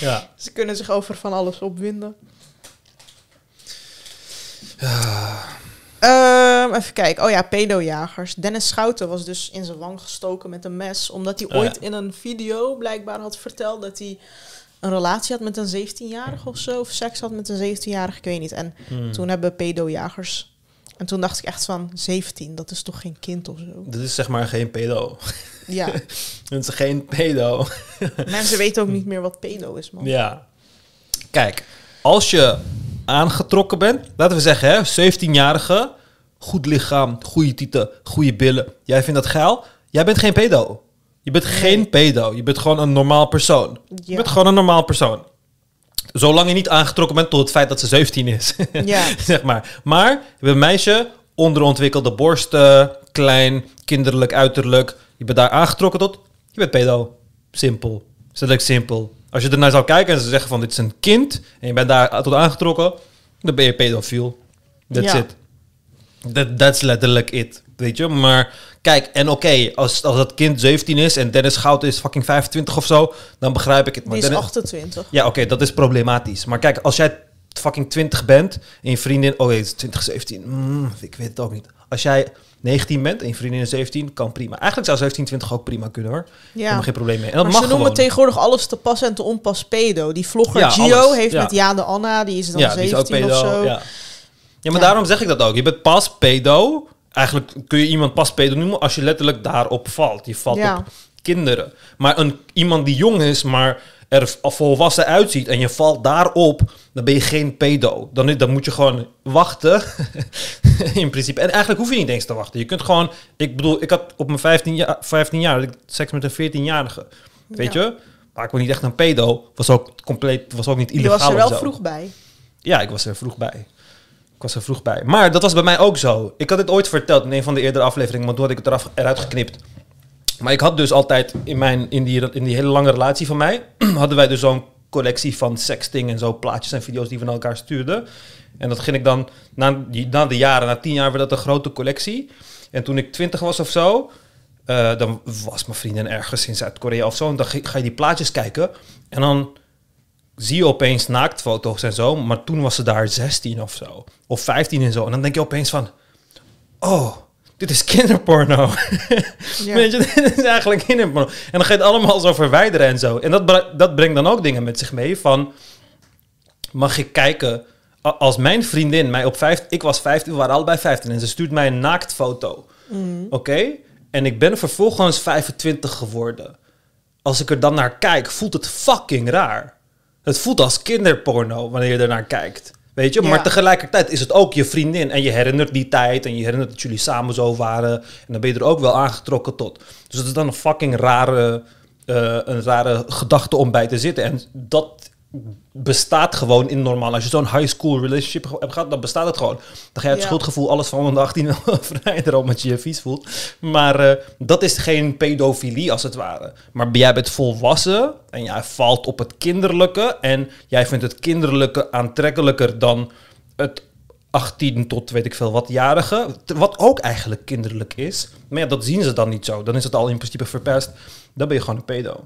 Ja. Ze kunnen zich over van alles opwinden. Ehm, even kijken. Oh ja, pedojagers. Dennis Schouten was dus in zijn wang gestoken met een mes. Omdat hij Oh ooit in een video blijkbaar had verteld dat hij een relatie had met een 17-jarige of zo. Of seks had met een 17-jarige, ik weet niet. En Hmm. toen hebben pedojagers... En toen dacht ik echt van, 17, dat is toch geen kind of zo? Dit is zeg maar geen pedo. Ja, Het is geen pedo. mensen weten ook niet meer wat pedo is, man. Ja. Kijk, als je aangetrokken bent, laten we zeggen, hè, 17-jarige, goed lichaam, goede tieten, goede billen. Jij vindt dat geil? Jij bent geen pedo. Je bent geen pedo. Je bent gewoon een normaal persoon. Je bent gewoon een normaal persoon. Zolang je niet aangetrokken bent tot het feit dat ze 17 is. Ja. zeg maar. Maar je bent een meisje, onderontwikkelde borsten, klein, kinderlijk uiterlijk. Je bent daar aangetrokken tot. Je bent pedo. Simpel. Stellig simpel. Als je ernaar zou kijken en ze zeggen van dit is een kind en je bent daar tot aangetrokken, dan ben je pedofiel. That's Ja. it. That, that's letterlijk it. Weet je? Maar kijk, en oké, als, als dat kind 17 is en Dennis Goud is fucking 25 of zo, dan begrijp ik het. Maar Die is Dennis- 28. ja, oké, dat is problematisch. Maar kijk, als jij fucking 20 bent en je vriendin... Oh, nee, het is 2017. Mm, ik weet het ook niet. Als jij 19 bent en je vriendin is 17, kan prima. Eigenlijk zou 17, 20 ook prima kunnen hoor. Ja. Geen probleem mee. En dat maar mag ze noemen gewoon. tegenwoordig alles te pas en te onpas pedo. Die vlogger Ja, Gio alles, heeft ja. met Ja de Anna, die is dan ja, die is ook 17 of pedo. zo. Ja. ja, maar daarom zeg ik dat ook. Je bent pas pedo. Eigenlijk kun je iemand pas pedo noemen als je letterlijk daarop valt. Je valt Ja. op kinderen. Maar een, iemand die jong is, maar er volwassen uitziet en je valt daarop, dan ben je geen pedo. Dan, dan moet je gewoon wachten, in principe. En eigenlijk hoef je niet eens te wachten. Je kunt gewoon, ik bedoel, ik had op mijn 15 jaar, 15 jaar ik seks met een 14-jarige. Weet Ja. je? Maar ik was niet echt een pedo. Was ook compleet, was ook niet Je illegaal was er wel vroeg bij. Ja, ik was er vroeg bij. Ik was er vroeg bij. Maar dat was bij mij ook zo. Ik had het ooit verteld in een van de eerdere afleveringen, maar toen had ik het eraf, eruit geknipt. Maar ik had dus altijd in, mijn, in, die, in die hele lange relatie van mij, hadden wij dus zo'n collectie van sexting en zo, plaatjes en video's die we naar elkaar stuurden. En dat ging ik dan, na, na de jaren, na tien jaar werd dat een grote collectie. En toen ik twintig was of zo, eh, dan was mijn vriendin ergens in Zuid-Korea of zo. En dan ga ga je die plaatjes kijken. En dan zie je opeens naaktfoto's en zo. Maar toen was ze daar 16 of zo. Of 15 en zo. En dan denk je opeens van... Oh, dit is kinderporno. Ja. Weet je, dit is eigenlijk kinderporno. En dan ga je het allemaal zo verwijderen en zo. En dat, dat brengt dan ook dingen met zich mee van... Mag ik kijken... Als mijn vriendin mij op 15... Ik was 15, we waren allebei 15. En ze stuurt mij een naaktfoto. Mhm. Oké? En ik ben vervolgens 25 geworden. Als ik er dan naar kijk, voelt het fucking raar. Het voelt als kinderporno wanneer je er naar kijkt. Weet je, Ja. maar tegelijkertijd is het ook je vriendin. En je herinnert die tijd en je herinnert dat jullie samen zo waren. En dan ben je er ook wel aangetrokken tot. Dus dat is dan een fucking rare, eh, een rare gedachte om bij te zitten. En dat bestaat gewoon in normaal. Als je zo'n high school relationship hebt gehad, dan bestaat het gewoon. Dan ga je het Ja. schuldgevoel, alles van de 18 verwijderen omdat je je vies voelt. Maar eh, dat is geen pedofilie als het ware. Maar jij bent volwassen en jij valt op het kinderlijke. En jij vindt het kinderlijke aantrekkelijker dan het 18 tot weet ik veel wat jarige. Wat ook eigenlijk kinderlijk is. Maar ja, dat zien ze dan niet zo. Dan is het al in principe verpest. Dan ben je gewoon een pedo.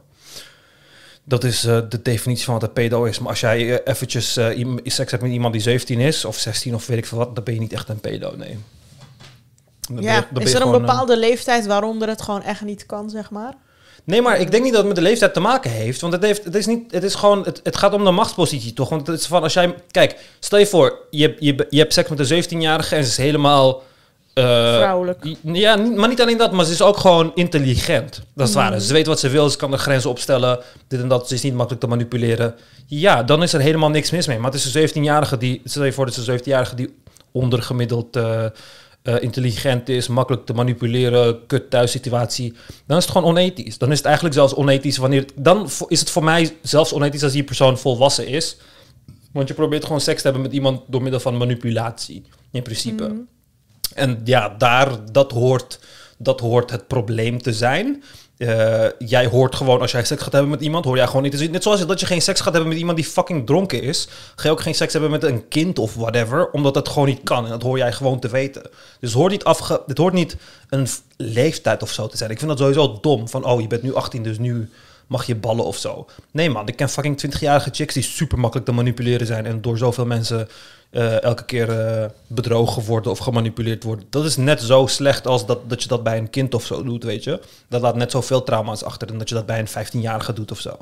Dat is eh, de definitie van wat een pedo is. Maar als jij eh, eventjes iem- seks hebt met iemand die 17 is, of 16 of weet ik veel wat, dan ben je niet echt een pedo, nee. Dan ben je- Ja, is er een bepaalde leeftijd waaronder het gewoon echt niet kan, zeg maar? Nee, maar ik denk niet dat het met de leeftijd te maken heeft. Want het, heeft, het is niet. Het is gewoon. Het, het gaat om de machtspositie, toch? Want het is van als jij. Kijk, stel je voor, je, je, je hebt seks met een 17-jarige en ze is helemaal. Eh, Vrouwelijk. Ja, maar niet alleen dat, maar ze is ook gewoon intelligent. Dat is het ware. Ze weet wat ze wil, ze kan er grenzen opstellen. Dit en dat, ze is niet makkelijk te manipuleren. Ja, dan is er helemaal niks mis mee. Maar het is een 17-jarige die. Stel je voor, dat een 17-jarige die ondergemiddeld. eh, eh, intelligent is, makkelijk te manipuleren, kut thuissituatie, dan is het gewoon onethisch. Dan is het eigenlijk zelfs onethisch wanneer... Dan is het voor mij zelfs onethisch als die persoon volwassen is. Want je probeert gewoon seks te hebben met iemand door middel van manipulatie, in principe. Mhm. En ja, daar, dat hoort, dat hoort het probleem te zijn. Eh, jij hoort gewoon, als jij seks gaat hebben met iemand, hoor jij gewoon niet te zien. Net zoals dat je geen seks gaat hebben met iemand die fucking dronken is, ga je ook geen seks hebben met een kind of whatever, omdat het gewoon niet kan. En dat hoor jij gewoon te weten. Dus hoort niet, afge het hoort niet een leeftijd of zo te zijn. Ik vind dat sowieso dom. Van, oh, je bent nu 18, dus nu mag je ballen of zo. Nee man, ik ken fucking 20-jarige chicks die super makkelijk te manipuleren zijn en door zoveel mensen eh, elke keer eh, bedrogen worden of gemanipuleerd worden. Dat is net zo slecht als dat, dat je dat bij een kind of zo doet, weet je. Dat laat net zoveel trauma's achter dan dat je dat bij een 15-jarige doet of zo.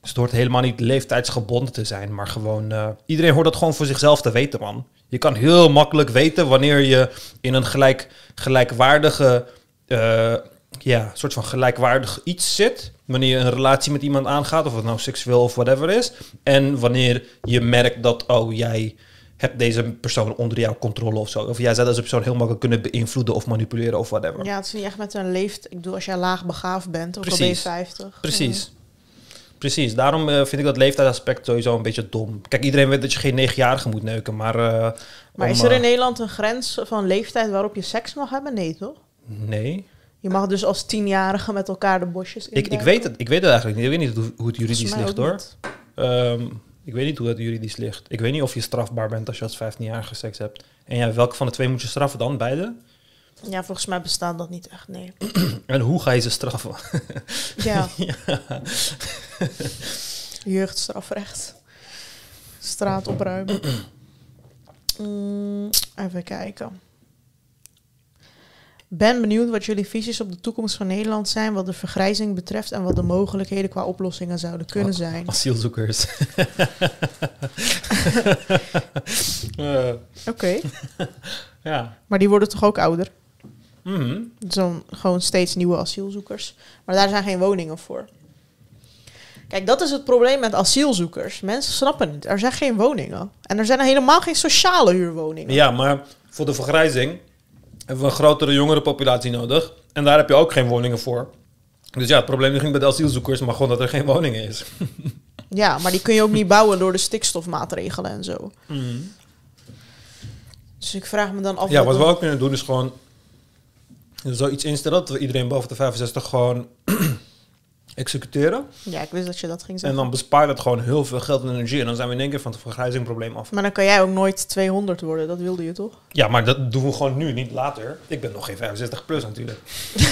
Dus het hoort helemaal niet leeftijdsgebonden te zijn, maar gewoon... eh, iedereen hoort dat gewoon voor zichzelf te weten, man. Je kan heel makkelijk weten wanneer je in een gelijk, gelijkwaardige... ja, soort van gelijkwaardig iets zit. Wanneer je een relatie met iemand aangaat, of het nou seksueel of whatever is. En wanneer je merkt dat, oh, jij hebt deze persoon onder jouw controle of zo. Of jij zou deze persoon heel makkelijk kunnen beïnvloeden of manipuleren of whatever. Ja, het is niet echt met een leeftijd. Ik bedoel, als jij laag begaafd bent, je Precies. 50. Precies. Precies, daarom eh, vind ik dat leeftijdaspect sowieso een beetje dom. Kijk, iedereen weet dat je geen negenjarige moet neuken, maar... eh, Maar om, is er eh, in Nederland een grens van leeftijd waarop je seks mag hebben? Nee, toch? Nee, Je mag dus als tienjarige met elkaar de bosjes ik, ik, induiken. weet het, ik weet het eigenlijk niet. Ik weet niet hoe, hoe het juridisch ligt hoor. Ehm, ik weet niet hoe het juridisch ligt. Ik weet niet of je strafbaar bent als je als 15-jarige seks hebt. En ja, welke van de twee moet je straffen dan? Beide? Ja, volgens mij bestaat dat niet echt, nee. En hoe ga je ze straffen? Ja. Jeugdstrafrecht. Straat opruimen. Mm, even kijken. Ben benieuwd wat jullie visies op de toekomst van Nederland zijn, wat de vergrijzing betreft en wat de mogelijkheden qua oplossingen zouden kunnen zijn. Asielzoekers. Eh, Oké, ja. maar die worden toch ook ouder? Mhm. Zo'n gewoon steeds nieuwe asielzoekers. Maar daar zijn geen woningen voor. Kijk, dat is het probleem met asielzoekers. Mensen snappen niet. Er zijn geen woningen. En er zijn helemaal geen sociale huurwoningen. Ja, maar voor de vergrijzing hebben we een grotere jongerenpopulatie nodig. En daar heb je ook geen woningen voor. Dus ja, het probleem niet bij de asielzoekers, maar gewoon dat er geen woningen is. Ja, maar die kun je ook niet bouwen door de stikstofmaatregelen en zo. Dus ik vraag me dan af... Ja, wat we ook kunnen doen is gewoon zoiets instellen dat we iedereen boven de 65 gewoon executeren. Ja, ik wist dat je dat ging En zeggen. dan bespaart het gewoon heel veel geld en energie. En dan zijn we in één keer van het vergrijzingprobleem af. Maar dan kan jij ook nooit 200 worden. Dat wilde je toch? Ja, maar dat doen we gewoon nu, niet later. Ik ben nog geen 65 plus natuurlijk.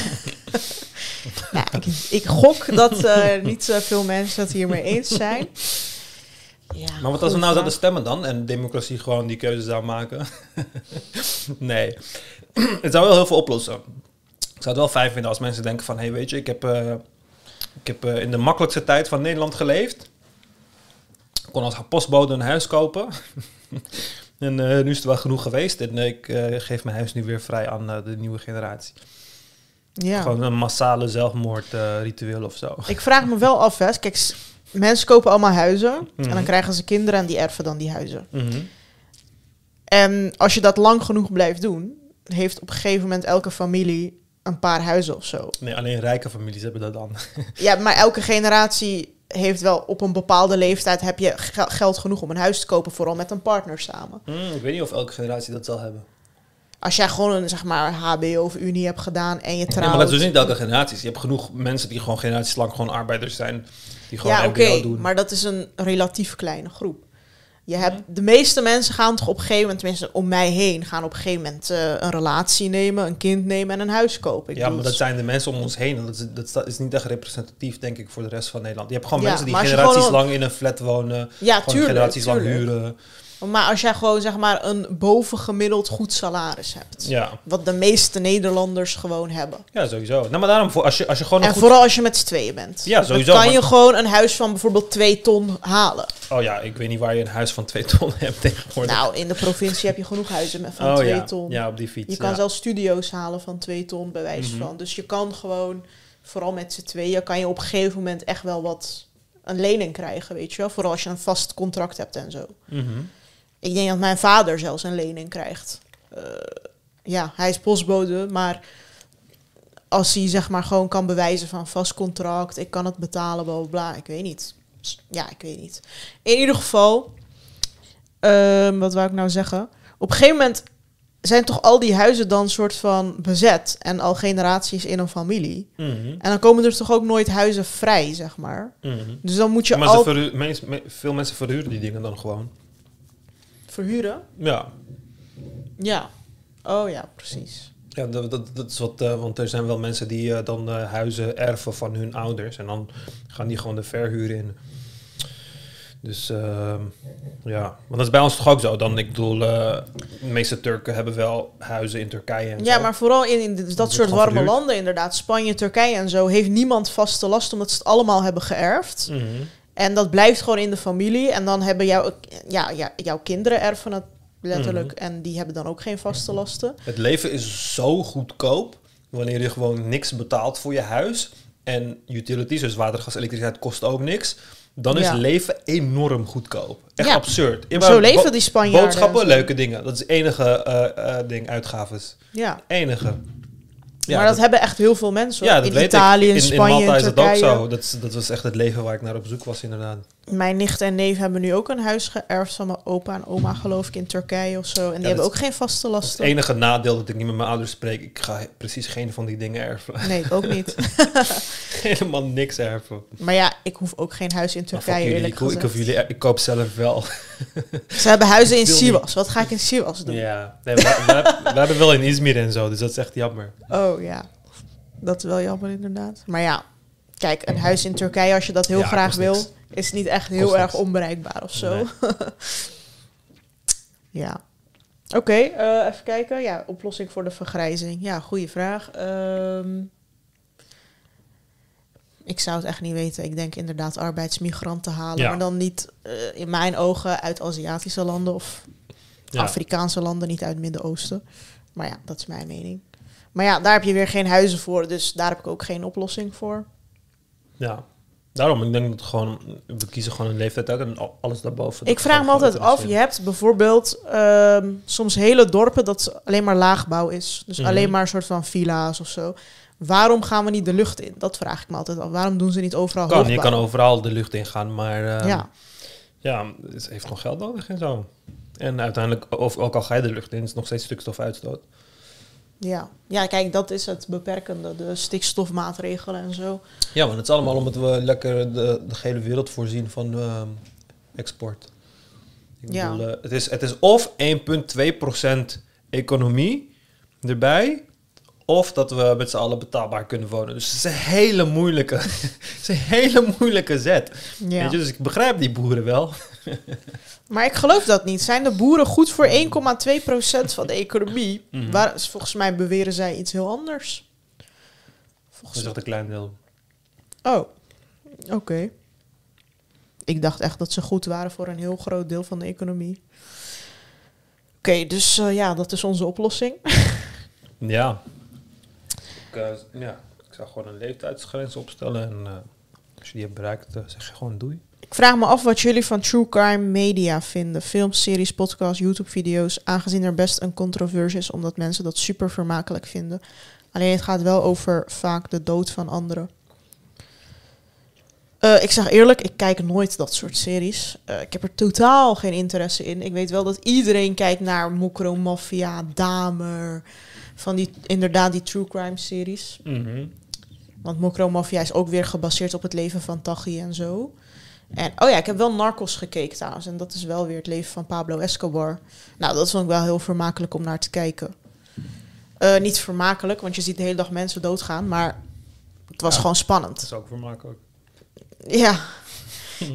Ja, ik, ik gok dat eh, niet zoveel mensen het hiermee eens zijn. Ja, Maar wat als we nou zouden stemmen dan? En democratie gewoon die keuze zou maken? nee. het zou wel heel veel oplossen. Ik zou het wel fijn vinden als mensen denken van... Hé, hey, weet je, ik heb, eh, ik heb eh, in de makkelijkste tijd van Nederland geleefd. Ik kon als postbode een huis kopen. en eh, nu is het wel genoeg geweest. En eh, ik geef mijn huis nu weer vrij aan de nieuwe generatie. Ja. Gewoon een massale zelfmoordritueel of zo. Ik vraag me wel af, hè. Kijk, mensen kopen allemaal huizen. En Mhm. dan krijgen ze kinderen en die erven dan die huizen. Mhm. En als je dat lang genoeg blijft doen, heeft op een gegeven moment elke familie een paar huizen of zo. Nee, alleen rijke families hebben dat dan. Ja, maar elke generatie heeft wel op een bepaalde leeftijd heb je ge- geld genoeg om een huis te kopen, vooral met een partner samen. Hmm, ik weet niet of elke generatie dat zal hebben. Als jij gewoon een zeg maar HBO of Unie hebt gedaan en je Ja, trouwt. maar dat is dus niet elke generatie. Je hebt genoeg mensen die gewoon generaties lang gewoon arbeiders zijn. Die gewoon Ja, oké, doen. maar dat is een relatief kleine groep. Je hebt, de meeste mensen gaan toch op een gegeven moment, tenminste om mij heen, gaan op een gegeven moment eh, een relatie nemen, een kind nemen en een huis kopen. Ik ja, maar dat zijn de mensen om ons heen. En Dat is, dat is niet echt representatief, denk ik, voor de rest van Nederland. Je hebt gewoon Ja, mensen die generaties lang in een flat wonen. Ja, tuurlijk. generaties lang huren. Maar als jij gewoon zeg maar een bovengemiddeld goed salaris hebt, Ja, wat de meeste Nederlanders gewoon hebben. ja sowieso. Nou, maar daarom, voor, als, je, als je gewoon een En goed... vooral als je met z'n tweeën bent. Ja, sowieso, Dan kan maar- je gewoon een huis van bijvoorbeeld twee ton halen. Oh ja, ik weet niet waar je een huis van twee ton hebt tegenwoordig. Nou, in de provincie heb je genoeg huizen met van oh twee ja. ton. ja, op die fiets. Je kan ja. zelfs studio's halen van twee ton, bij wijze Mhm. van. Dus je kan gewoon, vooral met z'n tweeën, kan je op een gegeven moment echt wel wat een lening krijgen, weet je wel. Vooral als je een vast contract hebt en zo. Mhm. Ik denk dat mijn vader zelfs een lening krijgt. Eh, ja, hij is postbode, maar als hij zeg maar gewoon kan bewijzen van vast contract, ik kan het betalen, bla ik weet niet. Ja, ik weet niet. In ieder geval, ehm, wat wou ik nou zeggen? Op een gegeven moment zijn toch al die huizen dan soort van bezet en al generaties in een familie. Mhm. En dan komen er toch ook nooit huizen vrij, zeg maar. Mhm. Dus dan moet je Maar al veel mensen verhuren die dingen dan gewoon. Verhuren. Ja, Ja. Oh ja, precies. ja dat, dat, dat is wat, eh, want er zijn wel mensen die eh, dan eh, huizen erven van hun ouders en dan gaan die gewoon de verhuur in. Dus ehm, ja, maar dat is bij ons toch ook zo. Dan, ik bedoel, de meeste Turken hebben wel huizen in Turkije en Ja, zo. maar vooral in, in dat wordt soort warme verhuurd. landen, inderdaad, Spanje, Turkije en zo, heeft niemand vaste last omdat ze het allemaal hebben geërfd. Mhm. En dat blijft gewoon in de familie. En dan hebben jouw, ja, ja, jouw kinderen erven het letterlijk. Mhm. En die hebben dan ook geen vaste lasten. Het leven is zo goedkoop wanneer je gewoon niks betaalt voor je huis. En utilities, dus water, gas, elektriciteit, kost ook niks. Dan is Ja. leven enorm goedkoop. Echt Ja. absurd. Ja, Zo leven die Spanjaarden. Boodschappen, leuke dingen. Dat is het enige eh, eh, ding, uitgaves. Ja. Enige. Ja, maar dat, hebben echt heel veel mensen. ja, dat in weet Italië, ik. in In, Spanje, in Malta is dat ook zo. Dat, dat was echt het leven waar ik naar op zoek was, inderdaad. Mijn nicht en neef hebben nu ook een huis geërfd van mijn opa en oma, geloof ik, in Turkije of zo. En die hebben ook geen vaste is het lasten. enige nadeel dat ik niet met mijn ouders spreek. Ik ga precies geen van die dingen erven. Nee, ik ook niet. Helemaal niks erven. Maar ja, ik hoef ook geen huis in Turkije, jullie, eerlijk ik, ik, gezegd. hoef jullie, ik koop zelf wel. Ze hebben huizen in wil Sivas. Wat ga ik in Sivas doen? Ja, nee, we, we, we hebben wel in Izmir en zo, dus dat is echt jammer. Oh ja, dat is wel jammer inderdaad. Maar ja, kijk, een huis in Turkije, als je dat heel Ja, graag wil, niks. is niet echt heel Kost erg niks. onbereikbaar of zo. Nee. ja. Oké, eh, even kijken. Ja, oplossing voor de vergrijzing. Ja, goede vraag. Ehm, ik zou het echt niet weten. Ik denk inderdaad arbeidsmigranten halen. Ja. Maar dan niet eh, in mijn ogen uit Aziatische landen of Ja. Afrikaanse landen, niet uit het Midden-Oosten. Maar ja, dat is mijn mening. Maar ja, daar heb je weer geen huizen voor, dus daar heb ik ook geen oplossing voor. ja. Daarom, ik denk dat gewoon, we kiezen gewoon een leeftijd uit en al- alles daarboven. ik vraag me altijd af, je hebt bijvoorbeeld ehm, soms hele dorpen dat alleen maar laagbouw is. Dus Mhm. alleen maar een soort van villa's of zo. Waarom gaan we niet de lucht in? Dat vraag ik me altijd af. Waarom doen ze niet overal kan, je kan overal de lucht ingaan, maar eh, Ja, ja, het heeft gewoon geld nodig en zo. En uiteindelijk, of, ook al ga je de lucht in, is nog steeds stukstof uitstoot. ja. ja, kijk, dat is het beperkende. De stikstofmaatregelen en zo. Ja, maar het is allemaal omdat we lekker de, de hele wereld voorzien van ehm, export. Ik Ja. bedoel, eh, het, is, het is of 1,2% economie erbij, of dat we met z'n allen betaalbaar kunnen wonen. Dus het is een hele moeilijke, het is een hele moeilijke zet. Ja. Weet je, dus ik begrijp die boeren wel. Maar ik geloof dat niet. Zijn de boeren goed voor 1,2% van de economie? Mhm. Waar, volgens mij beweren zij iets heel anders. Dat Volgens is echt een klein deel. Oh, oké. Ik dacht echt dat ze goed waren voor een heel groot deel van de economie. Oké, dus eh, ja, dat is onze oplossing. Ja. Eh, ja. ik zou gewoon een leeftijdsgrens opstellen en eh, als je die hebt bereikt, eh, zeg je gewoon doei. Ik vraag me af wat jullie van true crime media vinden. Films, series, podcasts, YouTube-video's. Aangezien er best een controverse is, omdat mensen dat super vermakelijk vinden. Alleen het gaat wel over vaak de dood van anderen. Ik zeg eerlijk, ik kijk nooit dat soort series. Ik heb er totaal geen interesse in. Ik weet wel dat iedereen kijkt naar Mokro Mafia, Damer. Van die, inderdaad, die true crime series. Mhm. Want Mokro Mafia is ook weer gebaseerd op het leven van Taghi en zo. En, oh ja, ik heb wel Narcos gekeken trouwens. En dat is wel weer het leven van Pablo Escobar. Nou, dat vond ik wel heel vermakelijk om naar te kijken. Eh, niet vermakelijk, want je ziet de hele dag mensen doodgaan. Maar het was Ja. gewoon spannend. Dat is ook vermakelijk. Ja.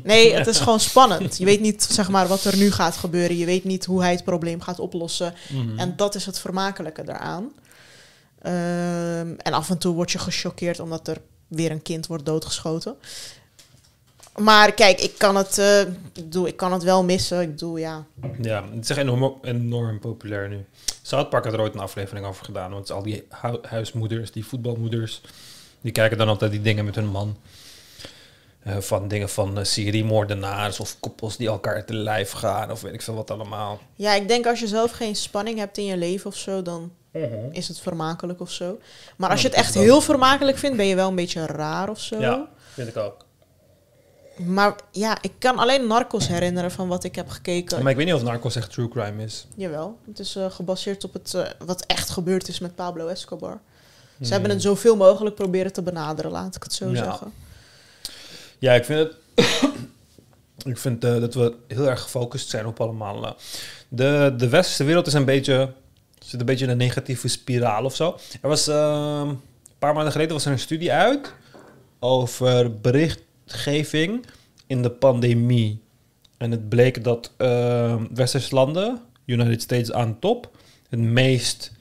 Nee, het is gewoon spannend. Je weet niet zeg maar, wat er nu gaat gebeuren. Je weet niet hoe hij het probleem gaat oplossen. Mhm. En dat is het vermakelijke daaraan. Ehm, en af en toe word je gechoqueerd omdat er weer een kind wordt doodgeschoten. Maar kijk, ik kan het, eh, ik kan het wel missen. Ik bedoel, ja. Ja, het is echt enorm, enorm populair nu. South Park had er ooit een aflevering over gedaan. Want al die hu- huismoeders, die voetbalmoeders, die kijken dan altijd die dingen met hun man. Eh, van dingen van uh, seriemoordenaars of koppels die elkaar te lijf gaan of weet ik veel wat allemaal. ja, ik denk als je zelf geen spanning hebt in je leven of zo, dan is het vermakelijk of zo. Maar als je het echt heel vermakelijk vindt, ben je wel een beetje raar of zo. Ja, vind ik ook. Maar ja, ik kan alleen Narcos herinneren van wat ik heb gekeken. Maar ik weet niet of Narcos echt true crime is. Jawel, het is eh, gebaseerd op het, eh, wat echt gebeurd is met Pablo Escobar. Ze Hmm. hebben het zoveel mogelijk proberen te benaderen, laat ik het zo Ja. zeggen. Ja, ik vind ik vind eh, dat we heel erg gefocust zijn op allemaal. eh, de, de westerse wereld is een beetje. zit een beetje in een negatieve spiraal of zo. Er was. eh, een paar maanden geleden was er een studie uit. over berichtgeving in de pandemie. En het bleek dat eh, westerse landen, United States aan top, het meest.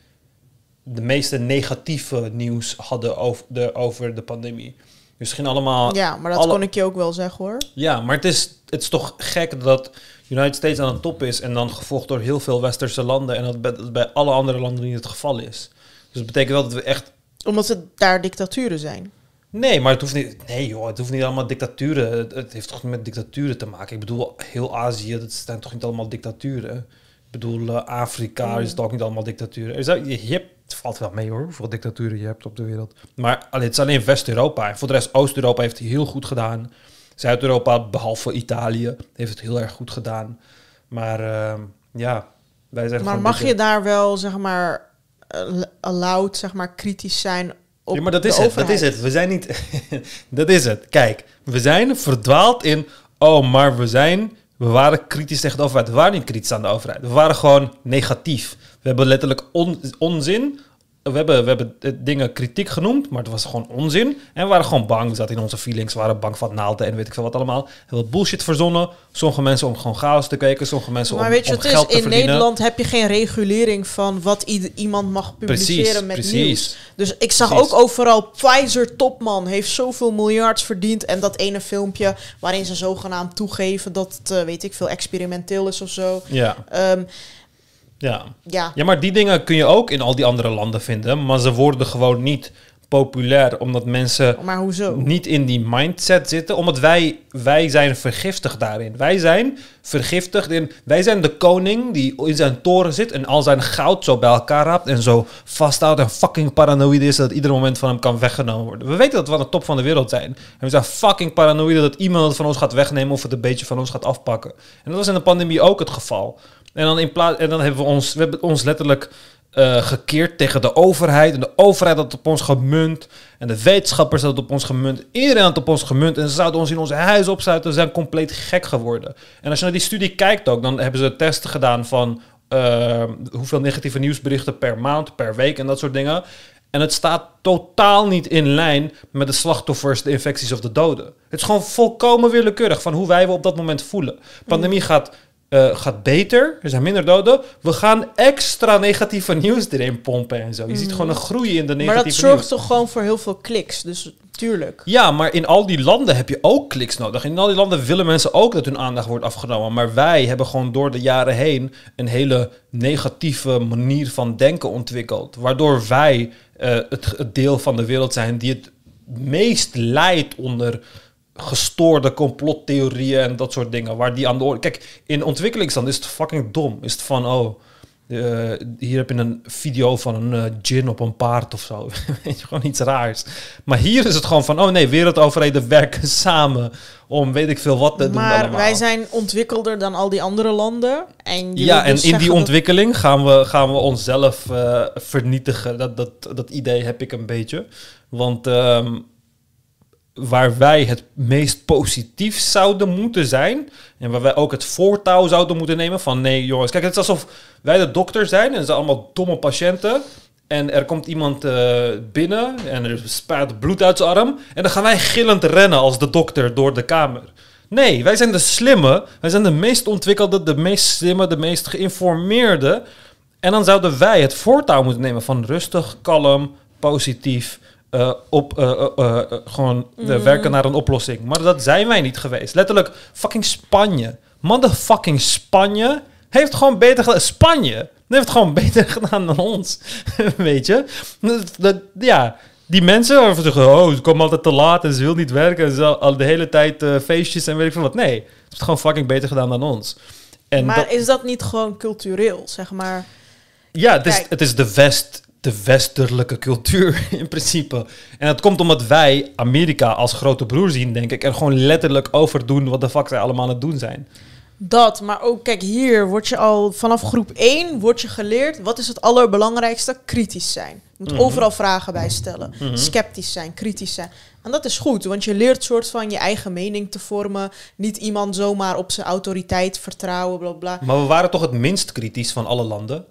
de meeste negatieve nieuws hadden over de, over de pandemie. Dus het ging allemaal Ja, maar dat alle- kon ik je ook wel zeggen hoor. ja, maar het is, het is toch gek dat United States aan de top is en dan gevolgd door heel veel westerse landen en dat bij, dat bij alle andere landen niet het geval is. Dus dat betekent wel dat we echt. Omdat het daar dictaturen zijn. Nee, maar het hoeft niet. Nee, joh, het hoeft niet allemaal dictaturen. Het, het heeft toch niet met dictaturen te maken. Ik bedoel, heel Azië, dat zijn toch niet allemaal dictaturen. Ik bedoel, eh, Afrika is het ook niet allemaal dictaturen. Zijn, je, hebt, het valt wel mee hoor, hoeveel dictaturen je hebt op de wereld. Maar allee, het is alleen West-Europa. Voor de rest, Oost-Europa heeft het heel goed gedaan. Zuid-Europa, behalve Italië, heeft het heel erg goed gedaan. Maar ehm, ja, wij zijn Maar mag je daar wel, zeg maar, allowed, zeg maar, kritisch zijn op ja, maar dat is het. Dat is het. We zijn niet. dat is het. Kijk, we zijn verdwaald in. Oh, maar we zijn. We waren kritisch tegen de overheid. We waren niet kritisch aan de overheid. We waren gewoon negatief. We hebben letterlijk on- onzin. We hebben, we hebben eh, dingen kritiek genoemd, maar het was gewoon onzin. En we waren gewoon bang. We zaten in onze feelings. We waren bang van naalden en weet ik veel wat allemaal. Heel bullshit verzonnen. Sommige mensen om gewoon chaos te kweken. Sommige mensen Maar om, weet je, om het is, geld te in verdienen. Nederland heb je geen regulering van wat iemand mag publiceren Precies, met precies. nieuws. Dus ik zag Precies. ook overal, Pfizer topman heeft zoveel miljards verdiend. En dat ene filmpje waarin ze zogenaamd toegeven dat het, eh, weet ik veel, experimenteel is of zo. Ja, Ehm, ja. ja, Ja, maar die dingen kun je ook in al die andere landen vinden. Maar ze worden gewoon niet populair omdat mensen maar hoezo? niet in die mindset zitten. Omdat wij, wij zijn vergiftigd daarin. Wij zijn vergiftigd in... Wij zijn de koning die in zijn toren zit en al zijn goud zo bij elkaar raapt en zo vasthoudt en fucking paranoïde is dat ieder moment van hem kan weggenomen worden. We weten dat we aan de top van de wereld zijn. En we zijn fucking paranoïde dat iemand het van ons gaat wegnemen of het een beetje van ons gaat afpakken. En dat was in de pandemie ook het geval. En dan, in plaats, en dan hebben we ons, we hebben ons letterlijk eh, gekeerd tegen de overheid. En de overheid had het op ons gemunt. En de wetenschappers hadden het op ons gemunt. Iedereen had het op ons gemunt. En ze zouden ons in onze huis opsluiten. Ze zijn compleet gek geworden. En als je naar die studie kijkt ook, dan hebben ze testen gedaan van eh, hoeveel negatieve nieuwsberichten per maand, per week en dat soort dingen. En het staat totaal niet in lijn met de slachtoffers, de infecties of de doden. Het is gewoon volkomen willekeurig van hoe wij we op dat moment voelen. Pandemie gaat, eh, gaat beter, er zijn minder doden. We gaan extra negatieve nieuws erin pompen en zo. Je ziet gewoon een groei in de negatieve maar dat nieuws. zorgt toch gewoon voor heel veel kliks. Dus tuurlijk. Ja, maar in al die landen heb je ook kliks nodig. In al die landen willen mensen ook dat hun aandacht wordt afgenomen. Maar wij hebben gewoon door de jaren heen een hele negatieve manier van denken ontwikkeld. Waardoor wij eh, het, het deel van de wereld zijn die het meest lijdt onder gestoorde complottheorieën en dat soort dingen. Waar die aan de orde... Kijk, in ontwikkelingsland is het fucking dom. Is het van, oh, eh, hier heb je een video van een uh, gin op een paard of zo. Weet je, gewoon iets raars. Maar hier is het gewoon van, oh nee, wereldoverheden werken samen om weet ik veel wat te doen. Maar wij zijn ontwikkelder dan al die andere landen. En ja, en dus in die ontwikkeling gaan we, gaan we onszelf uh, vernietigen. Dat, dat, dat idee heb ik een beetje. Want um, waar wij het meest positief zouden moeten zijn. En waar wij ook het voortouw zouden moeten nemen van nee jongens. Kijk, het is alsof wij de dokter zijn en ze zijn allemaal domme patiënten. En er komt iemand uh, binnen en er spuit bloed uit zijn arm. En dan gaan wij gillend rennen als de dokter door de kamer. Nee, wij zijn de slimme. Wij zijn de meest ontwikkelde, de meest slimme, de meest geïnformeerde. En dan zouden wij het voortouw moeten nemen van rustig, kalm, positief uh, op uh, uh, gewoon mm. werken naar een oplossing. Maar dat zijn wij niet geweest. Letterlijk fucking Spanje. Motherfucking Spanje heeft gewoon beter gedaan. Spanje heeft gewoon beter gedaan dan ons. Weet je? Dat, ja, die mensen waarvan zeggen, oh, ze komen altijd te laat en ze wil niet werken. En ze al de hele tijd feestjes en weet ik veel wat. Nee, ze heeft het gewoon fucking beter gedaan dan ons. En maar is dat niet gewoon cultureel, zeg maar? Ja, het is, het is de vest de westerlijke cultuur in principe. En dat komt omdat wij Amerika als grote broer zien, denk ik, en gewoon letterlijk overdoen wat de fuck zij allemaal aan het doen zijn. Dat, maar ook kijk, hier word je al vanaf groep 1 word je geleerd. Wat is het allerbelangrijkste? Kritisch zijn. Je moet mhm. overal vragen bij stellen. Mhm. Sceptisch zijn, kritisch zijn. En dat is goed, want je leert soort van je eigen mening te vormen. Niet iemand zomaar op zijn autoriteit vertrouwen, bla bla. Maar we waren toch het minst kritisch van alle landen?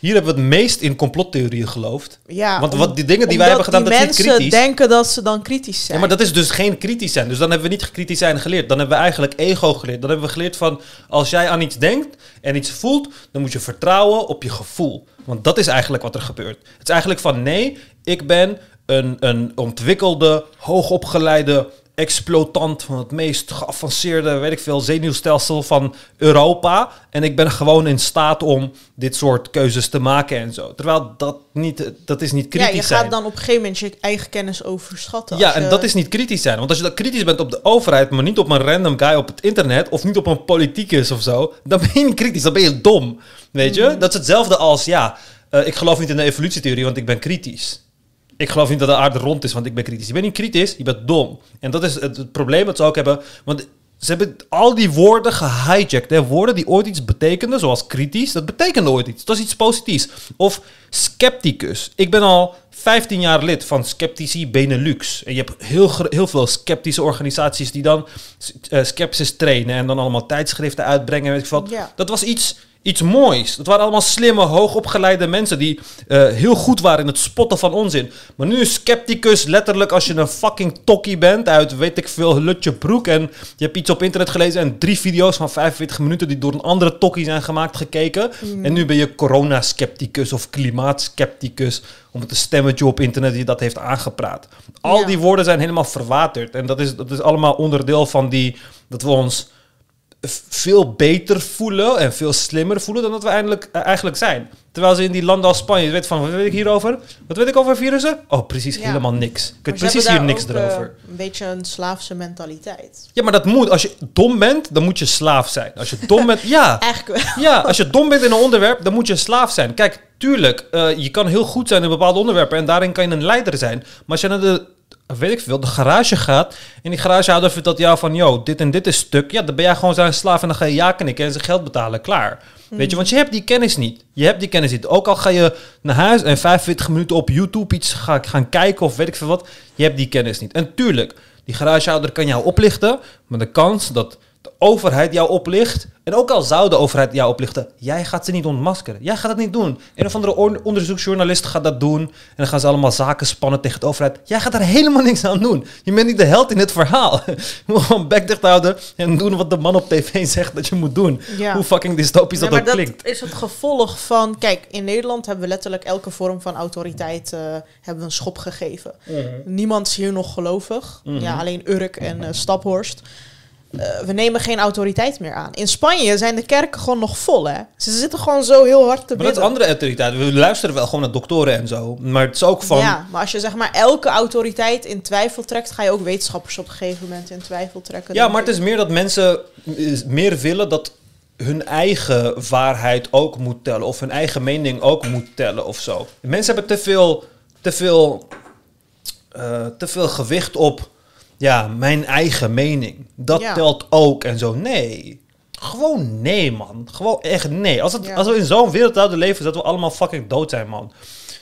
Hier hebben we het meest in complottheorieën geloofd. Ja, Want wat die dingen die wij hebben gedaan, dat is niet kritisch. mensen denken dat ze dan kritisch zijn. Ja, maar dat is dus geen kritisch zijn. Dus dan hebben we niet kritisch zijn geleerd. Dan hebben we eigenlijk ego geleerd. Dan hebben we geleerd van, als jij aan iets denkt en iets voelt, dan moet je vertrouwen op je gevoel. Want dat is eigenlijk wat er gebeurt. Het is eigenlijk van, nee, ik ben een, een ontwikkelde, hoogopgeleide exploitant van het meest geavanceerde, weet ik veel, zenuwstelsel van Europa. En ik ben gewoon in staat om dit soort keuzes te maken en zo. Terwijl dat niet, dat is niet kritisch zijn. Ja, je gaat dan op een gegeven moment je eigen kennis overschatten. Ja, en dat is niet kritisch zijn. Want als je dan kritisch bent op de overheid, maar niet op een random guy op het internet, of niet op een politicus of zo, dan ben je niet kritisch, dan ben je dom. Weet je? Mhm. Dat is hetzelfde als, ja, uh, ik geloof niet in de evolutietheorie, want ik ben kritisch ik geloof niet dat de aarde rond is, want ik ben kritisch. Je bent niet kritisch, je bent dom. En dat is het, probleem dat ze ook hebben. Want ze hebben al die woorden gehijacked. Hè? Woorden die ooit iets betekenden, zoals kritisch, dat betekende ooit iets. Dat is iets positiefs. Of scepticus. Ik ben al 15 jaar lid van Skeptici Benelux. En je hebt heel, heel veel sceptische organisaties die dan uh, skepsis trainen en dan allemaal tijdschriften uitbrengen. Weet ik wat. Dat was iets iets moois. Dat waren allemaal slimme, hoogopgeleide mensen die uh, heel goed waren in het spotten van onzin. Maar nu is scepticus letterlijk als je een fucking tokkie bent uit weet ik veel Lutje Broek en je hebt iets op internet gelezen en drie video's van 45 minuten die door een andere tokkie zijn gemaakt gekeken. Mm. En nu ben je corona-scepticus of klimaatskepticus om het stemmetje op internet die dat heeft aangepraat. Al die woorden zijn helemaal verwaterd en dat is, dat is allemaal onderdeel van die dat we ons veel beter voelen en veel slimmer voelen dan dat we eigenlijk, eh, eigenlijk zijn. Terwijl ze in die landen als Spanje, weet van, wat weet ik hierover? Wat weet ik over virussen? Oh, precies helemaal niks. Ik weet precies hier niks ook, erover. Uh, een beetje een slaafse mentaliteit. Ja, maar dat moet. Als je dom bent, dan moet je slaaf zijn. Als je dom bent, ja. Eigenlijk wel. Ja, als je dom bent in een onderwerp, dan moet je slaaf zijn. Kijk, tuurlijk, uh, je kan heel goed zijn in bepaalde onderwerpen en daarin kan je een leider zijn. Maar als je naar de weet ik veel, de garage gaat. En die garagehouder vertelt jou van, yo, dit en dit is stuk. Ja, dan ben jij gewoon zijn slaaf en dan ga je ja knikken en zijn geld betalen. Klaar. Weet je, hmm. want je hebt die kennis niet. Je hebt die kennis niet. Ook al ga je naar huis en 45 minuten op YouTube iets gaan, gaan kijken of weet ik veel wat. Je hebt die kennis niet. En tuurlijk, die garagehouder kan jou oplichten. Maar de kans dat overheid jou oplicht. En ook al zou de overheid jou oplichten, jij gaat ze niet ontmaskeren. Jij gaat het niet doen. Een of andere onderzoeksjournalist gaat dat doen. En dan gaan ze allemaal zaken spannen tegen de overheid. Jij gaat er helemaal niks aan doen. Je bent niet de held in het verhaal. Je moet gewoon bek dicht houden en doen wat de man op tv zegt dat je moet doen. Hoe fucking dystopisch dat ook klinkt. Dat is het gevolg van... Kijk, in Nederland hebben we letterlijk elke vorm van autoriteit uh, hebben we een schop gegeven. Mhm. Niemand is hier nog gelovig. Mhm. Ja, alleen Urk en uh, Staphorst. Eh, we nemen geen autoriteit meer aan. In Spanje zijn de kerken gewoon nog vol, hè? Ze zitten gewoon zo heel hard te Maar dat is bidden. andere autoriteit. We luisteren wel gewoon naar doktoren en zo. Maar het is ook van... Ja, maar als je zeg maar elke autoriteit in twijfel trekt, ga je ook wetenschappers op een gegeven moment in twijfel trekken. Ja, maar het is meer dat mensen eh, meer willen dat hun eigen waarheid ook moet tellen. Of hun eigen mening ook moet tellen of zo. Mensen hebben te veel, te veel, eh, te veel gewicht op ja, mijn eigen mening. Dat Ja. telt ook en zo. Nee. Gewoon nee, man. Gewoon echt nee. Als, het, Ja. als we in zo'n wereld zouden leven, dat we allemaal fucking dood zijn, man.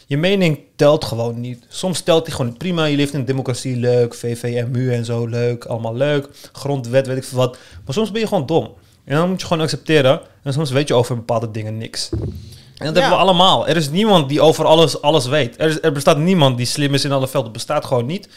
Je mening telt gewoon niet. Soms telt die gewoon prima. Je leeft in een democratie, leuk. VVMU en zo, leuk. Allemaal leuk. Grondwet, weet ik veel wat. Maar soms ben je gewoon dom. En dan moet je gewoon accepteren. En soms weet je over bepaalde dingen niks. En dat hebben we allemaal. Er is niemand die over alles, alles weet. Er, is, er bestaat niemand die slim is in alle velden. Dat bestaat gewoon niet.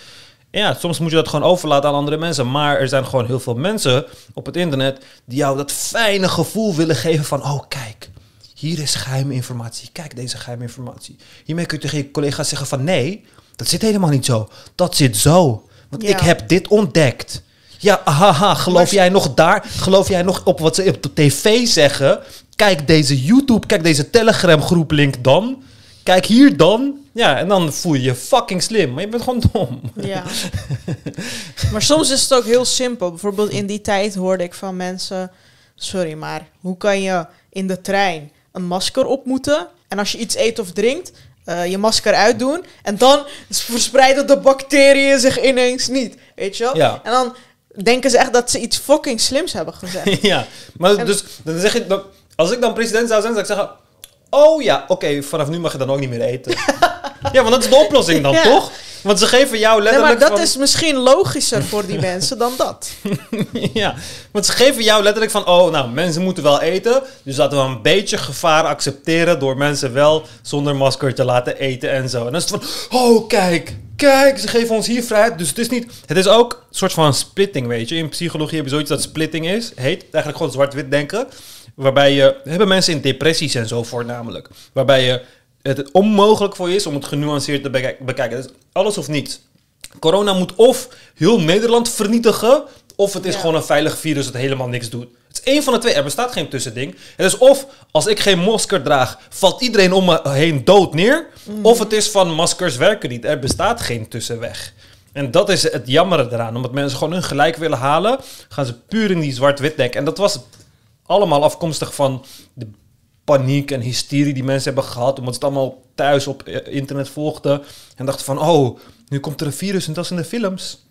Ja, soms moet je dat gewoon overlaten aan andere mensen. Maar er zijn gewoon heel veel mensen op het internet die jou dat fijne gevoel willen geven van... Oh, kijk, hier is geheime informatie. Kijk deze geheime informatie. Hiermee kun je tegen je collega's zeggen van... Nee, dat zit helemaal niet zo. Dat zit zo. Want Ja. ik heb dit ontdekt. Ja, haha, geloof Maar- jij nog daar? Geloof jij nog op wat ze op de tv zeggen? Kijk deze YouTube, kijk deze Telegram groep link dan. Kijk hier dan. Ja, en dan voel je je fucking slim. Maar je bent gewoon dom. Ja. maar soms is het ook heel simpel. Bijvoorbeeld in die tijd hoorde ik van mensen... Sorry, maar hoe kan je in de trein een masker op moeten... en als je iets eet of drinkt, eh, je masker uitdoen... en dan verspreiden de bacteriën zich ineens niet. Weet je wel? Ja. En dan denken ze echt dat ze iets fucking slims hebben gezegd. ja, maar En- dus dan zeg je, dan, als ik dan president zou zijn, zou ik zeggen: Oh ja, oké, vanaf nu mag je dan ook niet meer eten. ja, want dat is de oplossing dan, Ja. toch? Want ze geven jou Nee, letterlijk. maar dat van, is misschien logischer voor die mensen dan dat. ja, want ze geven jou letterlijk van: Oh, nou, mensen moeten wel eten. Dus laten we een beetje gevaar accepteren door mensen wel zonder masker te laten eten en zo. En dan is het van: Oh, kijk. Kijk, ze geven ons hier vrijheid. Dus het is niet. Het is ook een soort van splitting, weet je. In psychologie heb je zoiets dat splitting is. Heet eigenlijk gewoon zwart-wit denken. Waarbij je. Hebben mensen in depressies en zo voornamelijk. Waarbij je het onmogelijk voor je is om het genuanceerd te bekijken. Dus alles of niets. Corona moet of heel Nederland vernietigen. Of het is Ja. gewoon een veilig virus dat helemaal niks doet. Het is één van de twee. Er bestaat geen tussending. Het is of als ik geen masker draag, valt iedereen om me heen dood neer. Of het is van maskers werken niet. Er bestaat geen tussenweg. En dat is het jammere eraan. Omdat mensen gewoon hun gelijk willen halen, gaan ze puur in die zwart-wit denken. En dat was allemaal afkomstig van de paniek en hysterie die mensen hebben gehad. Omdat ze het allemaal thuis op eh, internet volgden. En dachten van, oh, nu komt er een virus en dat is in de films.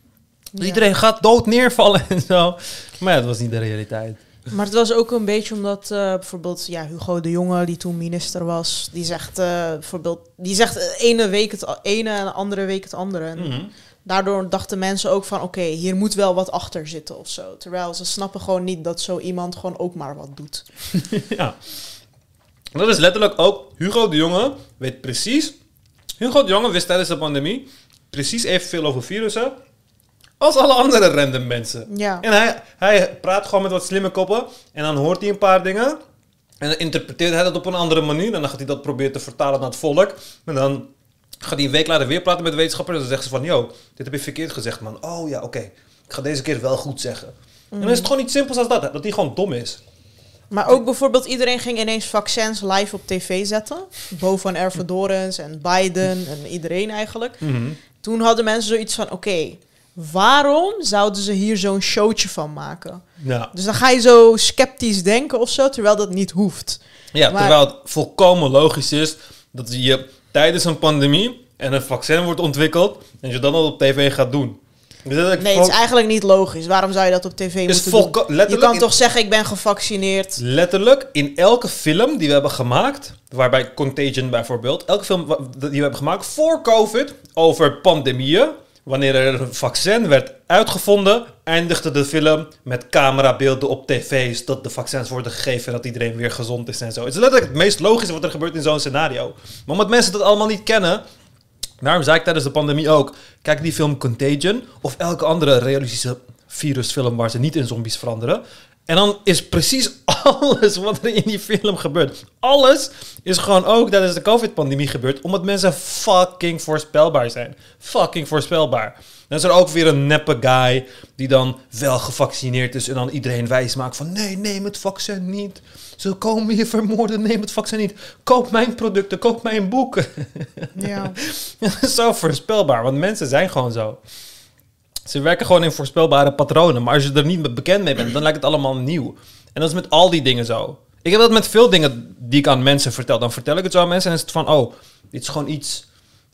Ja. Iedereen gaat dood neervallen en zo. Maar ja, dat was niet de realiteit. Maar het was ook een beetje omdat eh, bijvoorbeeld ja, Hugo de Jonge, die toen minister was, die zegt eh, bijvoorbeeld, die zegt ene week het ene en de andere week het andere. En Mhm. Daardoor dachten mensen ook van, oké, hier moet wel wat achter zitten of zo. Terwijl ze snappen gewoon niet dat zo iemand gewoon ook maar wat doet. ja. Dat is letterlijk ook, Hugo de Jonge weet precies, Hugo de Jonge wist tijdens de pandemie precies evenveel over virussen als alle andere random mensen. Ja. En hij, hij praat gewoon met wat slimme koppen. En dan hoort hij een paar dingen. En dan interpreteert hij dat op een andere manier. En dan gaat hij dat proberen te vertalen naar het volk. En dan gaat hij een week later weer praten met wetenschappers. En dan zeggen ze van, yo, dit heb je verkeerd gezegd, man. Oh ja, oké. Ik ga deze keer wel goed zeggen. En dan is het gewoon iets simpels als dat. Dat hij gewoon dom is. Maar ook bijvoorbeeld iedereen ging ineens vaccins live op tv zetten. Bo van Ervedorens en Biden en iedereen eigenlijk. Toen hadden mensen zoiets van, oké, waarom zouden ze hier zo'n showtje van maken? Ja, Dus dan ga je zo sceptisch denken of zo, terwijl dat niet hoeft. ja Maar- terwijl het volkomen logisch is dat je tijdens een pandemie en een vaccin wordt ontwikkeld. En je dan al op tv gaat doen. Dat Nee, het is eigenlijk niet logisch. Waarom zou je dat op tv moeten doen? Je kan toch zeggen, ik ben gevaccineerd. Letterlijk, in elke film die we hebben gemaakt, waarbij Contagion bijvoorbeeld, elke film die we hebben gemaakt voor COVID over pandemieën, wanneer er een vaccin werd uitgevonden, eindigde de film met camerabeelden op tv's dat de vaccins worden gegeven en dat iedereen weer gezond is en zo. Het is letterlijk het meest logische wat er gebeurt in zo'n scenario. Maar omdat mensen dat allemaal niet kennen, Daarom zei ik tijdens de pandemie ook: kijk die film Contagion of elke andere realistische virusfilm waar ze niet in zombies veranderen. En dan is precies alles wat er in die film gebeurt. Alles is gewoon ook tijdens de COVID-pandemie gebeurd. Omdat mensen fucking voorspelbaar zijn. Fucking voorspelbaar. Dan is er ook weer een neppe guy die dan wel gevaccineerd is. En dan iedereen wijs maakt van nee, neem het vaccin niet. Ze komen je vermoorden, neem het vaccin niet. Koop mijn producten, koop mijn boeken. Ja. Dat is zo voorspelbaar, want mensen zijn gewoon zo. Ze werken gewoon in voorspelbare patronen. Maar als je er niet bekend mee bent, dan lijkt het allemaal nieuw. En dat is met al die dingen zo. Ik heb dat met veel dingen die ik aan mensen vertel. Dan vertel ik het zo aan mensen en is het van... Oh, dit is gewoon iets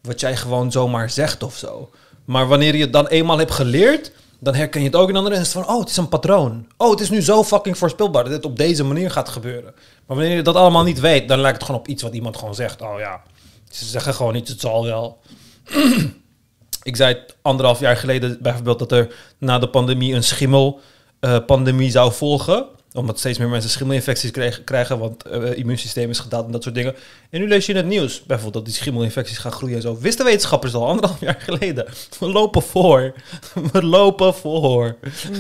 wat jij gewoon zomaar zegt of zo. Maar wanneer je het dan eenmaal hebt geleerd... dan herken je het ook in anderen en is het van... Oh, het is een patroon. Oh, het is nu zo fucking voorspelbaar dat dit op deze manier gaat gebeuren. Maar wanneer je dat allemaal niet weet... dan lijkt het gewoon op iets wat iemand gewoon zegt. Oh ja, ze zeggen gewoon iets, het zal wel. Ik zei anderhalf jaar geleden bijvoorbeeld dat er na de pandemie een schimmelpandemie zou volgen. Omdat steeds meer mensen schimmelinfecties kregen, krijgen, want het immuunsysteem is gedaald en dat soort dingen. En nu lees je in het nieuws bijvoorbeeld dat die schimmelinfecties gaan groeien en zo. Wisten wetenschappers al anderhalf jaar geleden. We lopen voor. We lopen voor.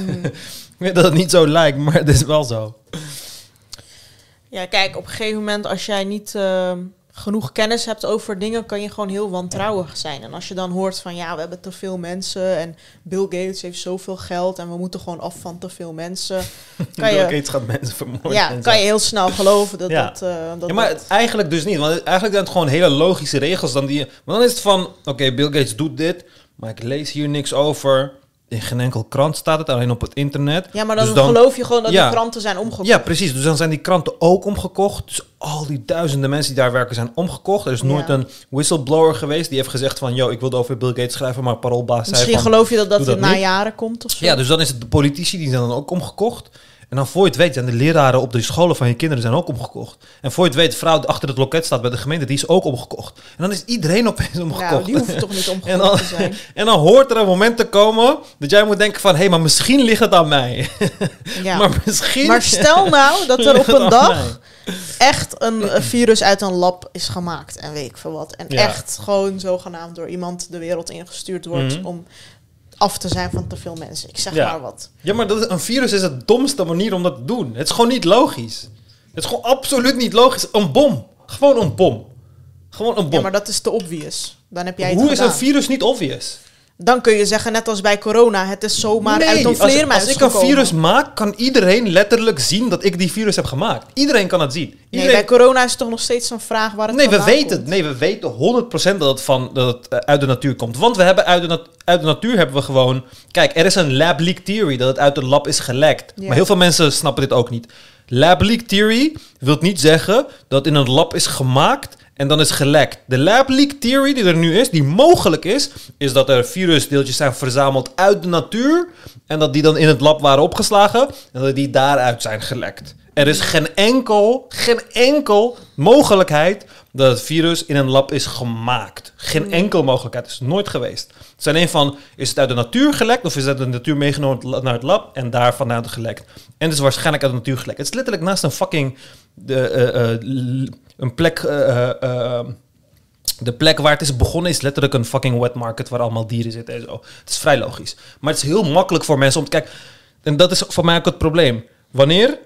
Ik weet dat het niet zo lijkt, maar het is wel zo. Ja, kijk, op een gegeven moment als jij niet eh, genoeg kennis hebt over dingen, kan je gewoon heel wantrouwig zijn. En als je dan hoort van ja, we hebben te veel mensen en Bill Gates heeft zoveel geld en we moeten gewoon af van te veel mensen, kan Bill je, Gates gaat mensen vermoorden. ja, kan zo. je heel snel geloven dat Ja. dat, eh, dat, Ja, maar dat- eigenlijk dus niet. Want eigenlijk zijn het gewoon hele logische regels. Dan die, want dan is het van, oké, Bill Gates doet dit, maar ik lees hier niks over. In geen enkel krant staat het, alleen op het internet. ja, maar dan, Dus dan- geloof je gewoon dat Ja. die kranten zijn omgekocht. Ja, precies. Dus dan zijn die kranten ook omgekocht. Dus al die duizenden mensen die daar werken zijn omgekocht. Er is nooit Ja. een whistleblower geweest die heeft gezegd van... yo, ik wilde over Bill Gates schrijven, maar paroolbaas zei Misschien geloof je dat dat, dat na jaren komt of zo. Ja, dus dan is het de politici, die zijn dan ook omgekocht. En dan voor je het weet, zijn de leraren op de scholen van je kinderen zijn ook omgekocht. En voor je het weet, de vrouw die achter het loket staat bij de gemeente, die is ook omgekocht. En dan is iedereen opeens omgekocht. nou, die hoeven toch niet en, omgekocht dan, te zijn. en dan hoort er een moment te komen dat jij moet denken van... hé, maar misschien ligt het aan mij. Ja. maar misschien... Maar stel nou dat er op een dag echt een virus uit een lab is gemaakt en weet ik veel wat. En Ja. echt gewoon zogenaamd door iemand de wereld ingestuurd wordt Mhm. om af te zijn van te veel mensen. Ik zeg Ja. maar wat. Ja, maar dat is, een virus is de domste manier om dat te doen. Het is gewoon niet logisch. Het is gewoon absoluut niet logisch. Een bom. Gewoon een bom. Gewoon een bom. Ja, maar dat is te obvious. Dan heb jij het Hoe is gedaan. een virus niet obvious? Dan kun je zeggen, net als bij corona, het is zomaar uit een als, vleermuis als ik een gekomen. virus maak, kan iedereen letterlijk zien dat ik die virus heb gemaakt. Iedereen kan het zien. Nee, bij corona is het toch nog steeds een vraag waar het Nee, we weten komt. het. Nee, we weten 100% dat het, van, dat het eh, uit de natuur komt. Want we hebben uit de, nat- uit de natuur hebben we gewoon... Kijk, er is een lab leak theory dat het uit een lab is gelekt. Ja. Maar heel veel mensen snappen dit ook niet. Lab leak theory wil niet zeggen dat in een lab is gemaakt en dan is gelekt. De lab leak theory die er nu is, die mogelijk is, is dat er virusdeeltjes zijn verzameld uit de natuur en dat die dan in het lab waren opgeslagen en dat die daaruit zijn gelekt. Er is geen enkel, geen enkel mogelijkheid dat het virus in een lab is gemaakt. Geen enkel mogelijkheid. is nooit geweest. Het zijn een van, is het uit de natuur gelekt of is het uit de natuur meegenomen naar het lab en daar vanuit gelekt? En het is waarschijnlijk uit de natuur gelekt. Het is letterlijk naast een fucking, de, eh, eh, een plek, eh, eh, eh, de plek waar het is begonnen is letterlijk een fucking wet market waar allemaal dieren zitten en zo. Het is vrij logisch. Maar het is heel makkelijk voor mensen om te kijken. En dat is voor mij ook het probleem. Wanneer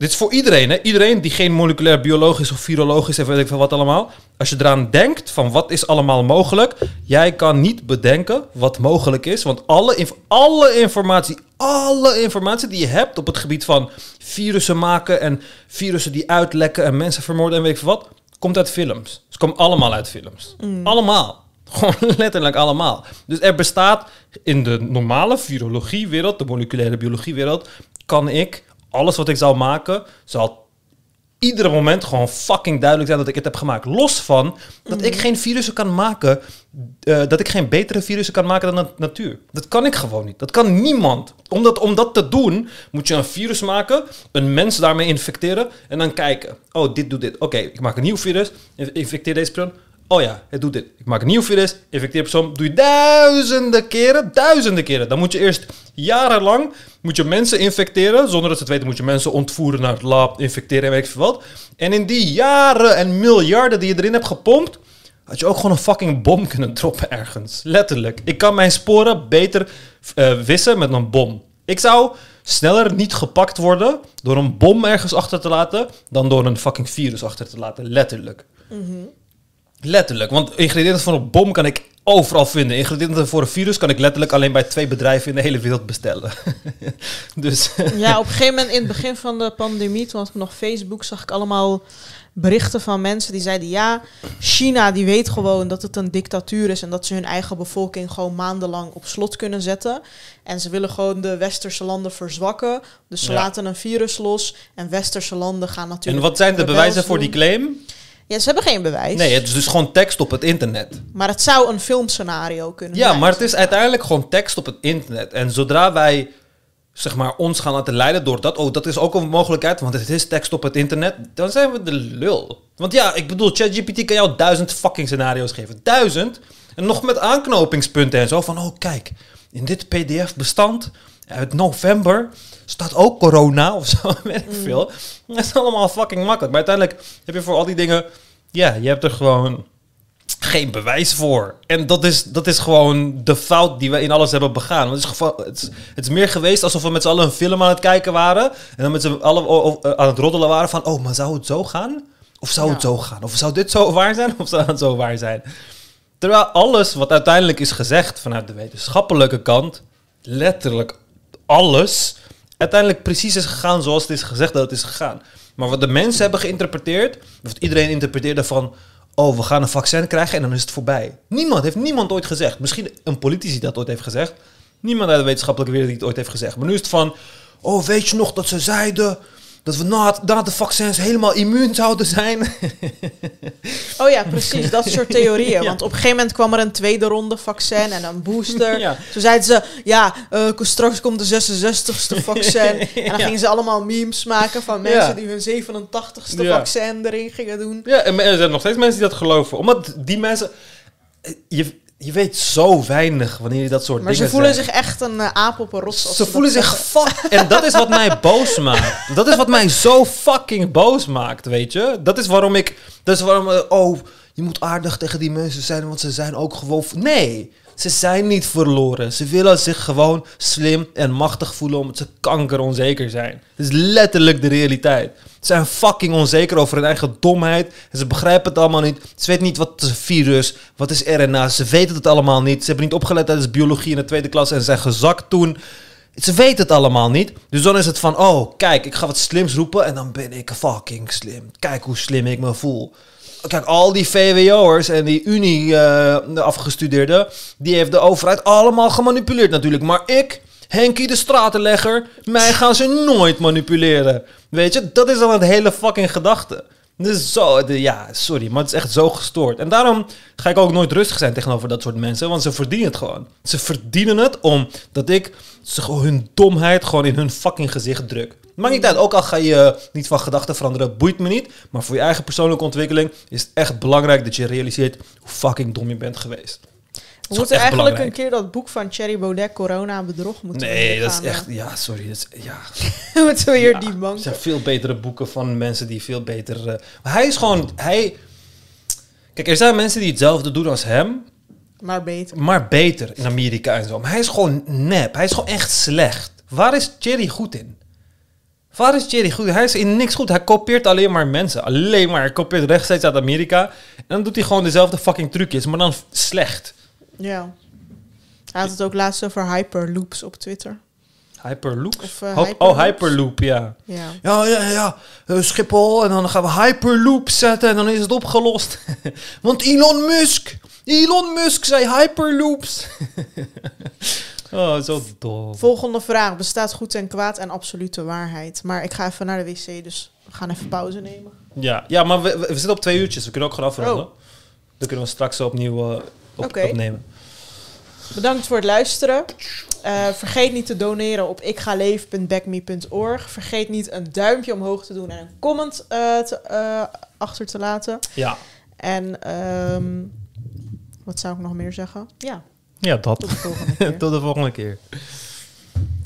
dit is voor iedereen, hè? Iedereen die geen moleculair biologisch of virologisch heeft, weet ik veel wat allemaal. Als je eraan denkt van wat is allemaal mogelijk, jij kan niet bedenken wat mogelijk is. Want alle, inf- alle informatie, alle informatie die je hebt op het gebied van virussen maken en virussen die uitlekken en mensen vermoorden en weet ik veel wat, komt uit films. Ze komen allemaal uit films. Allemaal. Gewoon letterlijk allemaal. Dus er bestaat in de normale virologiewereld, de moleculaire biologiewereld, kan ik alles wat ik zou maken, zal iedere moment gewoon fucking duidelijk zijn dat ik het heb gemaakt. Los van dat ik geen virussen kan maken, eh, dat ik geen betere virussen kan maken dan de natuur. Dat kan ik gewoon niet. Dat kan niemand. Om dat, om dat te doen, moet je een virus maken, een mens daarmee infecteren en dan kijken. Oh, dit doet dit. Oké, ik maak een nieuw virus, in- infecteer deze persoon. Oh ja, het doet dit. Ik maak een nieuw virus, infecteer persoon. Doe je duizenden keren, duizenden keren. Dan moet je eerst jarenlang moet je mensen infecteren. Zonder dat ze het weten moet je mensen ontvoeren naar het lab, infecteren en weet ik veel wat. En in die jaren en miljarden die je erin hebt gepompt... had je ook gewoon een fucking bom kunnen droppen ergens. Letterlijk. Ik kan mijn sporen beter eh, wissen met een bom. Ik zou sneller niet gepakt worden door een bom ergens achter te laten dan door een fucking virus achter te laten. Letterlijk. Letterlijk. Want ingrediënten voor een bom kan ik overal vinden. Ingrediënten voor een virus kan ik letterlijk alleen bij twee bedrijven in de hele wereld bestellen. dus Ja, op een gegeven moment in het begin van de pandemie, toen had ik nog Facebook, zag ik allemaal berichten van mensen die zeiden: ja, China die weet gewoon dat het een dictatuur is en dat ze hun eigen bevolking gewoon maandenlang op slot kunnen zetten. En ze willen gewoon de westerse landen verzwakken. Dus ze Ja. laten een virus los en westerse landen gaan en natuurlijk. wat zijn de bewijzen voor die claim? Ja, ze hebben geen bewijs. Nee, het is dus gewoon tekst op het internet. Maar het zou een filmscenario kunnen Ja, zijn. maar het is uiteindelijk gewoon tekst op het internet. En zodra wij zeg maar, ons gaan laten leiden door dat, oh, dat is ook een mogelijkheid, want het is tekst op het internet, dan zijn we de lul. Want ja, ik bedoel, ChatGPT kan jou duizend fucking scenario's geven. Duizend. En nog met aanknopingspunten en zo van, oh kijk, in dit PDF-bestand uit november staat ook corona of zo, weet ik veel. Dat is allemaal fucking makkelijk. Maar uiteindelijk heb je voor al die dingen, ja, je hebt er gewoon geen bewijs voor. En dat is, dat is gewoon de fout die we in alles hebben begaan. Want het, is het, is, het is meer geweest alsof we met z'n allen een film aan het kijken waren. En dan met z'n allen aan het roddelen waren van... Oh, maar zou het zo gaan? Of zou het zo gaan? Of zou dit zo waar zijn? Of zou het zo waar zijn? Terwijl alles wat uiteindelijk is gezegd vanuit de wetenschappelijke kant... Letterlijk alles... Uiteindelijk precies is gegaan zoals het is gezegd dat het is gegaan. Maar wat de mensen hebben geïnterpreteerd... Of iedereen interpreteerde van... Oh, we gaan een vaccin krijgen en dan is het voorbij. Niemand, heeft niemand ooit gezegd. Misschien een politici dat ooit heeft gezegd. Niemand uit de wetenschappelijke wereld die het ooit heeft gezegd. Maar nu is het van... Oh, weet je nog dat ze zeiden... Dat we na, de vaccins helemaal immuun zouden zijn. Oh ja, precies. Dat soort theorieën. Ja. Want op een gegeven moment kwam er een tweede ronde vaccin en een booster. Ja. Toen zeiden ze, ja, eh, straks komt de 66ste vaccin. En dan Ja. gingen ze allemaal memes maken van mensen die hun 87ste Ja. vaccin erin gingen doen. Ja, en er zijn nog steeds mensen die dat geloven. Omdat die mensen... Je, je weet zo weinig wanneer je dat soort Maar ze dingen voelen zegt. zich echt een eh, aap op een rots. Ze dat voelen zich fuck. En dat is wat mij boos maakt. Dat is wat mij zo fucking boos maakt, weet je? Dat is waarom ik. Dat is waarom. eh, oh, je moet aardig tegen die mensen zijn, want ze zijn ook gewoon. Nee, ze zijn niet verloren. Ze willen zich gewoon slim en machtig voelen omdat ze kankeronzeker zijn. Dat is letterlijk de realiteit. Ze zijn fucking onzeker over hun eigen domheid. En ze begrijpen het allemaal niet. Ze weten niet wat een virus, wat is RNA. Ze weten het allemaal niet. Ze hebben niet opgeleid tijdens biologie in de tweede klas en zijn gezakt toen. Ze weten het allemaal niet. Dus dan is het van, oh, kijk, ik ga wat slims roepen en dan ben ik fucking slim. Kijk hoe slim ik me voel. Kijk, al die VWO'ers en die Unie eh, afgestudeerden, die heeft de overheid allemaal gemanipuleerd natuurlijk. Maar ik, Henkie de stratenlegger, mij gaan ze nooit manipuleren. Weet je, dat is dan het hele fucking gedachte. Dus zo, ja, sorry, maar het is echt zo gestoord. En daarom ga ik ook nooit rustig zijn tegenover dat soort mensen, want ze verdienen het gewoon. Ze verdienen het omdat ik ze hun domheid gewoon in hun fucking gezicht druk. Maakt niet uit, ook al ga je niet van gedachten veranderen, boeit me niet. Maar voor je eigen persoonlijke ontwikkeling is het echt belangrijk dat je realiseert hoe fucking dom je bent geweest. We moeten eigenlijk belangrijk. een keer dat boek van Thierry Baudet, Corona Bedrog, moeten Nee, dat is echt, eh, ja, sorry, dat is, ja. moeten we hier Ja, die bank. Er zijn veel betere boeken van mensen die veel beter... eh, maar hij is gewoon... Hij, kijk, er zijn mensen die hetzelfde doen als hem, Maar beter. maar beter in Amerika en zo. Maar hij is gewoon nep. Hij is gewoon echt slecht. Waar is Thierry goed in? Waar is Thierry goed? Hij is in niks goed. Hij kopieert alleen maar mensen. Alleen maar. Hij kopieert rechtstreeks uit Amerika. En dan doet hij gewoon dezelfde fucking trucjes, maar dan slecht. Ja. Hij had het ook laatst over hyperloops op Twitter. Hyperloop? Of, eh, Hyperloops. oh, Hyperloop, ja. Ja. Ja, ja, ja. Eh, Schiphol. En dan gaan we Hyperloop zetten en dan is het opgelost. Want Elon Musk. Elon Musk zei Hyperloops. oh, zo dom. Volgende vraag. Bestaat goed en kwaad en absolute waarheid? Maar ik ga even naar de wc, dus we gaan even pauze nemen. Ja, ja maar we, we zitten op twee uurtjes. We kunnen ook gewoon afronden. Oh. Dan kunnen we straks opnieuw eh, op, opnemen. Bedankt voor het luisteren. Eh, vergeet niet te doneren op ikgaleven.backme.org. Vergeet niet een duimpje omhoog te doen en een comment te, eh, achter te laten. Ja. En ehm, wat zou ik nog meer zeggen? Ja, Ja, dat. tot de volgende keer. Tot de volgende keer.